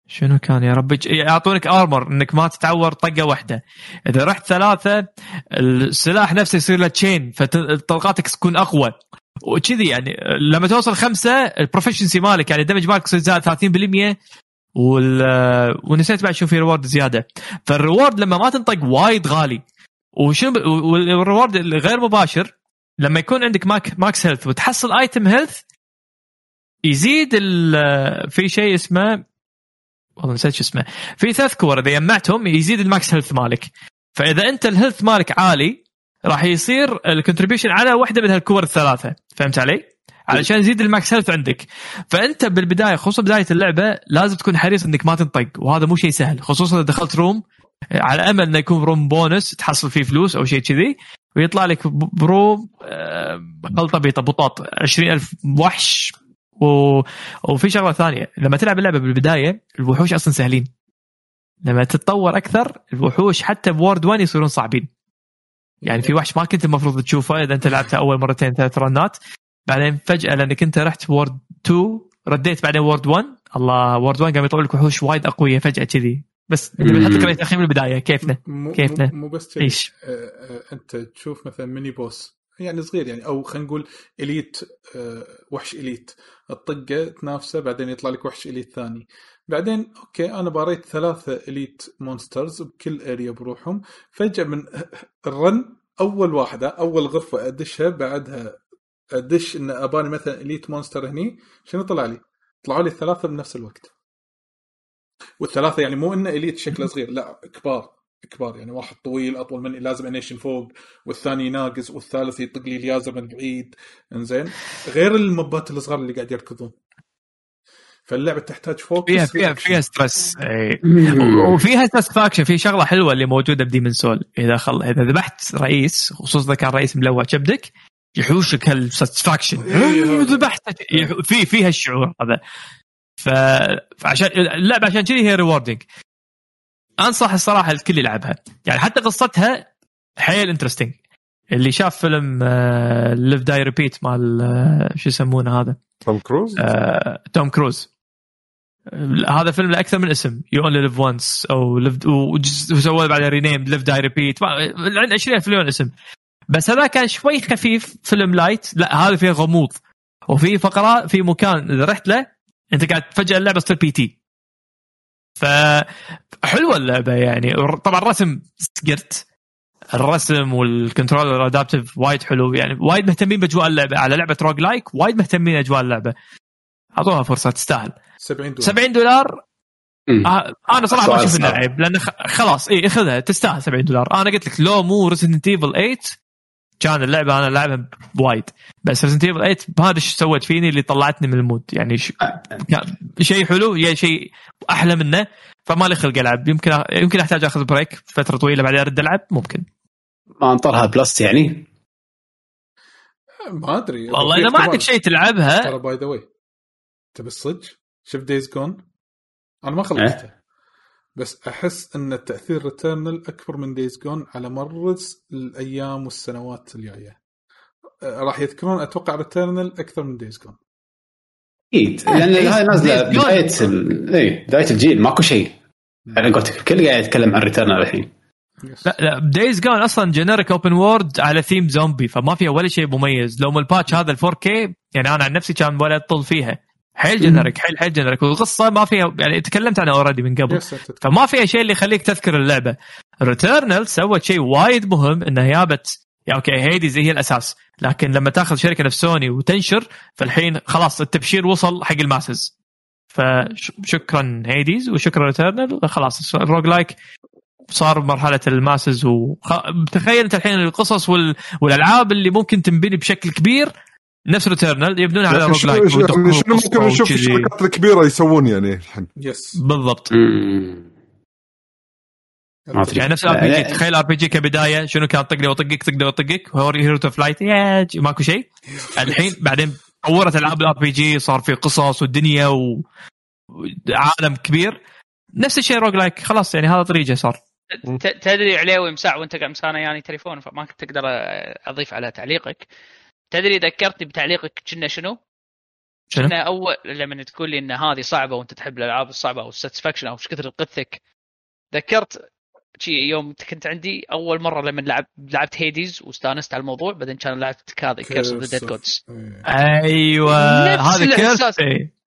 شنو كان يا ربي؟ يعطونك armor إنك ما تتعور طقة واحدة. إذا رحت ثلاثة السلاح نفسه يصير له chain فطلقاتك تكون أقوى. وكذي يعني لما توصل خمسة ال proficiency مالك يعني ال damage مالك يصير زائد 30% وال ونسيت بعد شو في reward زيادة. فال reward لما ما تنطق وايد غالي. وشنو وال reward الغير مباشر لما يكون عندك ماك max health وتحصل item health يزيد في شيء اسمه والله نسيت شو اسمه. في ثلاث core إذا جمعتهم يزيد ال max health مالك. فإذا أنت ال health مالك عالي راح يصير ال contribution على واحدة من هال core الثلاثة. فهمت علي؟ علشان يزيد ال max health عندك. فأنت بالبداية خصوصا بداية اللعبة لازم تكون حريص إنك ما تنطق وهذا مو شيء سهل. خصوصا إذا دخلت room على أمل إنه يكون room bonus تحصل فيه فلوس أو شيء كذي ويطلع لك ب room آه، خلطه بيطه بطاط 20000 وحش و... وفي شغلة ثانية. لما تلعب اللعبة بالبداية الوحوش أصلا سهلين. لما تتطور أكثر الوحوش حتى ب world 1 يصيرون صعبين. يعني في وحش ما كنت المفروض تشوفه إذا أنت لعبته أول مرتين ثلاث run ات. بعدين فجأة لأنك أنت رحت world 2 رديت بعدين world 1 الله وورد 1 قام يطلع لك وحوش وايد أقوية فجأة كذي. بس نحط لك رأي تقييم البداية. كيفنا كيفنا؟ مو, بس كذي. إيش؟ آه، آه، أنت تشوف مثلا ميني بوس يعني صغير يعني أو خلينا نقول اليت آه، وحش اليت الطقة تنافسه بعدين يطلع لك وحش إليت ثاني. بعدين أوكي أنا باريت ثلاثة إليت مونسترز بكل اريا بروحهم. فجأة من الرن أول واحدة أول غرفة أدشها بعدها أدش إن أباني مثلا elite monster هني شنو طلع لي؟ طلعوا لي الثلاثة بنفس الوقت. والثلاثة يعني مو إنه elite شكله صغير لا كبار. كبار يعني واحد طويل أطول مني لازم أنيشن فوق والثاني ناقص والثالث يطق لي ليزر من بعيد. إنزين؟ غير المبات الصغار اللي قاعد يركضون. فاللعبه تحتاج focus فيها فيها. فيها stress إيه. وفيها satisfaction في شغلة حلوة اللي موجودة ب Demon's Souls. إذا خل... إذا ذبحت رئيس خصوصا إذا كان رئيس ملوع كبدك يحوشك هال satisfaction إيه. ذبحت. يح- في في هالشعور هذا. ف... فعشان اللعبة عشان كذي هي rewarding أنصح الصراحة الكل يلعبها. يعني حتى قصتها حيل interesting اللي شاف فيلم Live Die Repeat مال آه، شو يسمونه هذا؟ توم كروز؟ آه، توم كروز. هذا فيلم له أكثر من اسم. You Only Live Once أو وجز- وسووا بعدين rename Live Die Repeat عنده 20 مليون اسم. بس هذا كان شوي خفيف فيلم light لا هذا فيه غموض. وفي فقرات في مكان اذا رحت له. أنت قاعد فجاه اللعبة تصير P.T. فحلوه اللعبة يعني. طبعا الرسم سكرت الرسم وال controller adaptive وايد حلو يعني. وايد مهتمين بأجواء اللعبة. على لعبة roguelike وايد مهتمين اجواء اللعبة. أعطوها فرصة تستاهل. 70 دولار. 70 دولار؟ مم. آه أنا صراحة ما أشوف إنه. عيب لأن خ- خلاص اي إخذها تستاهل 70 دولار. أنا قلت لك لو مو Resident Evil 8 كان اللعبة أنا لعبها بوايد بس Resident Evil 8 بهذا إيش سوت فيني اللي طلعتني من ال mood. يعني ش... شيء حلو يا شيء أحلى منه فما لي خلق ألعب. يمكن يمكن أحتاج أخذ break فترة طويلة بعدين أرد ألعب ممكن. ما أنطرها Plus يعني؟ ما أدري. والله في إذا ما. عندك شيء تلعبها ترى by the way تبي الصدق؟ شوف Days Gone أنا ما خلصته بس أحس إن تاثير Returnal أكبر من Days Gone على مر الأيام والسنوات الجاية. أه، راح يذكرون أتوقع Returnal أكثر من Days Gone أكيد. لأن Days- هاي نازلة. بداية ال... اي بداية الجيل. ماكو شيء. على قولتك الكل قاعد يتكلم عن Returnal الحين. لا لا Days Gone أصلا generic open world على theme zombie فما فيها ولا شيء مميز. لو ال patch هذا ال 4K يعني أنا عن نفسي كان ولا أطل فيها. حيل generic حيل حيل generic والقصة ما فيها يعني تكلمت عنها already من قبل فما فيها شيء اللي يخليك تذكر اللعبة. Returnal سوت شيء وايد مهم إنها جابت يا okay Hades هي الأساس. لكن لما تأخذ شركة نفس سوني وتنشر فالحين خلاص التبشير وصل حق ال masses. فشكرا Hades وشكرا Returnal خلاص ال roguelike صار بمرحله ال masses وتخيل انت الحين القصص وال... والألعاب اللي ممكن تنبني بشكل كبير نفس Returnal يبنون على يعني roguelike شنو ممكن نشوف الشركات الكبيرة يسوون يعني الحين؟ yes بالضبط. ما. يعني نفس ال RPG. تخيل RPG كبداية شنو كان طقني وطقك طقني وطقك. hero to fight ماكو شيء. الحين بعدين طورت ألعاب ال RPG صار في قصص والدنيا وعالم كبير. نفس الشيء roguelike. خلاص يعني هذا طريقه صار. تدري عليوي مساع وانت قاعد مسانا يعني تليفون فما كنت تقدر أضيف على تعليقك. تدري ذكرتني بتعليقك كنا شنو؟ شنو؟ كنا أول لما تقول لي إن هذه صعبة وأنت تحب الألعاب الصعبة أو ال satisfaction أو إيش كثر قثك ذكرت شي يوم كنت عندي أول مرة لما لعب لعبت Hades واستانست على الموضوع بعدين كان لعبت هذه Curse of the Dead Gods. أيوه نفس هذا Curse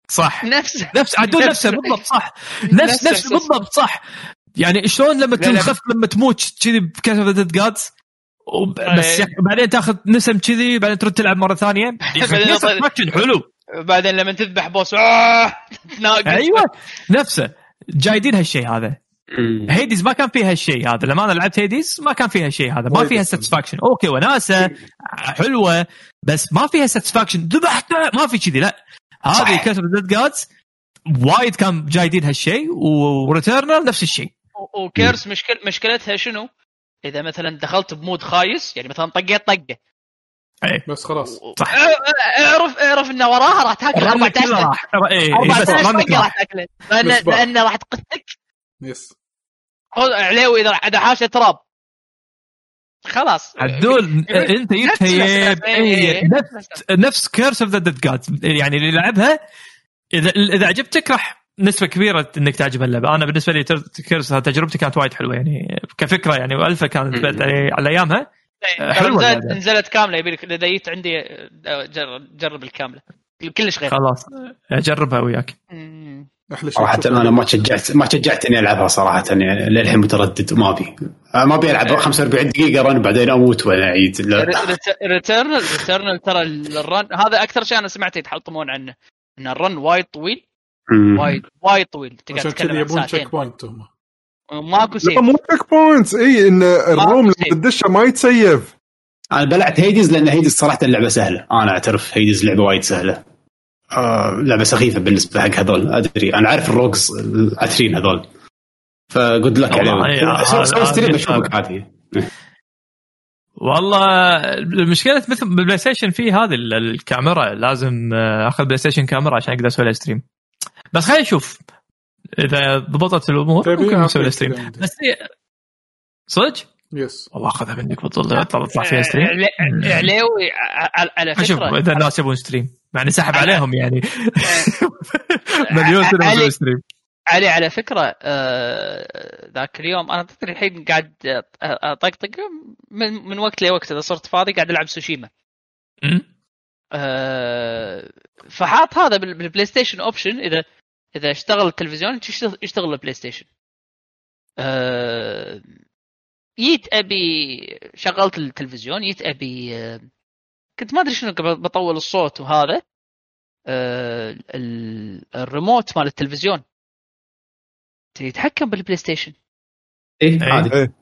صح نفس نفس عدول نفسه بالضبط صح نفس نفس. بالضبط صح يعني شلون لما. تنخف لما تموت كذي ب Curse of the Gods بس إيه. يا- بعدين تاخذ نسم كذي بعدين ترد تلعب مرة ثانية. في satisfaction حلو. بعدين لما تذبح boss آه تناقص أيوه نفسه. جايدين هالشيء هذا. Hades ما كان فيها هالشيء هذا. لما أنا لعبت Hades ما كان فيها الشيء هذا. ما فيها. satisfaction okay وناسة حلوة بس ما فيها satisfaction ذبحته ما في كذي لا. هذه of the Gods وايد كان جايدين هالشيء و Returnal نفس الشيء. و- وكيرس مشكل مشكلتها شنو؟ إذا مثلا دخلت بمود خايس يعني مثلا طقيت طقة. بس خلاص. صح. اعرف اعرف ان وراها راح تأكل أربع رنك كله تاسك راح. إيه، إيه، أربع بس تاسك رنك راح تاكله لأن بس بقى. لأن راح تقتك يس. عليوي إذا إذا حاشه تراب. خلاص. عدول أنت نفس جبت هي الأساس. إيه، إيه، نفس. نفس كيرس اوف ذا ديد جاد يعني اللي لعبها اذا إذا عجبتك راح نسبة كبيرة إنك تعجب اللعبه أنا بالنسبة لي Curse تجربتي كانت وايد حلوة يعني كفكرة يعني والفا كانت مم. على على أيامها. ترى حلوة نزلت اللعبة. نزلت كاملة يبي لك إذا جيت عندي آه، جرب جرب الكاملة. كلش غير. خلاص. أجربها وياك. أحلى شيء صراحة تشوف- أنا ما تشجعت ما تشجعت اني ألعبها صراحة يعني للحين متردد وما أبي. ما أبي ألعب. 45 دقيقة run بعدين أموت ولا أعيد. Returnal Returnal ترى ال run هذا أكثر شيء أنا سمعت يتحطمون عنه. إن ال run وايد طويل. وايد وايد طويل تقعد عشان تتكلم كذا يبون checkpoint هم. ماكو save لا مو checkpoints إي إن ال room. لما تدشه ما يتسيف. أنا بلعت Hades لأن Hades صراحة اللعبة سهلة. أنا أعترف Hades لعبة وايد سهلة. آه لعبة سخيفة بالنسبة حق هذول أدري. أنا عارف الروكس العترين هذول. ف good luck والله عليهم سوي- stream أشوفك عادي. والله المشكلة مثل بال PlayStation في هذه ال- الكاميرا. لازم آه، أخذ PlayStation كاميرا عشان أقدر أسوي لها stream بس خلينا نشوف. إذا ضبطت الأمور تبي ممكن نسوي أعطيك stream. بس هي صدق؟ yes والله أخذها منك بطل تطلع فيها stream عل- علاوي ع- على أشوف فكرة. إذا الناس يبون stream مع اني سحب عليهم يعني. مليون سنة بسوي stream علي على فكرة آه، ذاك اليوم أنا تدري الحين قاعد أطقطق من, من وقت لوقت إذا صرت فاضي قاعد ألعب سوشيما. آه، فحاط هذا بال- بال PlayStation option إذا إذا اشتغل التلفزيون يشتغل, ال PlayStation آه، جيت أبي شغلت التلفزيون جيت أبي آه، كنت ما أدري شنو بطول الصوت وهذا ال- الريموت مال التلفزيون. يتحكم بال PlayStation إيه إيه. عادي.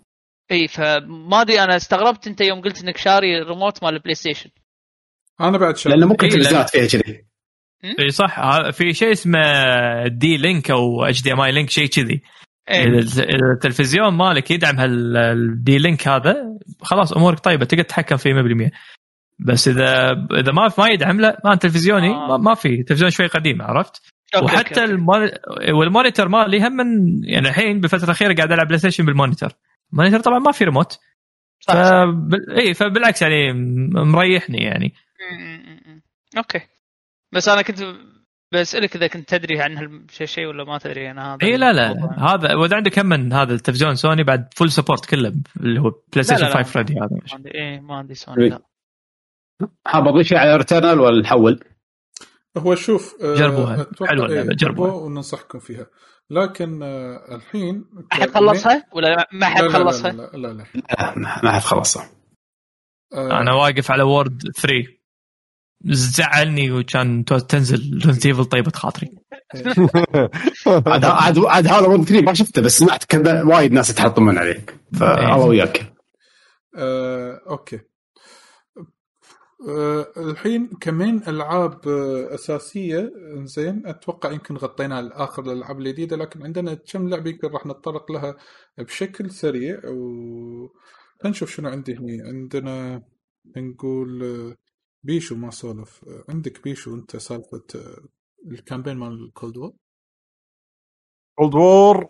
إي فما أدري أنا استغربت أنت يوم قلت إنك شاري الريموت مال ال PlayStation أنا بعد شايف لأنه ممكن إيه، تلفزيونات فيها كذي. اي صح ها- في شيء اسمه D link أو HDMI link شيء كذي إيه. إذا التلفزيون مالك يدعم هال D link هذا خلاص أمورك طيبة تقدر تتحكم فيه 100% بس إذا إذا ما ما يدعم لا ما تلفزيوني آه. ما, ما في تلفزيون شوي قديم عرفت okay، وحتى okay، okay. ال moni... وال monitor مالي هم من يعني الحين بالفترة الأخيرة قاعد ألعب PlayStation بال monitor ال monitor طبعا ما في ريموت صح، صح. فبال... اي فبالعكس يعني مريحني يعني. أوكي بس أنا كنت بسألك إذا كنت تدري عن هالشيء شيء ولا ما تدري عن هذا اي لا لا الموضوع. هذا وإذا عندك هم من هذا التلفزيون سوني بعد فول سبورت كله اللي هو بلاي ستيشن لا، لا. 5 ريدي هذا ما عندي إيه ما عندي سوني لا حاب أضيف شيء على ريتيرنال ولا نحول؟ هو شوف آه، جربوها. أتوقع حلوة اللعبة، إيه، جربوها. وننصحكم فيها لكن آه، الحين احد خلصها ولا ما حد لا لا لا خلصها؟ لا لا, لا, لا. لا ما ما حد خلصها آه، أنا واقف على world 3 زعلني وكان تنزل Resident Evil طيبة خاطري. عاد عاد عاد هذا ون 3 ما شفته بس سمعت كذا وايد ناس يتحطمون عليك. فالله وياك. آه، okay. آه، الحين كمين ألعاب آه، أساسية؟ زين أتوقع يمكن غطينا آخر الألعاب الجديدة لكن عندنا كم لعبة يمكن راح نتطرق لها بشكل سريع و نشوف شنو عندي هنا عندنا نقول آه، بيشو ما سولف. آه، عندك بيشو انت سالفة آه، ال campaign مال ال Cold War Cold War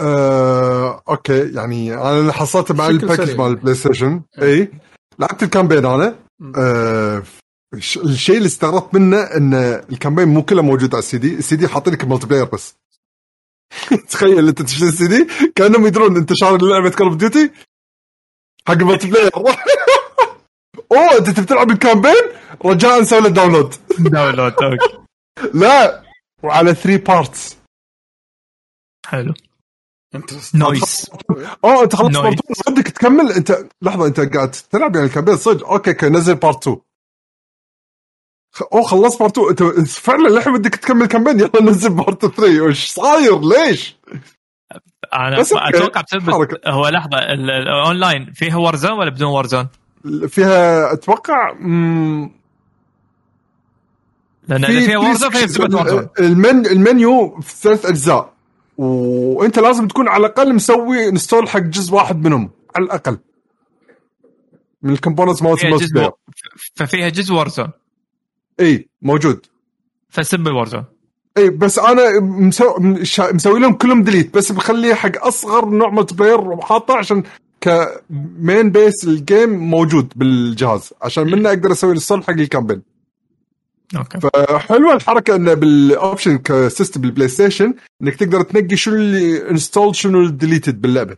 آه، okay يعني أنا اللي حصلته مع ال package. مال ال PlayStation. إيه. إي لعبت ال campaign أنا. آه، الشيء اللي استغربت منه إن الكامبين مو كله موجود على السي دي. السي دي حاطين لك الملتي بلاير بس. تخيل أنت تشتري السي دي كأنهم يدرون أنت شاري لعبه كول اوف ديوتي حق الملتي بلاير أوه أنت تبي تلعب الكامبين رجاء نسوي له داونلود داونلود أوكي. لا وعلى 3 بارتس حلو. أنت نويس أوه أنت خلصت. بارت 2 ودك تكمل. أنت لحظة أنت قاعد تلعب يعني الكامبين صدق. أوكي أوكي نزل بارت 2 خ- أوه خلصت part 2 أنت فعلا للحين بدك تكمل campaign. يلا نزل part 3 وش صاير؟ ليش؟ أنا. أتوقع بسبب. هو لحظة ال- ال- الاونلاين فيها Warzone ولا بدون Warzone؟ فيها أتوقع مم، لأن في فيها في Warzone فيها section- المن المنيو في ثلاث أجزاء. وأنت لازم تكون على الأقل مسوي install حق جزء واحد منهم على الأقل. من ال components مالت ال multiplayer ففيها جزء Warzone إي موجود. فسب ال Warzone إي بس أنا مسو... مشا- مسوي لهم كلهم delete بس بخليه حق أصغر نوع multiplayer وحاطه عشان ك main base ال game موجود بالجهاز. عشان منه أقدر أسوي install حق ال campaign. okay. فحلوة الحركة إنه بال option ك system بال PlayStation إنك تقدر تنقي شنو اللي install شنو ال deleted باللعبة.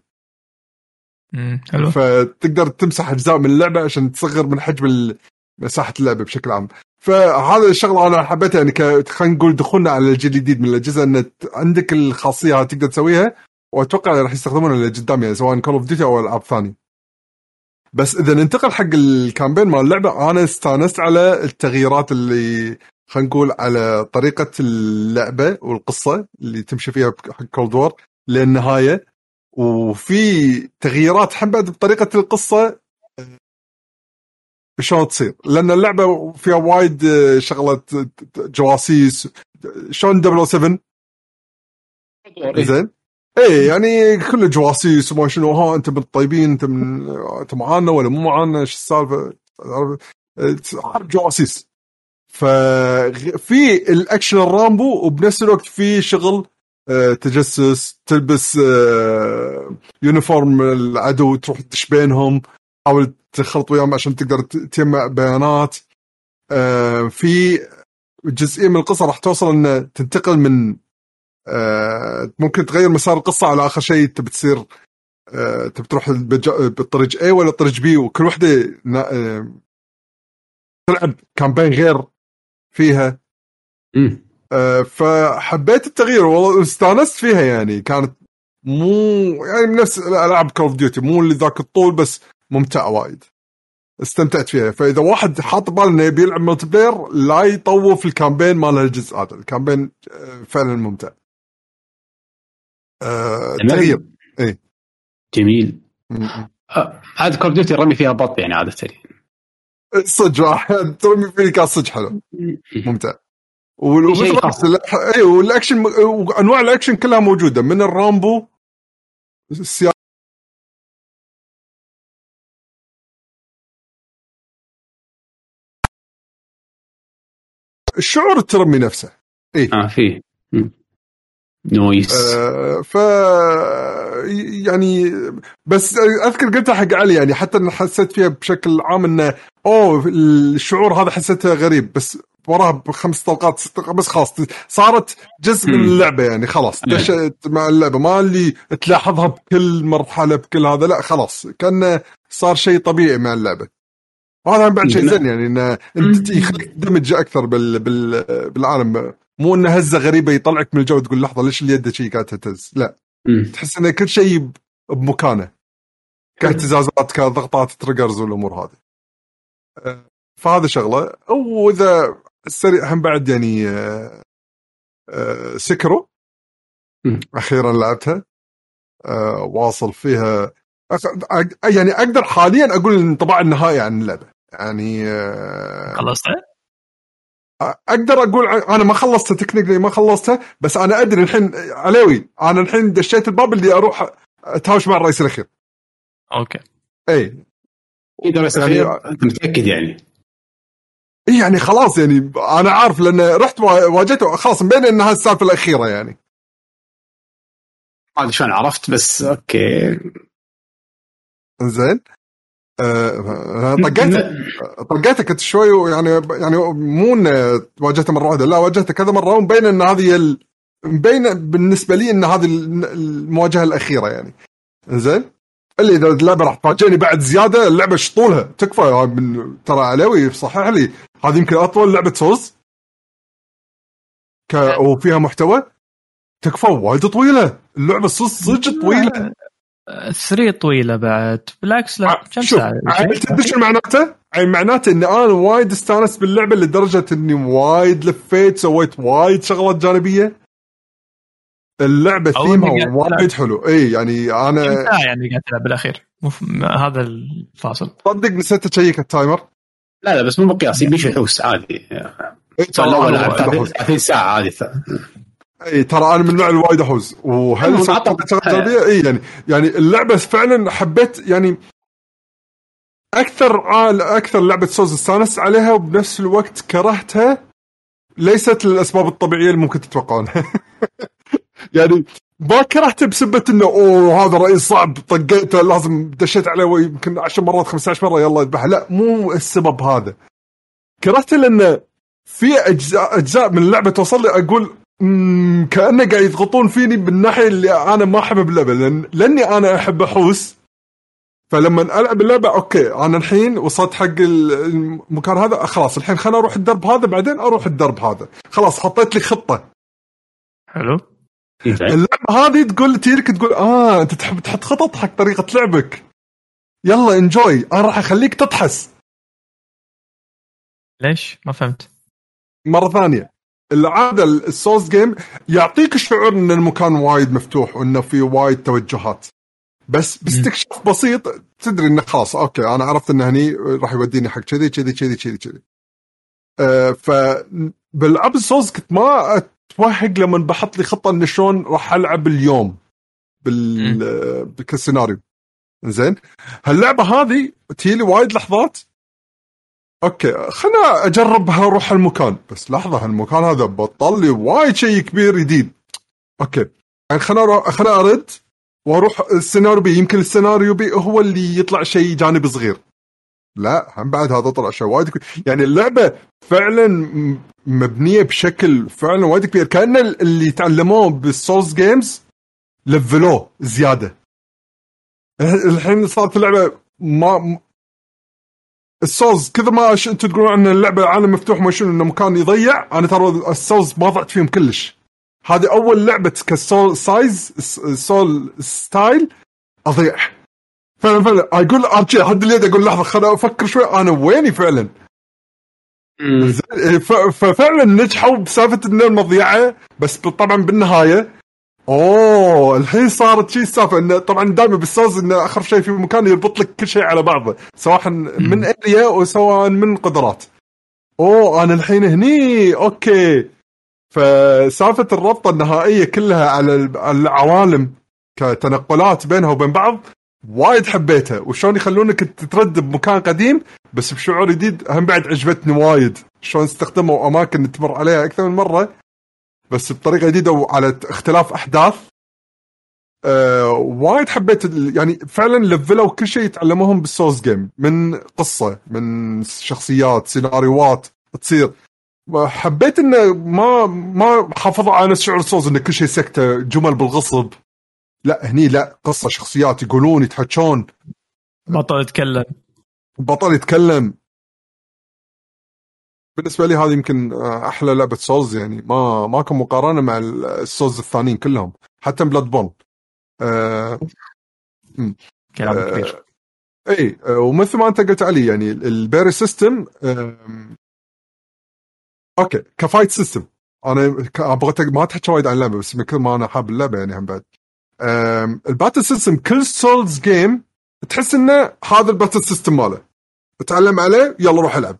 أمم، حلو. فتقدر تمسح أجزاء من اللعبة عشان تصغر من حجم مساحة اللعبة بشكل عام. فهذا الشغلة أنا حبيتها يعني خلينا نقول دخولنا على الجيل الجديد من الأجهزة ان عندك الخاصية هذه تقدر تسويها. وأتوقع راح يستخدمونها لقدام يعني سواء Call of Duty أو ألعاب ثانية. بس إذا ننتقل حق ال campaign مال اللعبة أنا استانست على التغييرات اللي خلينا نقول على طريقة اللعبة والقصة اللي تمشي فيها حق Cold War للنهاية. وفي تغييرات بعد بطريقة القصة شلون تصير؟ لأن اللعبة فيها وايد آه، شغله جواسيس. شلون 007 زين. إيه يعني كله جواسيس وما شنو ها أنت من الطيبين أنت من أنت معانا ولا مو معانا إيش السالفة؟ جواسيس. ففي الأكشن الرامبو وبنفس الوقت في شغل آه، تجسس تلبس آه، يونيفورم العدو تروح تدش بينهم تحاول تخلط وياهم عشان تقدر تجمع بيانات. آه، في جزئية من القصة راح توصل إن تنتقل من ممكن تغير مسار القصة على آخر شيء تبي تصير آه، تبي تروح بالطريق A ولا الطريق B وكل وحدة آه، تلعب كامبين غير فيها. مم. آه، فحبيت التغيير. والله استانست فيها يعني. كانت مو يعني من نفس ألعاب Call of Duty مو اللي ذاك الطول بس ممتعة وايد. استمتعت فيها. فإذا واحد حاط باله إنه يبي يلعب multiplayer لا يطوف ال campaign مال الجزء هذا. ال campaign آه، فعلا ممتع. آه،. تغيير إيه. جميل. آه، عاد Call Duty رمي فيها بط يعني عاده صدق راح ترمي فيني كان صدق حلو ممتع ومثل. اي والأكشن وأنواع الأكشن كلها موجودة من الرامبو السيا... الشعور الترمي نفسه آه في مم. نويس آه ف يعني بس أذكر قلتها حق علي يعني حتى أنا حسيت فيها بشكل عام انه أوه الشعور هذا حسيته غريب بس وراها بخمس طلقات ست طلقات بس خلاص صارت جزء من. اللعبة يعني خلاص نعم. دشت مع اللعبة ما اللي تلاحظها بكل مرحلة بكل هذا لا خلاص كأنه صار شيء طبيعي مع اللعبة وهذا بعد شيء. زين يعني انه أنت. يخليك تندمج أكثر بال بال بالعالم مو إنه هزة غريبة يطلعك من الجو تقول لحظة ليش اليد شيء قاعدة تهتز لا. مم. تحس إن كل شيء بمكانه. كاهتزازات كضغطات triggers والأمور هذه. أه، فهذا شغلة. وإذا السريع هم بعد يعني أه، أه، Sekiro. أخيرا لعبتها. واصل فيها. يعني أقدر حاليا أقول الانطباع النهائي عن اللعبة. يعني خلصت أقدر أقول أنا ما خلصتها technically ما خلصتها بس أنا أدري الحين عليوي أنا الحين دشيت الباب اللي أروح أتهاوش مع الرئيس الأخير. أوكي. إي. اذا يعني- أنت متأكد يعني؟ إي يعني خلاص يعني أنا عارف لأن رحت وا- واجهته خلاص مبين انها السالفة الأخيرة يعني. ما أدري شلون عرفت بس أوكي. زين أه طقيته طقيته كنت شوي يعني يعني مو انه واجهته مرة واحدة لا واجهته كذا مرة ومبين إن هذه ال- مبين بالنسبة لي إن هذه ال- المواجهة الأخيرة يعني. زين اللي إذا اللعبة راح تفاجئني بعد زيادة اللعبة إيش طولها؟ تكفى. من ترى علوي صحح لي. هذه يمكن أطول لعبة سوز ك... وفيها محتوى. تكفى وايد طويلة. اللعبة صدق صدق طويلة. 3 طويلة بعد. بالعكس لا كم شوف ساعة؟ عيل تدري شو معناته؟ عيل معناته إني أنا وايد استانست باللعبة لدرجة إني وايد لفيت سويت وايد شغلات جانبية. اللعبة ثيمها وايد حلو. إي يعني كم أنا ساعة يعني قاعد تلعب بالأخير؟ مف... هذا الفاصل. صدق نسيت أشيك ال timer. لا لا بس مو مقياس يبي يحوس عادي. إي صار الأول أنا لعب وايد 30 أحوس. 30 ساعة عادي. أي ترى أنا من النوع اللي وايد احوس وهل سويت شغلات جانبيه إي يعني يعني اللعبة فعلا حبيت يعني أكثر عال أكثر لعبة سوز استانست عليها وبنفس الوقت كرهتها ليست للأسباب الطبيعية اللي ممكن تتوقعونها. يعني ما كرهته بسبة إنه أوه هذا رئيس صعب طقيته لازم دشيت عليه يمكن 10 مرات 15 مرة يلا اذبحه. لا مو السبب هذا. كرهته لأنه في أجزاء أجزاء من اللعبه توصل لي أقول مم، كانه قاعد يضغطون فيني بالناحيه اللي أنا ما احبها باللعبة لأن لأني أنا أحب احوس فلما ألعب اللعبة أوكي أنا الحين وصلت حق ال- المكان هذا خلاص الحين خليني أروح الدرب هذا بعدين أروح الدرب هذا. خلاص حطيت لي خطة. حلو. اللعبة هذه تقول تجيك تقول آه أنت تحب تحط خطط حق طريقة لعبك. يلا enjoy أنا راح أخليك تطحس. ليش؟ ما فهمت. مرة ثانية. العادة ال Souls game يعطيك الشعور إن المكان وايد مفتوح وإنه في وايد توجهات. بس باستكشاف بسيط تدري إنه خلاص أوكي أنا عرفت انه هني راح يوديني حق كذي كذي كذي كذي كذي. آه ف بالالعاب ال Souls كنت ما أتوهق لما بحط لي خطة إن شلون راح ألعب اليوم بال كالسيناريو زين؟ هاللعبة هذه تجي لي وايد لحظات أوكي خلنا أجربها أروح المكان. بس لحظة هالمكان هذا بطل لي وايد شيء كبير جديد. أوكي يعني خلنا خلنا أرد وأروح السيناريو B. يمكن السيناريو B هو اللي يطلع شيء جانبي صغير. لا هم بعد هذا طلع شيء وايد كبير. يعني اللعبة فعلا مبنية بشكل فعلا وايد كبير. كأن اللي تعلموه بال Souls games لفلوه زيادة. الحين صارت اللعبة ما ال Souls كذا ما ش- أنتم تقولون إن اللعبة عالم مفتوح ما شنو إنه مكان يضيع؟ أنا ترى ال Souls ما ضعت فيهم كلش. هذه أول لعبة ك soul size soul style أضيع. فعلا فعلا. أقول أرجع حد اليد أقول لحظة خليني أفكر شوي. أنا ويني فعلا؟ ف- ففعلا نجحوا بسالفة ان المضيعه بس طبعا بالنهاية أوه الحين صارت شيء السالفه انه طبعا دائما بالسوز انه آخر شيء في مكان يربط لك كل شيء على بعضه سواء من area وسواء من قدرات. أوه أنا الحين هني أوكي. فسالفة الربطة النهائية كلها على ال- على العوالم كتنقلات بينها وبين بعض وايد حبيتها. وشلون يخلونك تتردد بمكان قديم بس بشعور جديد هم بعد عجبتني وايد. شلون استخدموا أماكن تمر عليها أكثر من مرة. بس بطريقة جديدة وعلى اختلاف أحداث. أه وايد حبيت يعني فعلا لفلوا كل شيء يتعلموهم بالسوز جيم من قصة من شخصيات سيناريوهات تصير. حبيت إنه ما ما حافظوا على نفس شعور السوز انه كل شيء سكتة جمل بالغصب. لا هني لا قصة شخصيات يقولون يتحكون بطل يتكلم. البطل يتكلم. بالنسبة لي هذه يمكن آه، أحلى لعبة Souls يعني. ما ماكو مقارنة مع ال Souls الثانيين كلهم. حتى Bloodborne آه كلام آه، كبير. إي آه، ومثل ما أنت قلت علي يعني ال parry system أوكي ك fight system أنا أبغى ما تحكي وايد عن اللعبة بس من كثر ما أنا حاب اللعبة يعني هم بعد. ال battle system كل Souls game تحس إنه هذا ال battle system ماله. تعلم عليه يلا روح ألعب.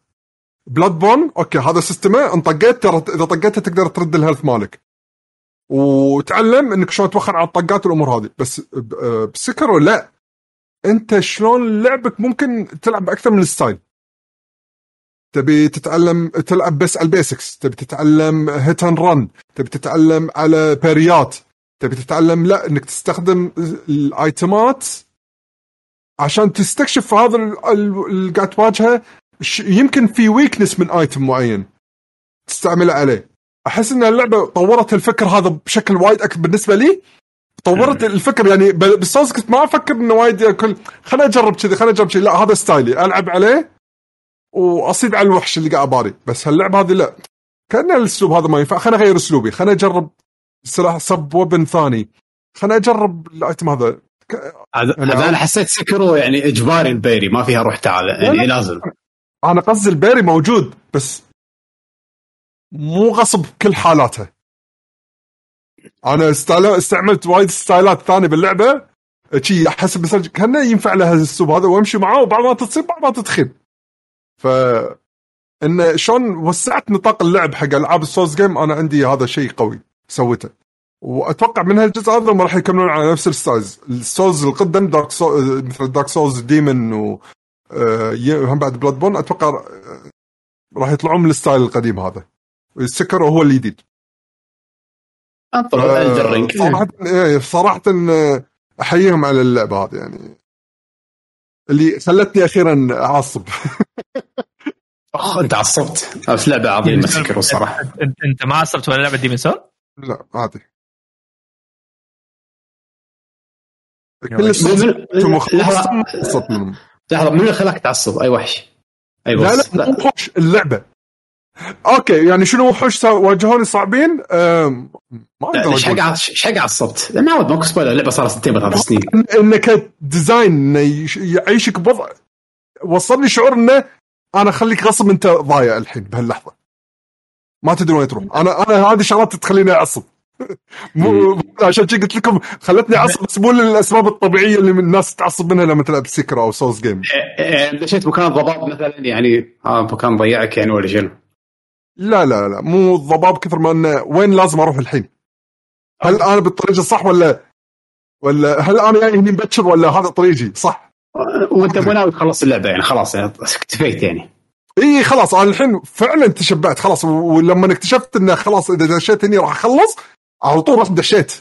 Bloodborne أوكي هذا system ه إن طقيت ترى إذا طقيتها تقدر ترد ال health مالك. وتعلم إنك شلون توخر على الطقات والامور هذه. بس آه، ب Sekiro لا أنت شلون لعبك ممكن تلعب بأكثر من style تبي تتعلم تلعب بس على ال basics تبي تتعلم hit and run تبي تتعلم على parry ات تبي تتعلم لا إنك تستخدم ال item ات عشان تستكشف هذا ال- ال- اللي قاعد تواجهه يمكن في weakness من item معين تستعمله عليه. أحس إن اللعبة طورت الفكر هذا بشكل وايد أكبر بالنسبة لي. طورت الفكر يعني بالصوص كنت ما أفكر إنه وايد كل خليني أجرب كذي خليني أجرب كذي لا هذا style ي. ألعب عليه واصيد على الوحش اللي قاعد parry بس هاللعبة هذه لا. كأن الأسلوب هذا ما ينفع. خليني أغير أسلوبي. خليني أجرب سلاح sub weapon ثاني. خليني أجرب ال item هذا. هذا أنا حسيت Sekiro يعني إجباري ال parry. ما فيها روح تعال. يعني لا. لازم. أنا قصدي ال parry موجود بس مو غصب بكل حالاته. أنا استعملت وايد ستايلات ثانية باللعبة شي حسب مثلا كأنه ينفع لها الاسلوب هذا وأمشي معاه وبعض ما تصير بعض ما تدخل ف إن شلون وسعت نطاق اللعب حق ألعاب ال Souls game أنا عندي هذا شيء قوي سويته. وأتوقع من هالجزء هذا هم راح يكملون على نفس ال styles. ال Souls القدم Dark Sou... مثل Dark Souls Demon هم بعد Bloodborne أتوقع آه، راح يطلعون من ال style القديم هذا. السكر هو الجديد رينج صراحة إيه، صراحة آه، أحييهم على اللعبة هذه يعني. اللي خلتني أخيرا أعصب. أخ أنت عصبت. بس لعبة عظيمة سكرو الصراحه أنت أنت ما عصبت ولا لعبة ديمن سول؟ لا عادي. كل منهم. لحظه من اللي خلاك تعصب. أي وحش. أي لا لا مو وحوش اللعبة. okay يعني شنو وحوش واجهوني صعبين؟ ما أقدر إيش حق إيش حق عصبت؟ لا معود ماكو spoiler اللعبة صار سنتين ولا ثلاث سنين. إن- انه ك design إنه يش- يعيشك بوضع وصلني شعور إنه أنا اخليك غصب أنت ضايع الحين بهاللحظة. ما تدري وين تروح. أنا أنا هذه شغلات تخليني أعصب. مو عشان شي قلت لكم خلتني أعصب بس مو للأسباب الطبيعية اللي من الناس تعصب منها لما تلعب Sekiro أو Souls game. إيه، إيه، دشيت مكان الضباب مثلا؟ يعني آه مكان ضيعك يعني ولا شنو؟ لا لا لا مو الضباب كثر ما إنه وين لازم أروح الحين؟ هل أنا بالطريق الصح ولا ولا هل أنا جاي هني مبكر ولا هذا طريقي؟ صح؟ وأنت مو ناوي تخلص اللعبة يعني؟ خلاص يعني اكتفيت يعني. إي خلاص أنا الحين فعلا تشبعت خلاص ولما اكتشفت إنه خلاص إذا دشيت هني راح أخلص على طول رحت دشيت.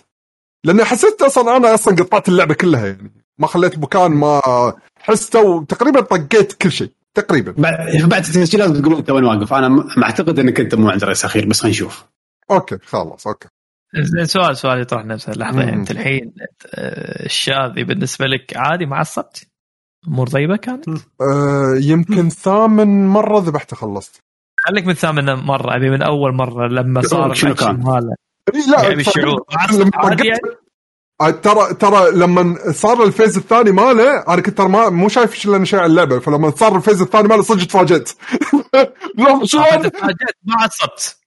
لأني حسيت أصلا أنا أصلا قطعت اللعبة كلها يعني. ما خليت مكان ما حسته وتقريبا طقيت كل شيء. تقريبا. بعد بعد التسجيل لازم تقولون أنت وين واقف. أنا م- معتقد إنك أنت مو عند رئيس أخير بس خلينا نشوف. okay خلاص okay. زين سؤال سؤال يطرح نفسه. لحظة يعني مم. أنت الحين آه، الشاذي بالنسبة لك عادي ما عصبت؟ أمور طيبة كانت؟ آه يمكن ثامن مرة ذبحته خلصت. خليك من ثامن مرة أبي من أول مرة لما صار شنو كان؟ ماله. لا يعني آه، ترى ترى لما صار ال phase الثاني ماله أنا كنت ترى ما مو شايف شيء على اللعبة فلما صار ال phase الثاني ماله صدق تفاجأت. لا شو فأنت تفاجأت ما عصبت.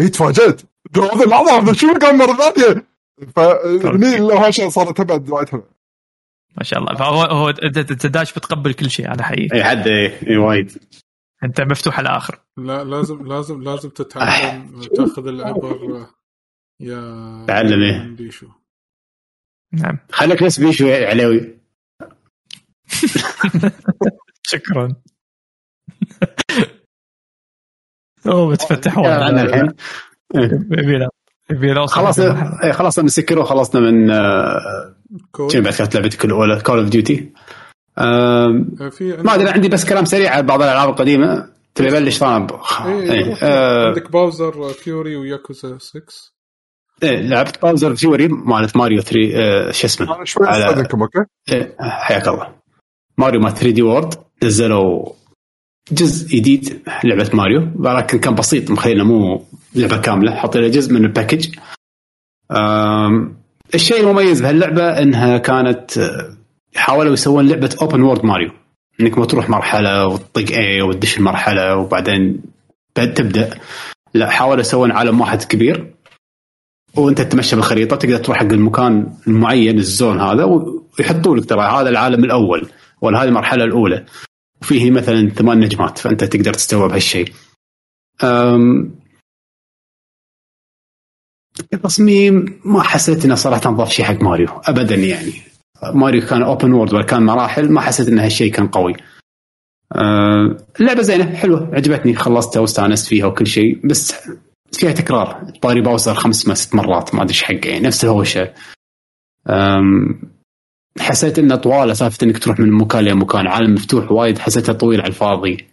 اي تفاجأت. هذا اللحظه هذا شو كان مرة ثانية؟ فهني الهوشة صارت تبعد وايد ما شاء الله. فهو هو أنت داش بتقبل كل شيء أنا احييك اي حد اي وايد. انت مفتوح على الآخر. لا لازم لازم لازم تتعلم تاخذ العبر يا تعلم إيه. بيشو. نعم. خليك نفس بيشو يا علوي. شكرا. أوه بتفتح الحين. يبينا يبينا أوصل خلاص هذه المرحلة. إيه، خلصنا من سكر وخلصنا من آه، شنو بعد كانت لعبتك الاولى كول اوف ديوتي ما أدري عندي بس كلام سريع على بعض الألعاب القديمة. تبي أبلش؟ طبعا إيه إيه،. آه، عندك Bowser Fury وياكوزا 6 إيه، لعبت Bowser Fury مالت ماريو 3 آه، شو اسمه؟ أنا شوي على- okay؟ إيه، حياك الله. ماريو مال 3D World نزلوا جزء جديد لعبة ماريو ولكن كان بسيط مخلينا مو لعبة كاملة. حاطين له جزء من ال package الشيء المميز بهاللعبة إنها كانت آه، حاولوا يسوون لعبة open world ماريو. إنك ما تروح مرحلة وتطق اي وتدش المرحلة وبعدين بعد تبدأ. لا حاولوا يسوون عالم واحد كبير. وأنت تتمشى بالخريطة تقدر تروح حق المكان المعين ال zone هذا ويحطوا لك ترى هذا العالم الأول ولا هذه المرحلة الأولى. وفيه مثلا ثمان نجمات فأنت تقدر تستوعب هالشيء. التصميم ما حسيت إنه صراحة ضاف شيء حق ماريو. ابدا يعني. ماريو كان open world ولا كان مراحل ما حسيت إن هالشيء كان قوي. أه، اللعبه زينة حلوة عجبتني خلصتها واستأنست فيها وكل شيء بس فيها تكرار طاري Bowser خمس ما ست مرات ما أدري إيش حقه يعني نفس الهوشة. حسيت إنه طواله سالفة إنك تروح من مكان لمكان عالم مفتوح وايد حسيتها طويل على الفاضي.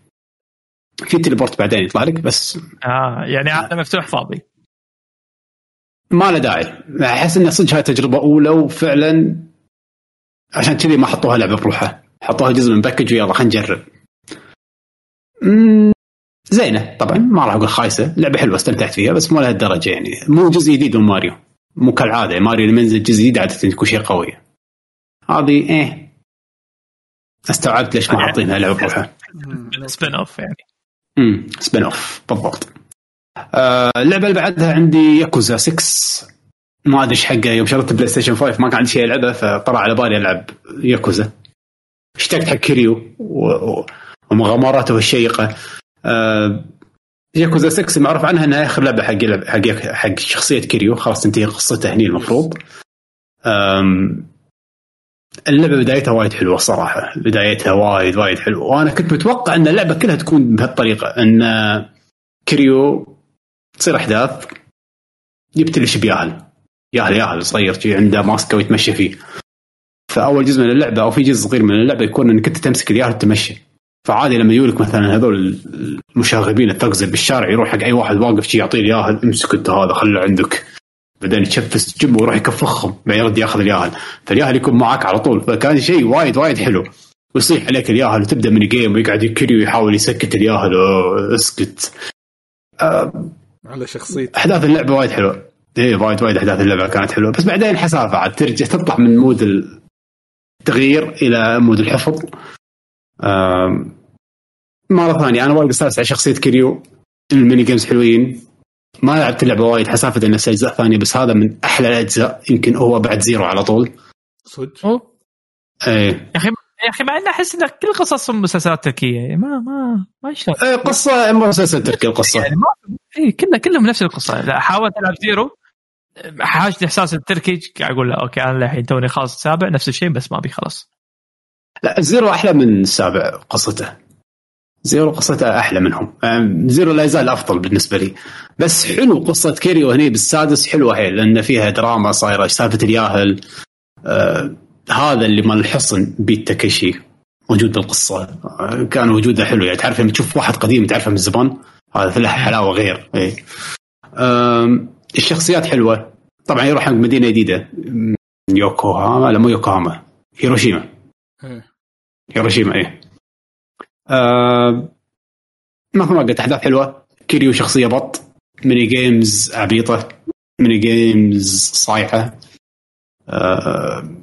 في teleport بعدين يطلع لك بس آه يعني عالم مفتوح فاضي ما له داعي أحس إنه صدق هاي تجربة أولى وفعلا عشان كذي ما حطوها لعبة بروحها حطوها جزء من باكج ويلا خلينا نجرب. زينة طبعا ما راح أقول خايسة. لعبة حلوة استمتعت فيها بس مو لهالدرجة يعني. مو جزء جديد من ماريو. مو كالعادة. ماريو لما ينزل جزء جديد عادة تكون شيء قوي. هذه إيه. استوعبت ليش ما حاطينها لعبة بروحها spin off يعني. امم spin off بالضبط. آه اللعبة اللي بعدها عندي ياكوزا 6 ما ادري إيش حقه يوم شريت بلاي ستيشن 5 ما كان عندي شيء ألعبه فطلع على بالي ألعب ياكوزا. اشتقت حق كيريو. ومغامراته الشيقة. آه ياكوزا 6 معروف عنها إنها آخر لعبة حق يلعب- حق حق شخصية كيريو. خلاص تنتهي قصته هني المفروض. اللعبة بدايتها وايد حلوة الصراحه بدايتها وايد وايد حلوة. وأنا كنت متوقع إن اللعبة كلها تكون بهالطريقة إن كريو تصير أحداث يبتلش بياهل. ياهل ياهل صغير شي عنده ماسكه ويتمشى فيه. فأول جزء من اللعبة أو في جزء صغير من اللعبة يكون إنك أنت تمسك الياهل وتمشي فعادي لما يجولك مثلا هذول المشاغبين الثقزل بالشارع يروح حق أي واحد واقف شي يعطيه الياهل امسك أنت هذا خله عندك. بعدين يتشفس جنبه ويروح يكفخهم بعدين يرد ياخذ الياهل. فالياهل يكون معك على طول. فكان شيء وايد وايد حلو. ويصيح عليك الياهل وتبدأ mini game ويقعد كيريو ويحاول يسكت الياهل. اسكت. آه، على شخصيته. أحداث اللعبة وايد حلوة. إيه وايد وايد احداث اللعبة كانت حلوة. بس بعدين حسافه عاد ترجع تطلع من mode التغيير إلى mode الحفظ. مرة ثانية أنا وايد أستانس على شخصية كيريو. ال mini games حلوين. ما لعبت اللعبة وايد حسافة انه أجزاء ثانية بس هذا من أحلى الأجزاء يمكن هو بعد Zero على طول. صدق. إيه. يا أخي يا أخي مع إني أحس إن كل قصصهم مسلسلات تركية ما ما ما شلون إيه، قصة مسلسل تركي القصة. يعني ما اي كلها كلهم نفس القصة. لا حاولت ألعب Zero. حاجتني إحساس التركي قاعد أقول له okay أنا الحين توني خلاص السابع نفس الشيء بس ما أبي خلاص. لا Zero أحلى من السابع قصته. Zero قصته أحلى منهم. Zero لا يزال أفضل بالنسبة لي. بس حلو قصة كيريو هني بالسادس حلوة حيل لأن فيها دراما صايرة سالفة الياهل؟ آه هذا اللي مال الحصن بيت تاكيشي موجود بالقصة. آه كان وجوده حلو. يعني تعرف لما تشوف واحد قديم تعرفه من زمان؟ هذا له حلاوة غير. إيه. آم، الشخصيات حلوة. طبعا يروح حق مدينة جديدة. يوكوهاما لا مو يوكوهاما. هيروشيما. إيه. هيروشيما إيه. آه مثل ما قلت أحداث حلوة. كيريو شخصية بط. mini games عبيطة. mini games صايعه آه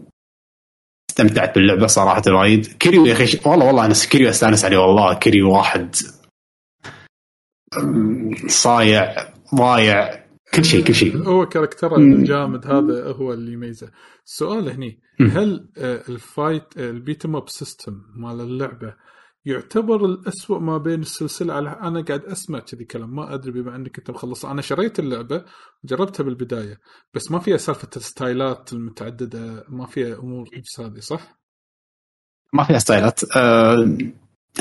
استمتعت باللعبة صراحة وايد. كيريو يا أخي والله والله أنا كيريو أستانس عليه والله. كيريو واحد صايع ضايع. كل شيء كل شيء هو character. الجامد هذا هو اللي يميزه السؤال هني. هل ال fight ال beat up system مال اللعبة يعتبر الأسوأ ما بين السلسلة على أنا قاعد أسمع كذي كلام ما أدري بما أنك أنت مخلص أنا شريت اللعبة جربتها بالبداية بس ما فيها سالفة ال style ات المتعددة ما فيها أمور نفس هذه صح؟ ما فيها style ات آه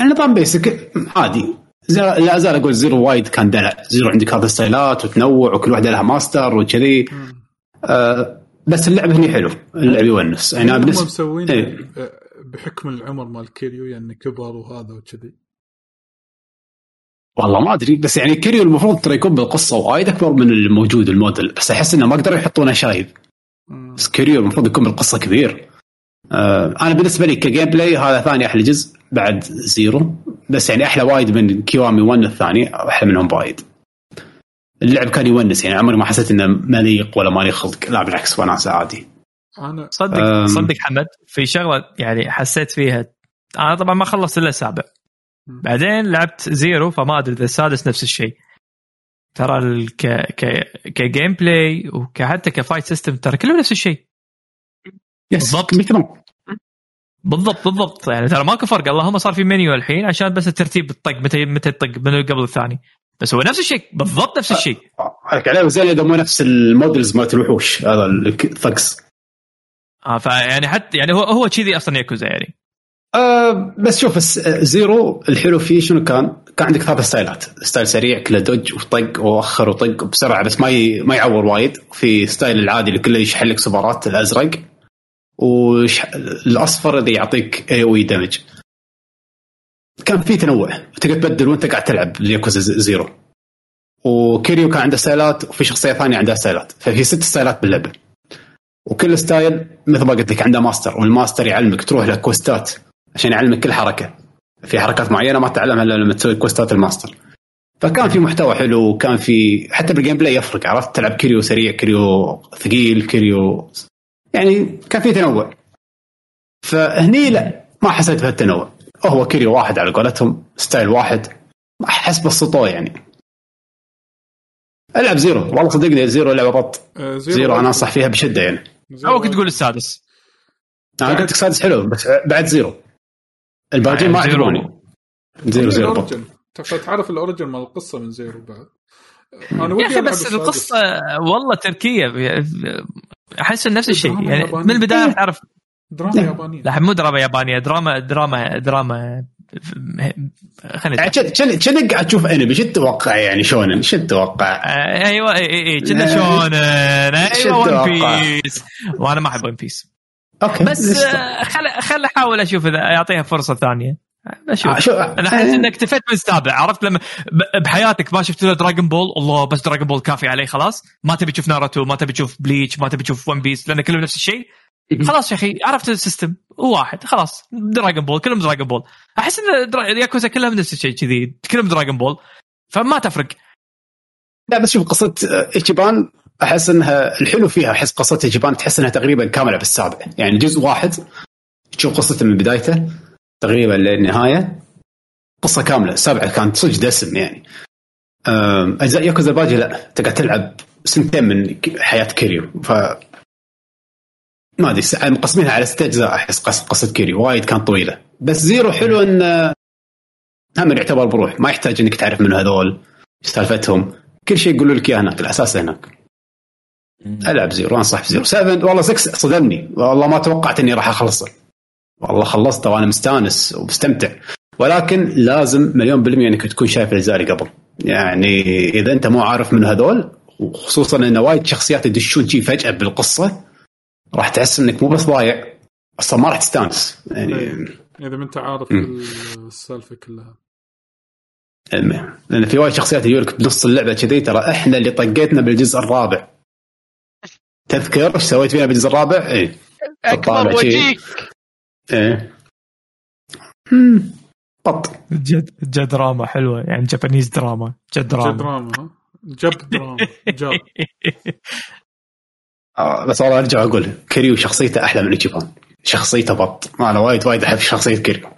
النظام basic عادي Ze- لا ازال أقول Zero وايد كان دلع. Zero عندك هذا style ات وتنوع وكل واحدة لها ماستر وكذي. آه بس اللعب هني حلو. اللعب يونس. يعني هم بالنسبة مسوين إيه. آه، بحكم العمر مال كيريو يعني كبر وهذا وكذي. والله ما أدري. بس يعني كيريو المفروض ترى يكون بالقصة وايد أكبر من الموجود الموديل. بس أحس إنه ما قدروا يحطونه شايب. بس كيريو المفروض يكون بالقصة كبير. آه أنا بالنسبة لي ك gameplay هذا ثاني أحلى جزء بعد Zero. بس يعني أحلى وايد من Kiwami 1 الثاني أحلى منهم وايد اللعب كان يونس يعني عمري ما حسيت إنه مليق ولا مالي خلق لا بالعكس وناسه عادي أنا صدق أم. صدق حمد في شغلة يعني حسيت فيها أنا طبعا ما خلصت إلا السابع. بعدين لعبت Zero فما أدري إذا السادس نفس الشيء ترى ال- ك ك ك gameplay وحتى ك fight system ترى كلهم نفس الشيء yes بالضبط. بالضبط بالضبط. يعني ترى ماكو فرق. اللهم صار في منيو الحين عشان بس الترتيب الطق متى متى تطق من قبل الثاني. بس هو نفس الشيء بالضبط نفس الشيء. عليك عليه وزين إذا مو نفس ال models مالت الوحوش هذا الثقس آه فيعني حتى يعني هو هو كذي أصلا ياكوزا يعني. آه بس شوف Zero الحلو فيه شنو كان؟ كان عندك ثلاث style ات، style سريع كله dodge وطق وأخر وطق بسرعة بس ما ي... ما يعور وايد، في style العادي اللي كله يشحن لك سوبرات الأزرق. والاصفر اللي يعطيك AOE damage. كان في تنوع تقدر تبدل وانت قاعد تلعب ال Yakuza Z- Zero. وكيريو كان عنده style ات وفي شخصية ثانية عندها style ات، ففي ست style ات باللعبة. وكل style مثل ما قلت لك عنده master وال master يعلمك تروح له quest ات عشان يعلمك كل حركة في حركات معينة ما تعلمها إلا لما تسوي quest ات ال master فكان في محتوى حلو وكان في حتى بال gameplay يفرق عرفت تلعب كيريو سريع كيريو ثقيل كيريو يعني كان في تنوع. فهني لا ما حسيت بهالتنوع. هو كيريو واحد على قولتهم style واحد. أحس بسطوه يعني. ألعب Zero. والله صدقني Zero لعبة بط. آه، Zero أنا أنصح فيها بشدة يعني. Zero أو كنت تقول السادس. أنا قلت لك سادس حلو بس بعد Zero. الباقيين ما Zero. عجبوني Zero Zero. بط. تعرف ال origin مال القصة من Zero بعد. أنا يا ودي أخي ألعب بس السادس. القصة والله تركية. أحس نفس الشيء. دراما يعني يابانية. من البداية تعرف دراما يابانية. لا مو دراما يابانية دراما دراما دراما خلينا يعني كذا قاعد تشوف أنمي. شو تتوقع يعني؟ shonen. شو تتوقع؟ آه، أيوه اي اي اي كنا آه، shonen. شو أيوه One؟ Piece وأنا ما أحب One Piece okay. بس آه، خل خل أحاول أشوف إذا يعطيها فرصة ثانية. شو أنا أحس اني اكتفيت من السابع عرفت؟ لما بحياتك ما شفت له Dragon Ball الله بس Dragon Ball كافي علي خلاص. ما تبي تشوف ناروتو ما تبي تشوف Bleach ما تبي تشوف One Piece لأن كلهم نفس الشيء. خلاص يا أخي عرفت ال system؟ واحد خلاص. Dragon Ball كلهم Dragon Ball أحس إن درا- ياكوزا كلهم نفس الشيء كذي. كلهم Dragon Ball فما تفرق. لا بس شوف قصة ايتشيبان أحس إنها الحلو فيها أحس قصة ايتشيبان تحس إنها تقريبا كاملة بالسابع. يعني جزء واحد تشوف قصته من بدايته. تقريبا للنهاية. قصة كاملة السابعه كانت صدق دسم يعني. أجزاء ياكوزا الباقي لا تقعد تلعب سنتين من حياة كيريو. ف ما أدري مقسمينها على ست أجزاء أحس قصة كيريو وايد كانت طويلة. بس Zero حلو إن آه، هم يعتبر بروح. ما يحتاج إنك تعرف منو هذول سالفتهم. كل شيء يقولوا لك إياه هناك الأساس هناك. ألعب Zero أنصح ب Zero. 7 والله 6 صدمني. والله ما توقعت إني راح أخلصه. والله خلصته وأنا مستأنس ومستمتع. ولكن لازم مليون بالمية إنك تكون شايف الاجزاء اللي قبل. يعني إذا أنت مو عارف من هذول وخصوصا إن وايد شخصيات يدشون شي فجأة بالقصة راح تحس إنك مو بس ضايع أصلا ما راح تستأنس. يعني إذا ما أنت عارف مم. السالفة كلها. لأن في وايد شخصيات يجولك بنص اللعبة كذي ترى إحنا اللي طقيتنا بالجزء الرابع. تذكر إيش سويت فينا بالجزء الرابع؟ اي أكبر. وجيك. إيه. but جد جد دراما حلوة يعني Japanese drama جد دراما. دراما ها؟ Jap drama Jap آه، بس والله أرجع أقول كيريو شخصيته أحلى من ايجيبان شخصيته but. أنا وايد وايد أحب شخصية كيريو.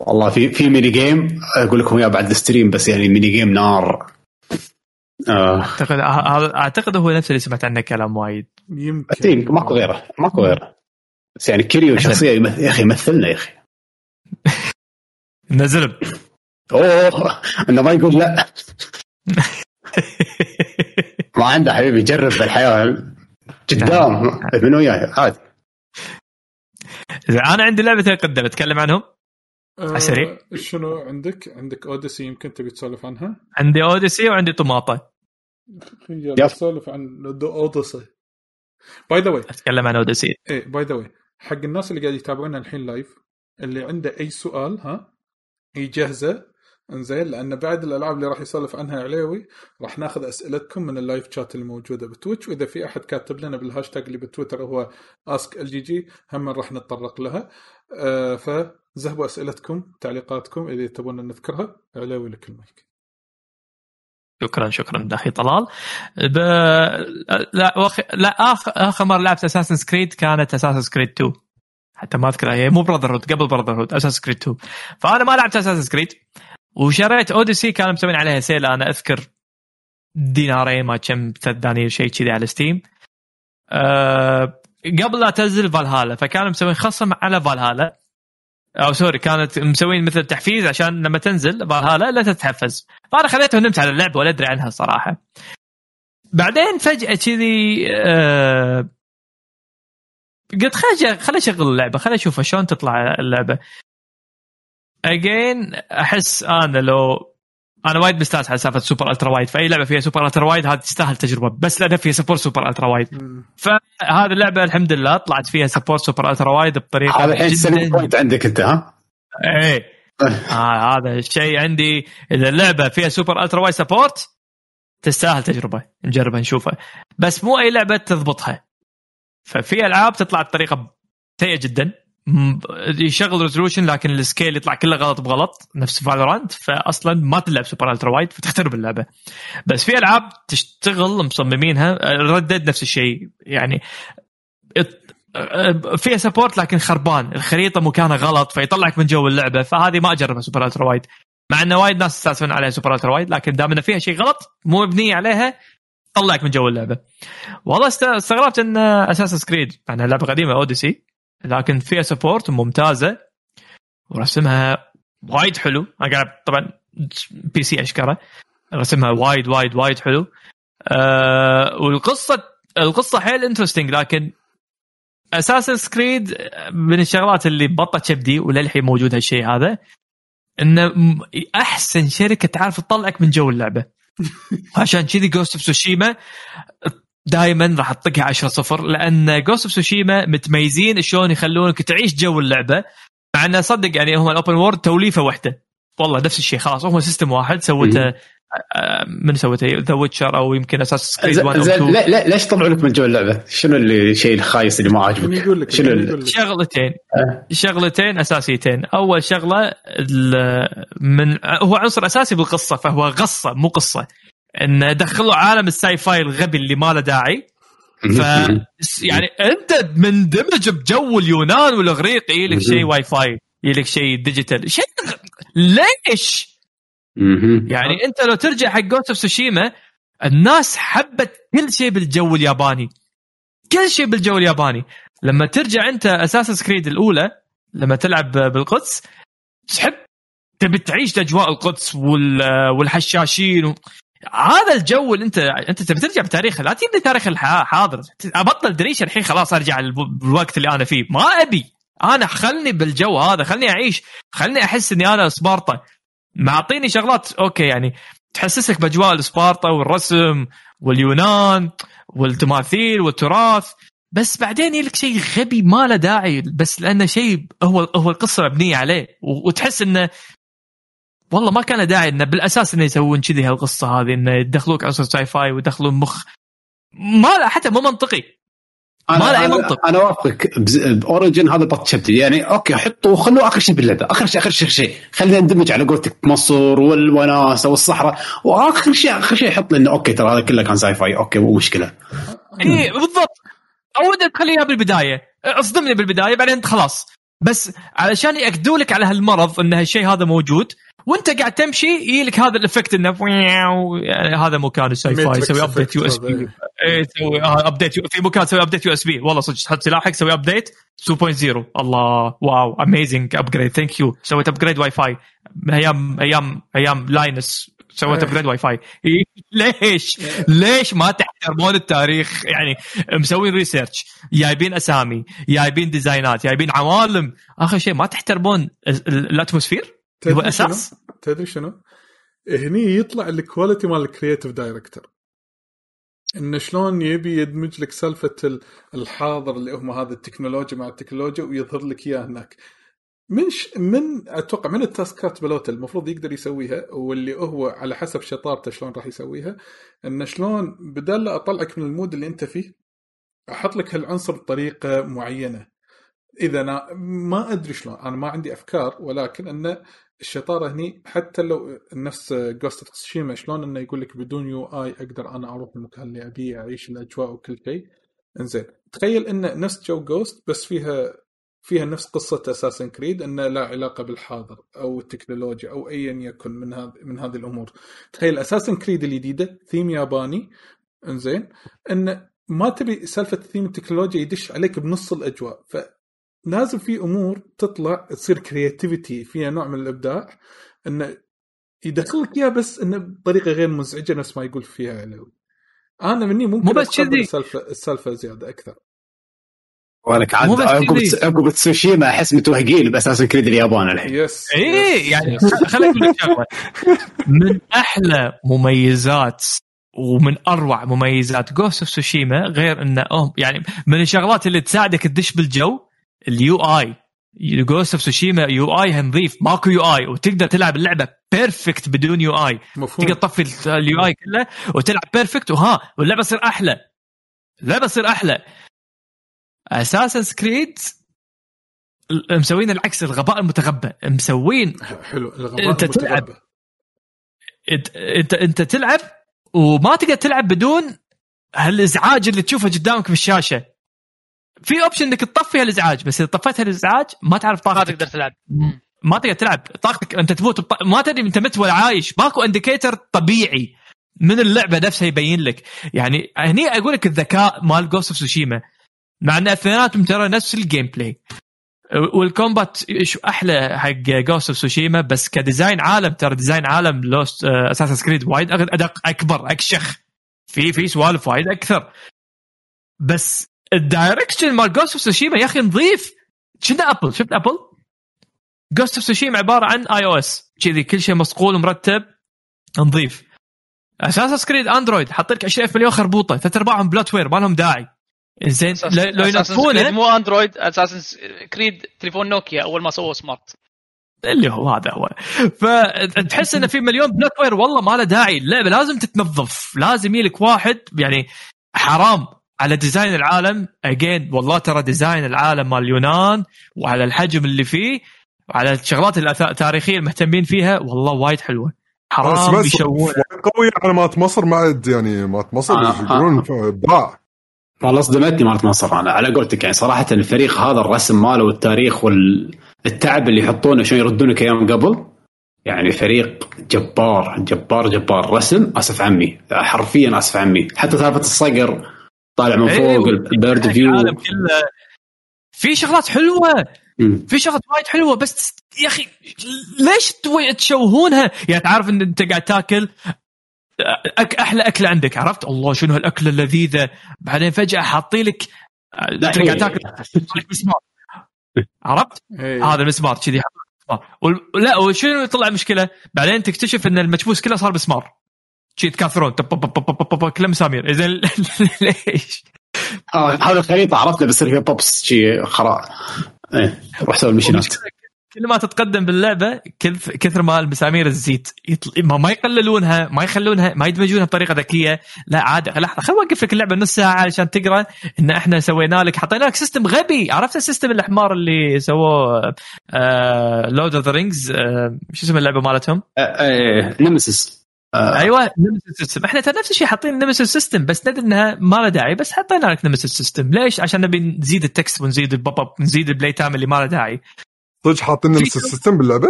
والله في في mini game أقول لكم إياه بعد ال stream بس يعني mini game نار. آه. أعتقد هذا أعتقد هو نفس اللي سمعت عنه كلام وايد. يمكن. أتين ماكو غيره ماكو غيره. بس يعني كيريو. شخصيه يمثل يا أخي يمثلنا يا أخي نزل أوه انه ما يقول لا ما عنده حبيبي يجرب بالحياة قدام من وياه عادي أنا عندي لعبتين قدام أتكلم عنهم آه سريع. شنو عندك؟ عندك Odyssey يمكن تبي تسولف عنها؟ عندي Odyssey وعندي طماطه يلا yep. نسولف عن Odyssey by the way أتكلم عن Odyssey إيه by the way حق الناس اللي قاعد يتابعونا الحين live اللي عنده أي سؤال ها يجهزه إنزين لأن بعد الألعاب اللي راح يسولف عنها عليوي راح ناخذ أسئلتكم من ال live chat الموجودة بتويتش وإذا في أحد كاتب لنا بالهاشتاج اللي بتويتر هو Ask ال GG هم راح نتطرق لها. آه فزهبوا أسئلتكم تعليقاتكم إذا تبون نذكرها عليوي لك المايك. شكرا شكرا داخي طلال. ب... لا وخ... لا اخر آخر مرة لعبت Assassin's Creed كانت Assassin's Creed 2 حتى ما أذكرها. هي مو Brotherhood قبل Brotherhood Assassin's Creed 2 فأنا ما لعبت Assassin's Creed وشريت Odyssey كانوا مسوين عليها sale أنا أذكر دينارين ما كم ثلاث دنانير شيء كذي على Steam أه قبل لا تنزل فالهالا فكانوا مسوين خصم على فالهالا أو sorry كانت مسوين مثل تحفيز عشان لما تنزل فالهالا لا تتحفز. فأنا خذيتها ونمت على اللعبة ولا أدري عنها صراحة. بعدين فجأة كذي أه قلت خليني خليني أشغل اللعبة خليني أشوف شلون تطلع اللعبة. again أحس أنا لو أنا وايد مستانس على سالفة super ultra wide فأي لعبة فيها super ultra wide هذه تستاهل تجربة بس لأن فيها support super ultra wide. فهذه اللعبة الحمد لله طلعت فيها support super ultra wide بطريقة هذا الحين point عندك أنت ها؟ إيه. آه هذا الشيء عندي. إذا اللعبة فيها super ultra wide support تستاهل تجربة. نجربها نشوفها. بس مو أي لعبة تضبطها. ففي ألعاب تطلع بطريقة سيئة جدا. يشغل resolution لكن ال scale يطلع كله غلط بغلط نفس Valorant فاصلا ما تلعب super ultra wide فتخترب اللعبة. بس في ألعاب تشتغل مصممينها ردد نفس الشيء يعني فيها support لكن خربان الخريطة مكانها غلط فيطلعك من جو اللعبة فهذه ما أجربها super ultra wide مع انه وايد ناس يستانسون عليها super ultra wide لكن دام انه فيها شيء غلط مو مبنيه عليها طلعك من جو اللعبة. والله است- استغربت إن Assassin's Creed يعني لعبة قديمة Odyssey لكن فيها support ممتازة. ورسمها وايد حلو. أنا قاعد طبعا PC أشكره. رسمها وايد وايد وايد حلو. أه والقصة القصة حيل interesting لكن Assassin's Creed من الشغلات اللي بطت كبدي وللحين موجود هالشيء هذا إنه أحسن شركة تعرف تطلعك من جو اللعبة. عشان كذي Ghost of Tsushima دائما راح تطقها 10 صفر لأن Ghost of Tsushima متميزين شلون يخلونك تعيش جو اللعبة مع إنه صدق يعني هم ال open world توليفة واحدة. والله نفس الشيء خلاص هم system واحد سوته آه، من سوته The Witcher أو يمكن Assassin's Creed 1 أو زين 2 لا لا ليش طلعوا لك من جو اللعبة؟ شنو اللي الشيء الخايس اللي ما عاجبك؟ شنو من ال- يقول لك؟ شغلتين. أه. شغلتين أساسيتين. أول شغلة ال- من هو عنصر أساسي بالقصة فهو غصة مو قصة. إن دخلوا عالم ال sci-fi الغبي اللي ما له داعي. ف يعني أنت مندمج بجو اليونان والاغريق يجي لك شيء sci-fi يجي لك شيء digital. شيء ليش؟ يعني أنت لو ترجع حق Ghost of Tsushima الناس حبت كل شيء بالجو الياباني. كل شيء بالجو الياباني. لما ترجع أنت Assassin's Creed الأولى لما تلعب بالقدس تحب تبي تعيش أجواء القدس وال- والحشاشين و... هذا الجو اللي انت انت تبي ترجع بتاريخ لا تجيب لي تاريخ الحاضر أبطل دريشة الحين خلاص أرجع بالوقت اللي أنا فيه. ما أبي. أنا خلني بالجو هذا خلني أعيش. خلني أحس إني أنا سبارتا معطيني شغلات okay يعني تحسسك بأجواء السبارتا والرسم واليونان والتماثيل والتراث. بس بعدين يجي لك شيء غبي ما له داعي بس لأنه شيء هو هو القصة مبنية عليه. وتحس إنه والله ما كان داعي إنه بالأساس إنه يسوون كذي هالقصة هذه إنه يدخلوك عصر sci-fi ويدخلون مخ. ما له حتى مو منطقي. ما له أنا- منطق. أنا أوافقك. ب Origin هذا بط چبدي يعني okay حطوا خلوه آخر شيء باللعبه آخر شيء آخر شيء, شيء. خلينا ندمج على قولتك مصر والوناسة والصحراء. وآخر شيء آخر شيء حط لنا okay ترى هذا كله كان sci-fi okay مو مشكلة. إي بالضبط. اودك تخليها بالبداية. أصدمني بالبداية بعدين خلاص. بس علشان يأكدوا لك على هالمرض إن هالشيء هذا موجود وانت قاعد تمشي يجي لك هذا ال effect إنه يعني هذا مكان ال sci-fi يسوي update USB. إيه. تسوي update في مكان تسوي update USB. والله صدق تحط سلاحك تسوي update 2.0 الله wow amazing upgrade thank you سويت upgrade Wi-Fi من أيام أيام أيام لاينس سويت إيه. upgrade Wi-Fi إيه، ليش؟ ليش ما تحترمون التاريخ؟ يعني مسوين research جايبين أسامي جايبين design ات جايبين عوالم. آخر شيء ما تحترمون ال- ال- ال atmosphere هو؟ أساس تدري شنو؟ هني يطلع ال quality مال ال creative director إنه شلون يبي يدمج لك سالفة ال- الحاضر اللي هم هذا التكنولوجيا مع التكنولوجيا ويظهر لك إياه هناك من ش... من أتوقع من ال task ات plot المفروض يقدر يسويها واللي هو على حسب شطارته شلون راح يسويها إنه شلون بدل لا أطلعك من ال mood اللي أنت فيه أحط لك هالعنصر بطريقة معينة إذا أنا ما أدري شلون أنا ما عندي أفكار ولكن إنه الشطارة هني حتى لو نفس Ghost of Tsushima شلون إنه يقول لك بدون UI أقدر أنا أروح المكان اللي أبيه أعيش الأجواء وكل شيء. إنزين. تخيل انه نفس جو Ghost بس فيها فيها نفس قصة Assassin's Creed إنه لا علاقة بالحاضر أو التكنولوجيا أو ايا يكن من هذه من هذه الأمور. تخيل Assassin's Creed الجديدة ثيم ياباني. إنزين. انه ما تبي سالفة ثيم التكنولوجيا يدش عليك بنص الأجواء. ف لازم في أمور تطلع تصير creativity فيها نوع من الإبداع إنه يدخلك إياها بس إنه بطريقة غير مزعجة نفس ما يقول فيها علوي أنا مني ممكن مو بس كذي. السالفة السالفة زيادة أكثر. ولك عاد بس عقب. عقب تسوشيما أحس متوهقين ب Assassin's Creed اليابان الحين. yes yes، يعني أقول لك شغلة. من أحلى مميزات ومن أروع مميزات Ghost of Tsushima غير إنه يعني من الشغلات اللي تساعدك تدش بالجو ال UI. Ghost of Tsushima UI نظيف ماكو UI وتقدر تلعب اللعبة perfect بدون UI مفهوم. تقدر تطفي ال UI كله وتلعب perfect وها واللعبة تصير أحلى. اللعبة تصير أحلى. Assassin's Creed مسوين العكس الغباء المتغبى. مسوين حلو الغباء أنت المتغبى. تلعب. انت انت أنت تلعب وما تقدر تلعب بدون هالإزعاج اللي تشوفه قدامك في الشاشة. في option إنك تطفي هالإزعاج بس إذا طفيت هالإزعاج ما تعرف ما طاقتك. تقدر تلعب. ما تقدر تلعب. طاقتك أنت تموت بط... ما تدري أنت مت ولا عايش. ماكو indicator طبيعي من اللعبة نفسها يبين لك. يعني هني أقول لك الذكاء مال Ghost of Tsushima مع إن اثنيناتهم ترى نفس ال gameplay وال combat شوي أحلى حق Ghost of Tsushima بس ك design عالم ترى design عالم ل Assassin's Creed وايد ادق أكبر أكشخ. في في سوالف وايد أكثر. بس ال direction مال Ghost of Tsushima يا أخي نظيف. كنه Apple شفت Apple Ghost of Tsushima عبارة عن iOS كذي كل شيء مصقول ومرتب. نظيف. Assassin's Creed Android حاط لك 20 مليون خربوطة. ثلاث أرباعهم bloatware ما لهم داعي. زين لو ينظفونه مو Android Assassin's Creed تليفون نوكيا أول ما سووا smart اللي هو هذا هو. فتحس إنه في مليون bloatware والله ما له داعي. اللعبة لازم تتنظف. لازم يلك واحد يعني حرام. على design العالم. again والله ترى design العالم مال اليونان وعلى الحجم اللي فيه وعلى الشغلات التاريخية المهتمين فيها والله وايد حلوة. حرام بس بس يشوون. وايد قوي على مالت مصر ما عاد يعني مالت مصر آه، يقولون ابداع والله صدمتني مالت مصر أنا. على قولتك يعني صراحة الفريق هذا الرسم ماله والتاريخ والتعب اللي يحطونه عشان يردونك أيام قبل يعني فريق جبار جبار جبار. رسم آسف عمي حرفيا آسف عمي. حتى سالفه الصقر طالع من إيه، فوق ال bird view العالم كله في شغلات حلوة. في شغلات وايد حلوة بس يا أخي ليش توي- تشوهونها؟ يعني تعرف إن أنت قاعد تاكل أك أحلى أكلة عندك عرفت؟ الله شنو هالاكله اللذيذه بعدين فجأة حاطين لك أنت قاعد تاكل مسمار عرفت؟ إيه. هذا المسمار كذي لا وشنو يطلع مشكله؟ بعدين تكتشف إن المكبوس كله صار مسمار شي تكاثرون كله مسامير إذا ليش؟ آه، هذا الخريطة عرفنا بيصير فيها pop-ups شي خراء إيه روح سوي ال mission ات. كل ما تتقدم باللعبة كثر ما المسامير تزيد يطل... ما, ما يقللونها ما يخلونها ما يدمجونها بطريقة ذكية. لا عاد لحظة خل اوقف لك اللعبة نص ساعة علشان تقرأ إن إحنا سوينا لك حطينا لك system غبي. عرفت ال system الحمار اللي سووه آه Lord of the Rings آه شو اسم اللعبة مالتهم؟ آه، آه، آه، أيوه Nemesis system إحنا ترى نفس الشيء حاطين Nemesis system بس ندري إنها ما له داعي بس حطينا لك Nemesis system ليش؟ عشان نبي نزيد ال text ونزيد ال pop-up نزيد ال playtime اللي ما له داعي. صدق حاطين نفس ال system باللعبة؟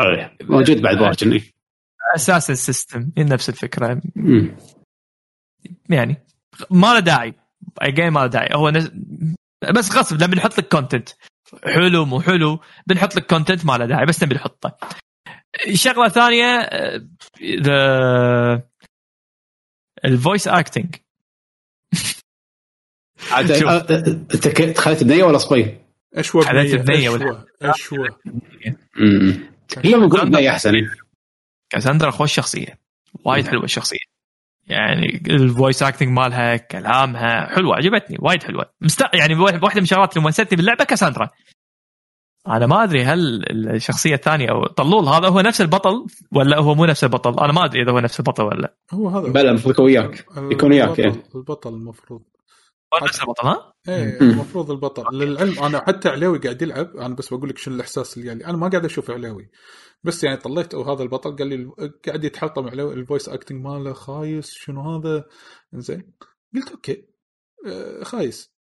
إيه، موجود بعد version إيه. أساس ال system هي نفس الفكرة. مم. يعني ما له داعي. game ما له داعي. هو نز... بس غصب لما بنحط لك content حلو مو حلو؟ بنحط لك content ما له داعي بس نبي نحطه. شغلة ثانية ذا ال voice acting. آه، آه، أنت خليت بنية ولا صبي؟ أشوى خليت بنية بنية أشوى. اليوم نقول بنية أحسن. كاساندرا خوش شخصية وايد حلوة الشخصية يعني ال voice acting مالها كلامها حلوة عجبتني وايد حلوة مست... يعني واحدة من الشغلات اللي مونستني باللعبة كاساندرا أنا ما أدري هل الشخصية الثانية أو طلول هذا هو نفس البطل ولا هو مو نفس البطل؟ أنا ما أدري إذا هو نفس البطل ولا لا. هو هذا بلا المفروض يكون وياك. يكون وياك البطل, يعني. البطل المفروض. هو نفس البطل ها؟ إيه. المفروض البطل. للعلم أنا حتى علاوي قاعد يلعب. أنا بس بقول لك شنو الإحساس اللي يعني أنا ما قاعد أشوف علاوي بس يعني طليت وهذا البطل قال لي قاعد يتحطم علاوي ال voice acting ماله خايس شنو هذا؟ زين قلت أوكي. آه، خايس.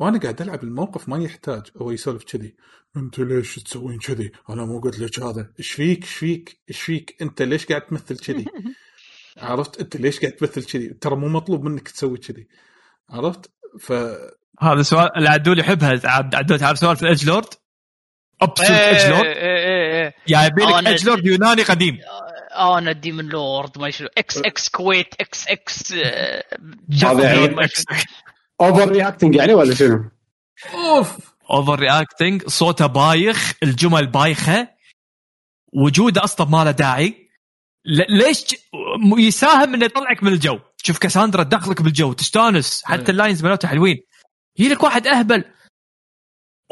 وأنا قاعد ألعب الموقف ما يحتاج هو يسولف كذي. أنت ليش تسوين كذي؟ أنا مو قلت لك هذا. إيش فيك؟ إيش فيك؟ إيش فيك؟ أنت ليش قاعد تمثل كذي؟ عرفت؟ أنت ليش قاعد تمثل كذي؟ ترى مو مطلوب منك تسوي كذي. عرفت؟ ف هذا السؤال اللي عدول يحبها عدول تعرف سوالف ال edge lord absolute edge lord إيه، إيه، إيه. جايبين لك edge lord يوناني قديم. أنا demon lord ما شنو إكس إكس كويت إكس إكس هذا يعني. overreacting يعني ولا شنو؟ أوف. overreacting صوته بايخ الجمل بايخة. وجوده أصلا ما له داعي. ليش يساهم إنه يطلعك من الجو. تشوف كاساندرا تدخلك بالجو تستانس. حتى أيه. ال lines مالته حلوين. يجي لك واحد أهبل.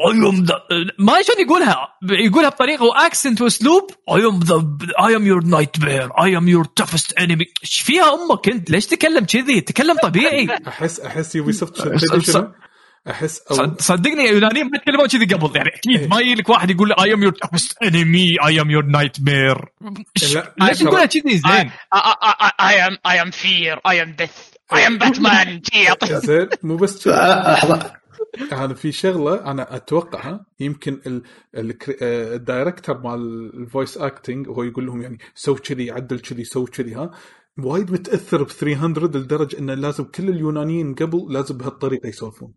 I am ما شلون يقولها يقولها بطريقه و accent واسلوب I am the I am your nightmare I am your toughest enemy إيش فيها أمك. أنت ليش تتكلم كذي؟ تكلم طبيعي. احس أحس Ubisoft؟ احس أو صد- صدقني يا يونانيين ما يتكلمون كذي قبل يعني. أكيد ما يجي لك واحد يقول I am your toughest enemy I am your nightmare لا، ليش تقولها كذي؟ زين. I am I am fear I am death I am Batman زين مو بس لحظة. هذا في شغلة أنا أتوقع ها، يمكن آه، ال director مال ال voice acting هو يقول لهم يعني سو كذي عدل كذي سو كذي ها؟ وايد متأثر ب 300 لدرجة إنه لازم كل اليونانيين قبل لازم بهالطريقة يسولفون.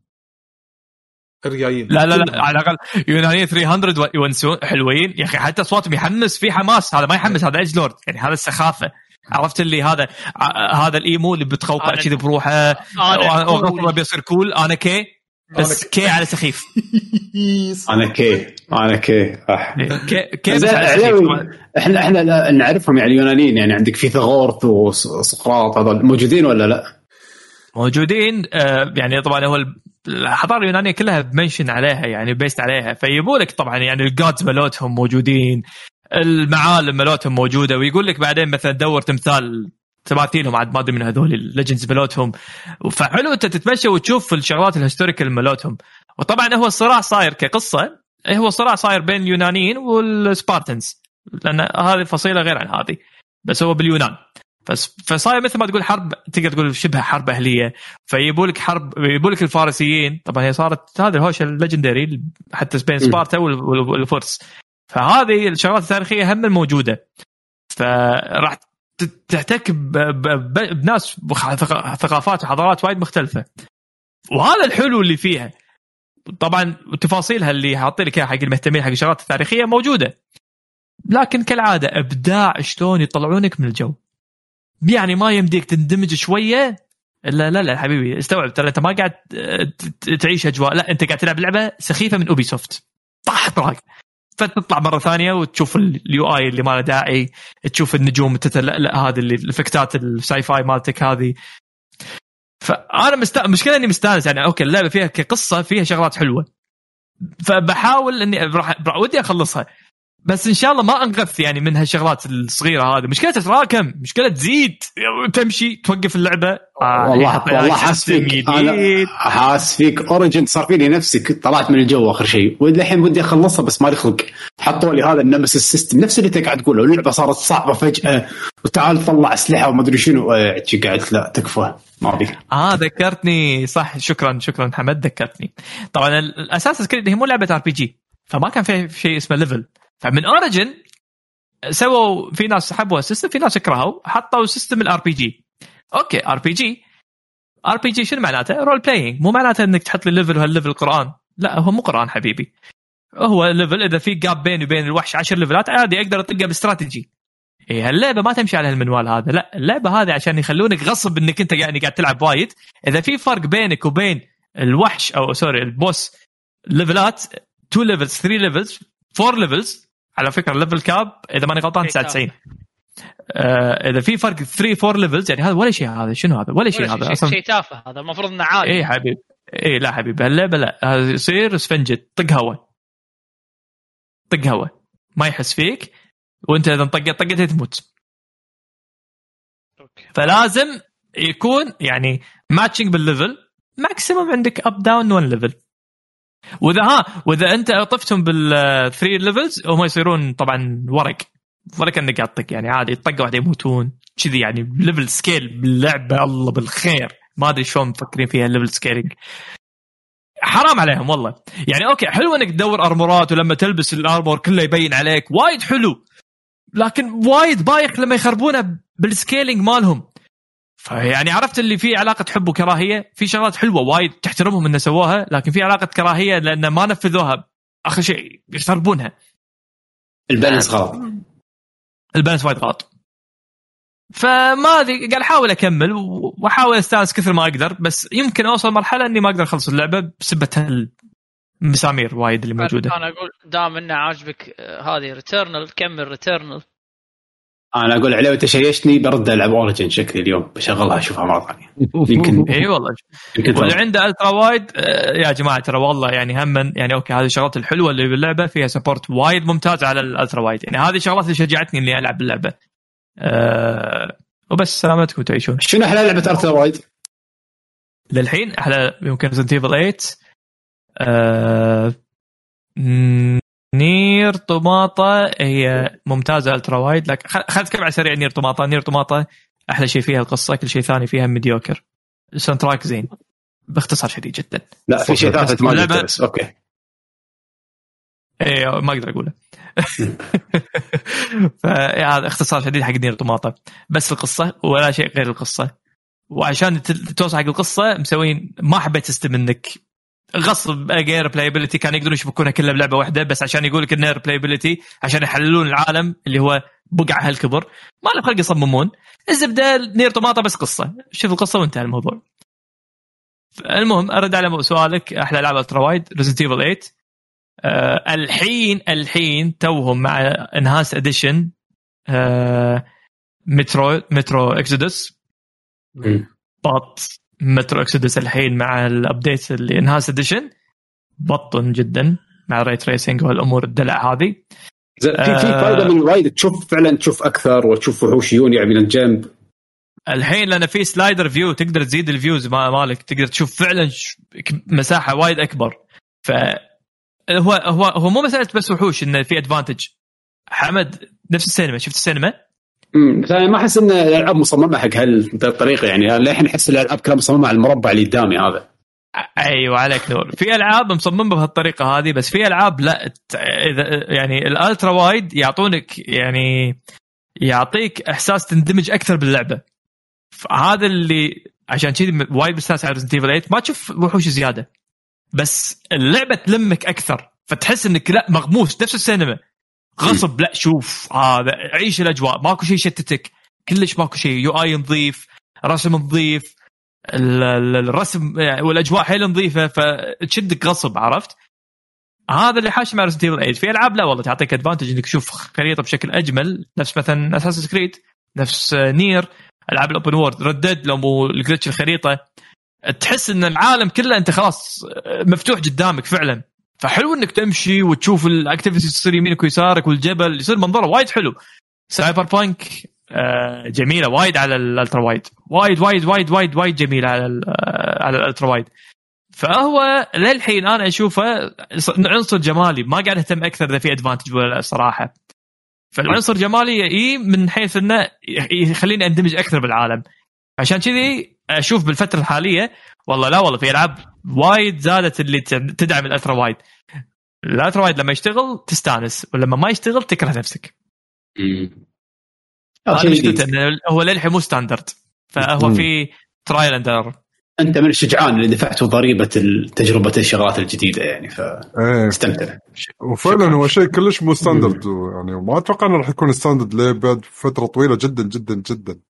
الريايين. لا لا لا. على الأقل يونانيين 300 يونسون حلوين. يا أخي حتى صوتهم يحمس في حماس. هذا ما يحمس هذا edge lord. يعني هذا السخافة. عرفت اللي هذا ع- هذا ال emo اللي بتقوقع كذي بروحه. وغصبه cool. بيصير cool أنا كي. بس كي على سخيف. أنا كي أنا كي أح. كي كي بس زين، على سخيف. إحنا إحنا لا- نعرفهم يعني اليونانيين يعني عندك فيثاغورس وسقراط هذول موجودين ولا لا؟ موجودين آه، يعني طبعا هو ال- الحضاره اليونانية كلها ب mention عليها يعني based عليها. فيبوا لك طبعا يعني ال gods مالتهم موجودين المعالم مالتهم موجودة ويقول لك بعدين مثلا دور تمثال تماثيلهم عاد ما أدري من هذول ال legends مالتهم فحلو أنت تتمشى وتشوف الشغلات ال historical مالتهم وطبعا هو الصراع صاير كقصة هو الصراع صاير بين اليونانيين وال Spartans لأن هذه فصيلة غير عن هذه بس هو باليونان. فصاير مثل ما تقول حرب تقدر تقول شبه حرب أهلية. فيبوا لك حرب يبوا لك الفارسيين. طبعا هي صارت هذه الهوشة ال legendary حتى بين سبارتا وال- وال- والفرس. فهذه الشغلات التاريخية هم موجوده فراح تحتك بناس ثقافات وحضارات وايد مختلفة. وهذا الحلو اللي فيها. طبعا تفاصيلها اللي حاطين لك إياها حق المهتمين حق الشغلات التاريخية موجودة. لكن كالعادة إبداع شلون يطلعونك من الجو. يعني ما يمديك تندمج شوية. الا لا لا حبيبي استوعب ترى أنت ما قاعد تعيش أجواء. لا أنت قاعد تلعب لعبة سخيفة من Ubisoft طاح. طراق فتطلع مرة ثانية وتشوف ال UI اللي ما له داعي تشوف النجوم تتلألأ هذه اللي الإفكتات ال sci-fi مالتك هذه. فأنا مست... المشكلة إني مستأنس يعني أوكي اللعبة فيها كقصة فيها شغلات حلوة. فبحاول إني راح ودي أخلصها. بس إن شاء الله ما انغث يعني من هالشغلات الصغيرة هذه. مشكلة تتراكم مشكلة تزيد. تمشي توقف اللعبة. آه والله والله حاس فيك حاس فيك Origin صار فيني نفسك. طلعت من الجو آخر شيء. والحين ودي أخلصها بس مالي خلق. حطوا لي هذا ال Nemesis system نفس اللي انت قاعد تقوله. اللعبة صارت صعبة فجأة. وتعال طلع أسلحة وما أدري شنو. قعدت لا تكفى. ما أبي. آه ذكرتني. صح. شكرا شكرا حمد. ذكرتني. طبعا ال Assassin's Creed هي مو لعبة RPG فما كان في شيء اسمه level فمن Origin سووا في ناس حبوا ال system في ناس كرهوا حطوا system ال RPG أوكي ار بي جي ار بي جي شنو معناته؟ role playing مو معناته إنك تحط لي level وهال level قرآن. لا هو مو قرآن حبيبي. هو level إذا في gap بيني وبين الوحش 10 ليفلات عادي أقدر اطقه باستراتيجي. إيه هاللعبة ما تمشي على هالمنوال هذا. لا اللعبة هذه عشان يخلونك غصب إنك أنت يعني قاعد تلعب وايد إذا في فرق بينك وبين الوحش أو sorry ال boss ليفلات 2 levels 3 levels 4 levels على فكرة ال level cap إذا ماني غلطان 99 آه إذا في فرق 3 4 levels يعني هذا ولا شيء هذا شنو هذا؟ ولا شيء هذا أصلا. شيء تافه هذا المفروض إنه عادي. اي حبيبي اي لا حبيبي هاللعبه لا هذا يصير سفنجة طق هواء طق هواء ما يحس فيك وأنت إذا طقت طقت تموت. فلازم يكون يعني matching بال level maximum عندك up down 1 level واذا ها وإذا أنت طفتهم بال three levels هم يصيرون طبعا ورق. ولا كانك قاعد تطق يعني عادي طقه واحدة يموتون. كذي يعني level scale باللعبة الله بالخير. ما أدري شلون مفكرين فيها ال level scaling حرام عليهم والله. يعني okay حلو إنك تدور armor ات ولما تلبس ال armor كله يبين عليك وايد حلو. لكن وايد بايخ لما يخربونه بال scaling مالهم. فيعني عرفت اللي فيه علاقة حب وكراهية؟ في شغلات حلوة وايد تحترمهم انه سووها لكن في علاقة كراهية لأن ما نفذوها. آخر شيء يخربونها ال balance غلط. ال balance وايد غلط. فما أدري قاعد أحاول أكمل وأحاول أستأنس كثر ما أقدر بس يمكن أوصل مرحلة إني ما أقدر أخلص اللعبة بسبة المسامير وايد اللي موجودة. أنا أقول دام إنه عاجبك هذه Returnal كمل Returnal أنا أقول عليه وتشيشني برد ألعب Origins شكلي اليوم بشغلها أشوفها مرة ثانية. يمكن إي والله. واللي عنده ultra wide يا جماعة ترى والله يعني هم يعني okay هذه الشغلات الحلوة اللي باللعبة فيها support وايد ممتاز على ال ultra wide يعني هذه الشغلات اللي شجعتني إني ألعب اللعبه أه وبس سلامتكم وتعيشون. شنو أحلى لعبة ultra wide؟ للحين أحلى يمكن Resident Evil 8 أه Nier Automata هي ممتازة ultra wide لكن خلينا نتكلم على سريع Nier Automata. Nier Automata أحلى شيء فيها القصة كل شيء ثاني فيها mediocre. ال soundtrack زين. باختصار شديد جدا. لا في شيء ثالث ما بس okay. إيه ما أقدر أقوله. فهذا اختصار شديد حق Nier Automata. بس القصة ولا شيء غير القصة. وعشان توصل حق القصة مسوين ما حبيت system إنك غصب replayability كان يقدرون يشبكونها كلها بلعبة واحدة بس عشان يقول لك انها replayability عشان يحللون العالم اللي هو بقعه هالكبر. ما له خلق يصممون. الزبدة Nier Automata بس قصة. شوف القصة وانتهى الموضوع. المهم أرد على سؤالك أحلى لعبه ultra wide Resident Evil 8 أه الحين الحين توهم مع Enhanced Edition أه Metro Metro Exodus بطل Metro Exodus الحين مع ال update اللي Enhanced Edition بطل جدا مع ال ray tracing والأمور الدلع هذه. في في فائده من وايد. تشوف فعلا تشوف أكثر وتشوف وحوش يوني من الجنب الحين لأن في slider view تقدر تزيد ال view مالك. تقدر تشوف فعلا مساحة وايد أكبر. ف هو هو هو مو مساله بس وحوش إنه في advantage حمد نفس السينما. شفت السينما؟ امم ما أحس إن الألعاب مصممة حق هالطريقة يعني. للحين أحس الألعاب كلها مصممة على المربع اللي قدامي هذا. أيوه عليك نور في ألعاب مصممة بهالطريقة هذه بس في ألعاب لا. إذا يعني ال ultra wide يعطونك يعني يعطيك إحساس تندمج أكثر باللعبة. هذا اللي عشان كذي وايد مستانس على Resident 8 ما تشوف وحوش زيادة. بس اللعبة تلمك أكثر. فتحس إنك لا مغموس نفس السينما. غصب لا شوف هذا عيش الأجواء ماكو شيء يشتتك كلش ماكو شيء UI نظيف رسم نظيف الرسم والأجواء حيل نظيفة فتشدك غصب عرفت؟ هذا اللي حاش مع Resident Evil 8 في ألعاب لا والله تعطيك advantage إنك تشوف خريطة بشكل أجمل نفس مثلا Assassin's Creed نفس Nier ألعاب ال open world Red Dead لو مو الخريطة تحس إن العالم كله أنت خلاص مفتوح قدامك فعلا. فحلو إنك تمشي وتشوف ال activities تصير يمينك ويسارك والجبل يصير منظرة وايد حلو. Cyberpunk آه، جميلة وايد على ال ultra wide وايد وايد وايد وايد وايد جميلة على آه، على ال ultra wide فهو للحين أنا أشوفه عنصر جمالي. ما قاعد أهتم أكثر إذا في advantage ولا لا صراحة. فالعنصر جمالي اي من حيث إنه يخليني أندمج أكثر بالعالم. عشان كذي أشوف بالفترة الحالية والله لا والله في ألعاب وايد زادت اللي تدعم ال ultra wide. ال ultra wide لما يشتغل تستانس ولما ما يشتغل تكره نفسك. هذا أنا هو للحين مو standard فهو مم. في trial and أنت من الشجعان اللي دفعتوا ضريبة تجربة الشغلات الجديدة يعني إيه. فاستمتع وفعلا هو شيء كلش مو standard يعني وما أتوقع إنه راح يكون standard ليه بعد فترة طويلة جدا جدا جدا.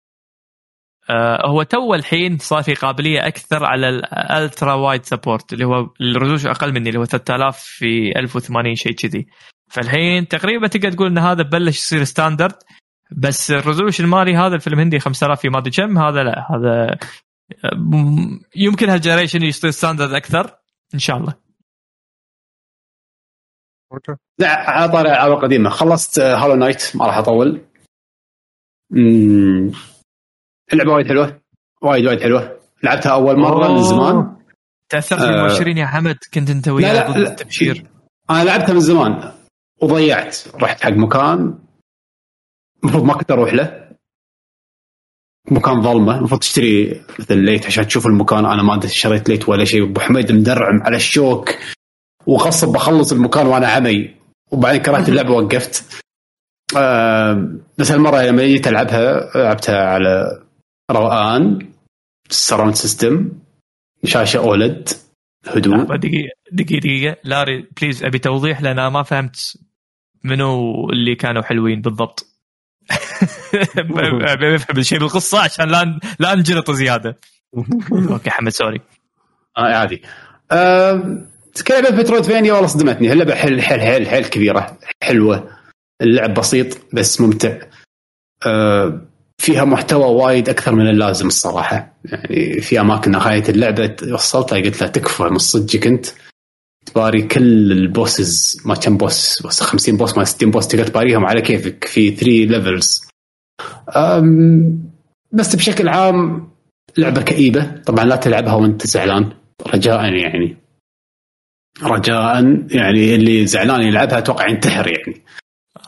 هو تو الحين صار في قابلية أكثر على ال ultra wide support اللي هو ال resolution أقل مني اللي هو 3000 في 1080 شيء كذي. فالحين تقريبا تقدر تقول إن هذا بلش يصير standard بس ال resolution مالي هذا الفيلم هندي 5000 في ما أدري كم هذا لا هذا آه، يمكن هال generation يصير standard أكثر إن شاء الله. okay. لا على طاري الالعاب القديمة. خلصت Hollow Knight ما راح أطول. اللعبة وايد حلوة. وايد وايد حلوة. لعبتها أول مرة من زمان. تأثرت آه. بالمبشرين يا حمد. كنت أنت وياه لا, ضد لا. التبشير. أنا لعبتها من زمان. وضيعت. رحت حق مكان. المفروض ما كنت أروح له. مكان ظلمة. المفروض تشتري مثل light عشان تشوف المكان. أنا ما شريت light ولا شيء. أبو حميد مدرعم على الشوك. وغصب بخلص المكان وأنا عمي. وبعدين كرهت اللعبة وقفت آه بس هالمرة لما جيت ألعبها لعبتها على روقان surround system شاشة OLED هدوء. لحظة، دقيقة دقيقة دقيقة. لاري please أبي توضيح لأن ما فهمت منو اللي كانوا حلوين بالضبط. ابي أفهم الشيء بالقصة عشان لا لا انجلط زيادة. okay حمد sorry. آه عادي آه كلمة Metroidvania والله صدمتني. اللعبة حيل حيل حيل حيل كبيرة حلوة. اللعب بسيط بس ممتع. آه فيها محتوى وايد أكثر من اللازم الصراحة. يعني في أماكن نهاية اللعبة وصلتها قلت لها تكفى من صدقك أنت. تباري كل ال bosses ما كم boss بس 50 boss ما 60 boss تقدر تباريهم على كيفك في 3 levels بس بشكل عام لعبة كئيبة. طبعا لا تلعبها وأنت زعلان. رجاء يعني. رجاء يعني اللي زعلان يلعبها أتوقع ينتحر يعني.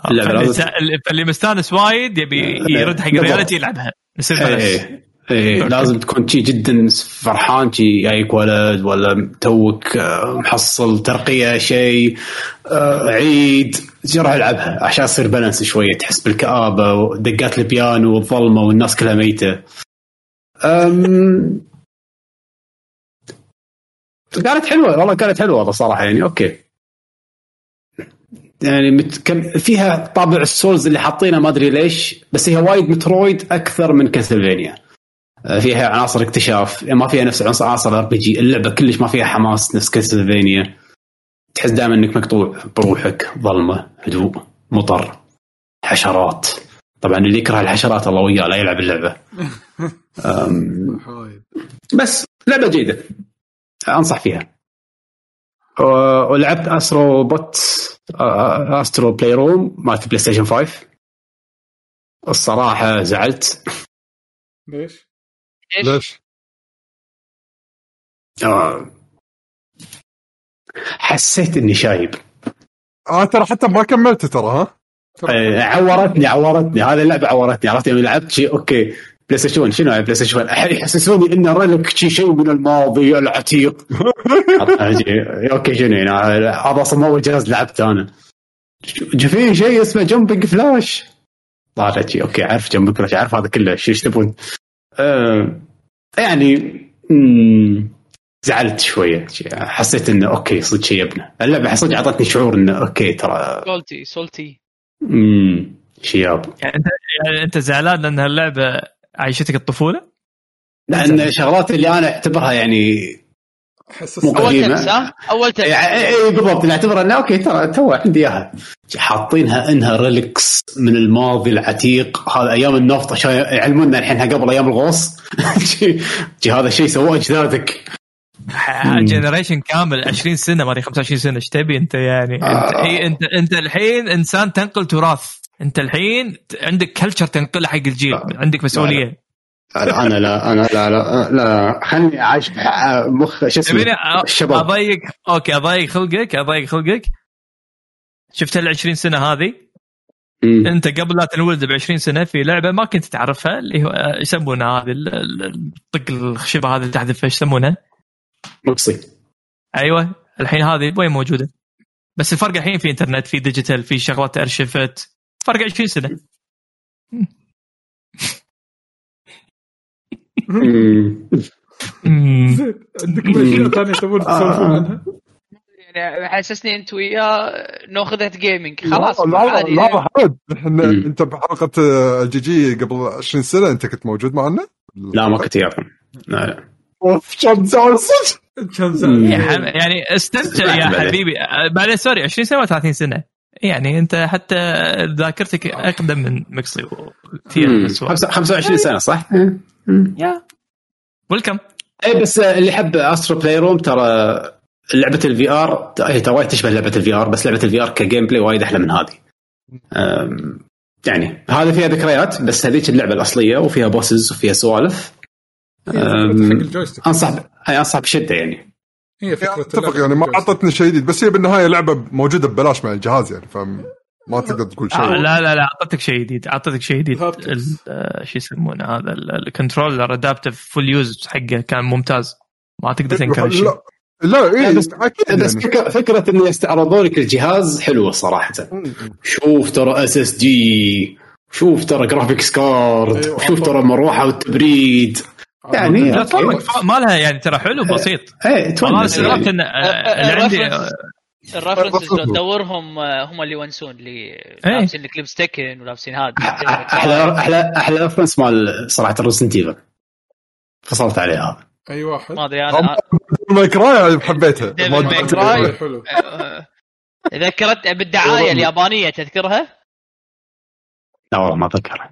فاللي, اللي مستانس وايد يبي يرد حق. ال reality يلعبها. يصير balance إيه إيه okay. لازم تكون شي جدا فرحان شي جايك ولد ولا توك آه، محصل ترقية شيء آه، عيد راح العبها عشان يصير balance شوية تحس بالكآبة ودقات البيانو والظلمة والناس كلها ميتة. أم... كانت حلوة والله كانت حلوة والله صراحة يعني okay. يعني مت... كم... فيها طابع ال Souls اللي حاطينه ما أدري ليش بس هي وايد Metroid أكثر من Castlevania. آه، فيها عناصر اكتشاف. يعني ما فيها نفس عناصر RPG. اللعبة كلش ما فيها حماس نفس Castlevania. تحس دائما إنك مقطوع بروحك ظلمة هدوء مطر حشرات. طبعا اللي يكره الحشرات الله وياه لا يلعب اللعبة. بس لعبة جيدة. أنصح فيها. ولعبت Astro Bot آه، Astro Playroom مالت PlayStation 5 الصراحة زعلت. ليش؟ ليش؟ آه، حسيت إني شايب. آه ترى حتى ما كملت ترى ها؟ آه، عورتني عورتني. هذه اللعبة عورتني عرفت؟ يوم لعبت شيء okay. PlayStation 1 شنو PlayStation 1 أحد يحسسوني إن relic شي شيء من الماضي العتيق. okay شنو يعني؟ هذا أصلا اول جهاز لعبت أنا. في شيء اسمه Jumping Flash طالع شي okay عارف Jumping Flash عارف هذا كله. شو إيش تبون آه يعني زعلت شوية. حسيت إنه okay صدق شيبنا اللعبة صدق أعطتني شعور إنه okay ترى. salty salty مم، شياب يعني أنت يعني أنت زعلان لأن اللعبه عايشتك الطفولة؟ لأن الشغلات اللي أنا أعتبرها يعني مو اول قديمة. تنس ها؟ أول تنس. اي إي بالضبط. نعتبر إنه okay ترى تو عندي إياها. حاطينها إنها relics من الماضي العتيق. هذا أيام النفط عشان يعلمونا الحين قبل أيام الغوص. هذا الشيء سووه اجدادك generation كامل 20 سنة ما أدري 25 سنة إيش تبي أنت يعني؟ انت آه. إيه انت أنت الحين إنسان تنقل تراث. انت الحين عندك culture تنقله حق الجيل آه. عندك مسؤولية لا أنا لا أنا لا لا لا خليني عايش مع مخ شو اسمه الشباب اضيق okay اضيق خلقك اضيق خلقك شفت ال 20 سنة هذه مم. أنت قبل لا تنولد ب 20 سنة في لعبة ما كنت تعرفها اللي هو يسمونها هذه ال- ال- الطق الخشبة هذه اللي تحذفها إيش يسمونها؟ مقصي أيوه الحين هذه وين موجودة؟ بس الفرق الحين في إنترنت في digital في شغلات أرشفت فرق 20 سنة. زين عندكم اشياء ثانية تبون تسولفون آه. عنها؟ يعني حسسني انت وياه ناخذها gaming خلاص لا لا لا حمد إحنا. أنت بحلقة آه، ال GG قبل 20 سنة أنت كنت موجود معنا؟ لا ما كنت يعرف لا لا أوف كم زعل صدق كان مم. زعل. يعني استمتع يا. حبيبي أه، بعدين sorry 20 سنة ولا 30 سنة يعني انت حتى ذاكرتك أقدم من مكسي كثير مم. بس خمسة- 25 سنة صح؟ يا ويلكم اي بس اللي يحب Astro Playroom ترى لعبة ال VR هي ترى وايد تشبه لعبة ال VR بس لعبة ال VR ك gameplay وايد أحلى من هذه. يعني هذه فيها ذكريات بس هذيك اللعبة الأصلية وفيها bosses وفيها سوالف أنصح ب- أنصح بشدة يعني. هي فكرة أتفق يعني ما. أعطتني شيء جديد بس هي بالنهاية لعبة موجودة ببلاش مع الجهاز يعني فما تقدر تقول شيء. آه لا لا لا اعطيتك شيء جديد اعطيتك شيء جديد. آه، شو يسمونه هذا؟ ال- ال controller adaptive full use حقه كان ممتاز. ما تقدر تنكر الشيء لا لا لا، اي بس- أكيد بس يعني. فكرة انه يستعرضون لك الجهاز حلوة صراحة. شوف ترى SSD شوف ترى graphics card أيوة. شوف ترى المروحه والتبريد. يعني ما لها يعني؟ ترى حلو بسيط. إيه أنا تونس استغربت يعني. ان اللي عندي ال references تدورهم آه، هم اللي يونسون اللي إيه. لابسين الكليب ستيكن ولابسين هذا. أحلى أحلى أحلى reference مال صراحة ال Resident Evil فصلت عليه هذا. أي واحد؟ ما أدري أنا May Cry حبيتها. Devil ما May أدري. Cry. إيه، حلو. ذكرت بالدعاية اليابانية تذكرها؟ لا والله ما اتذكر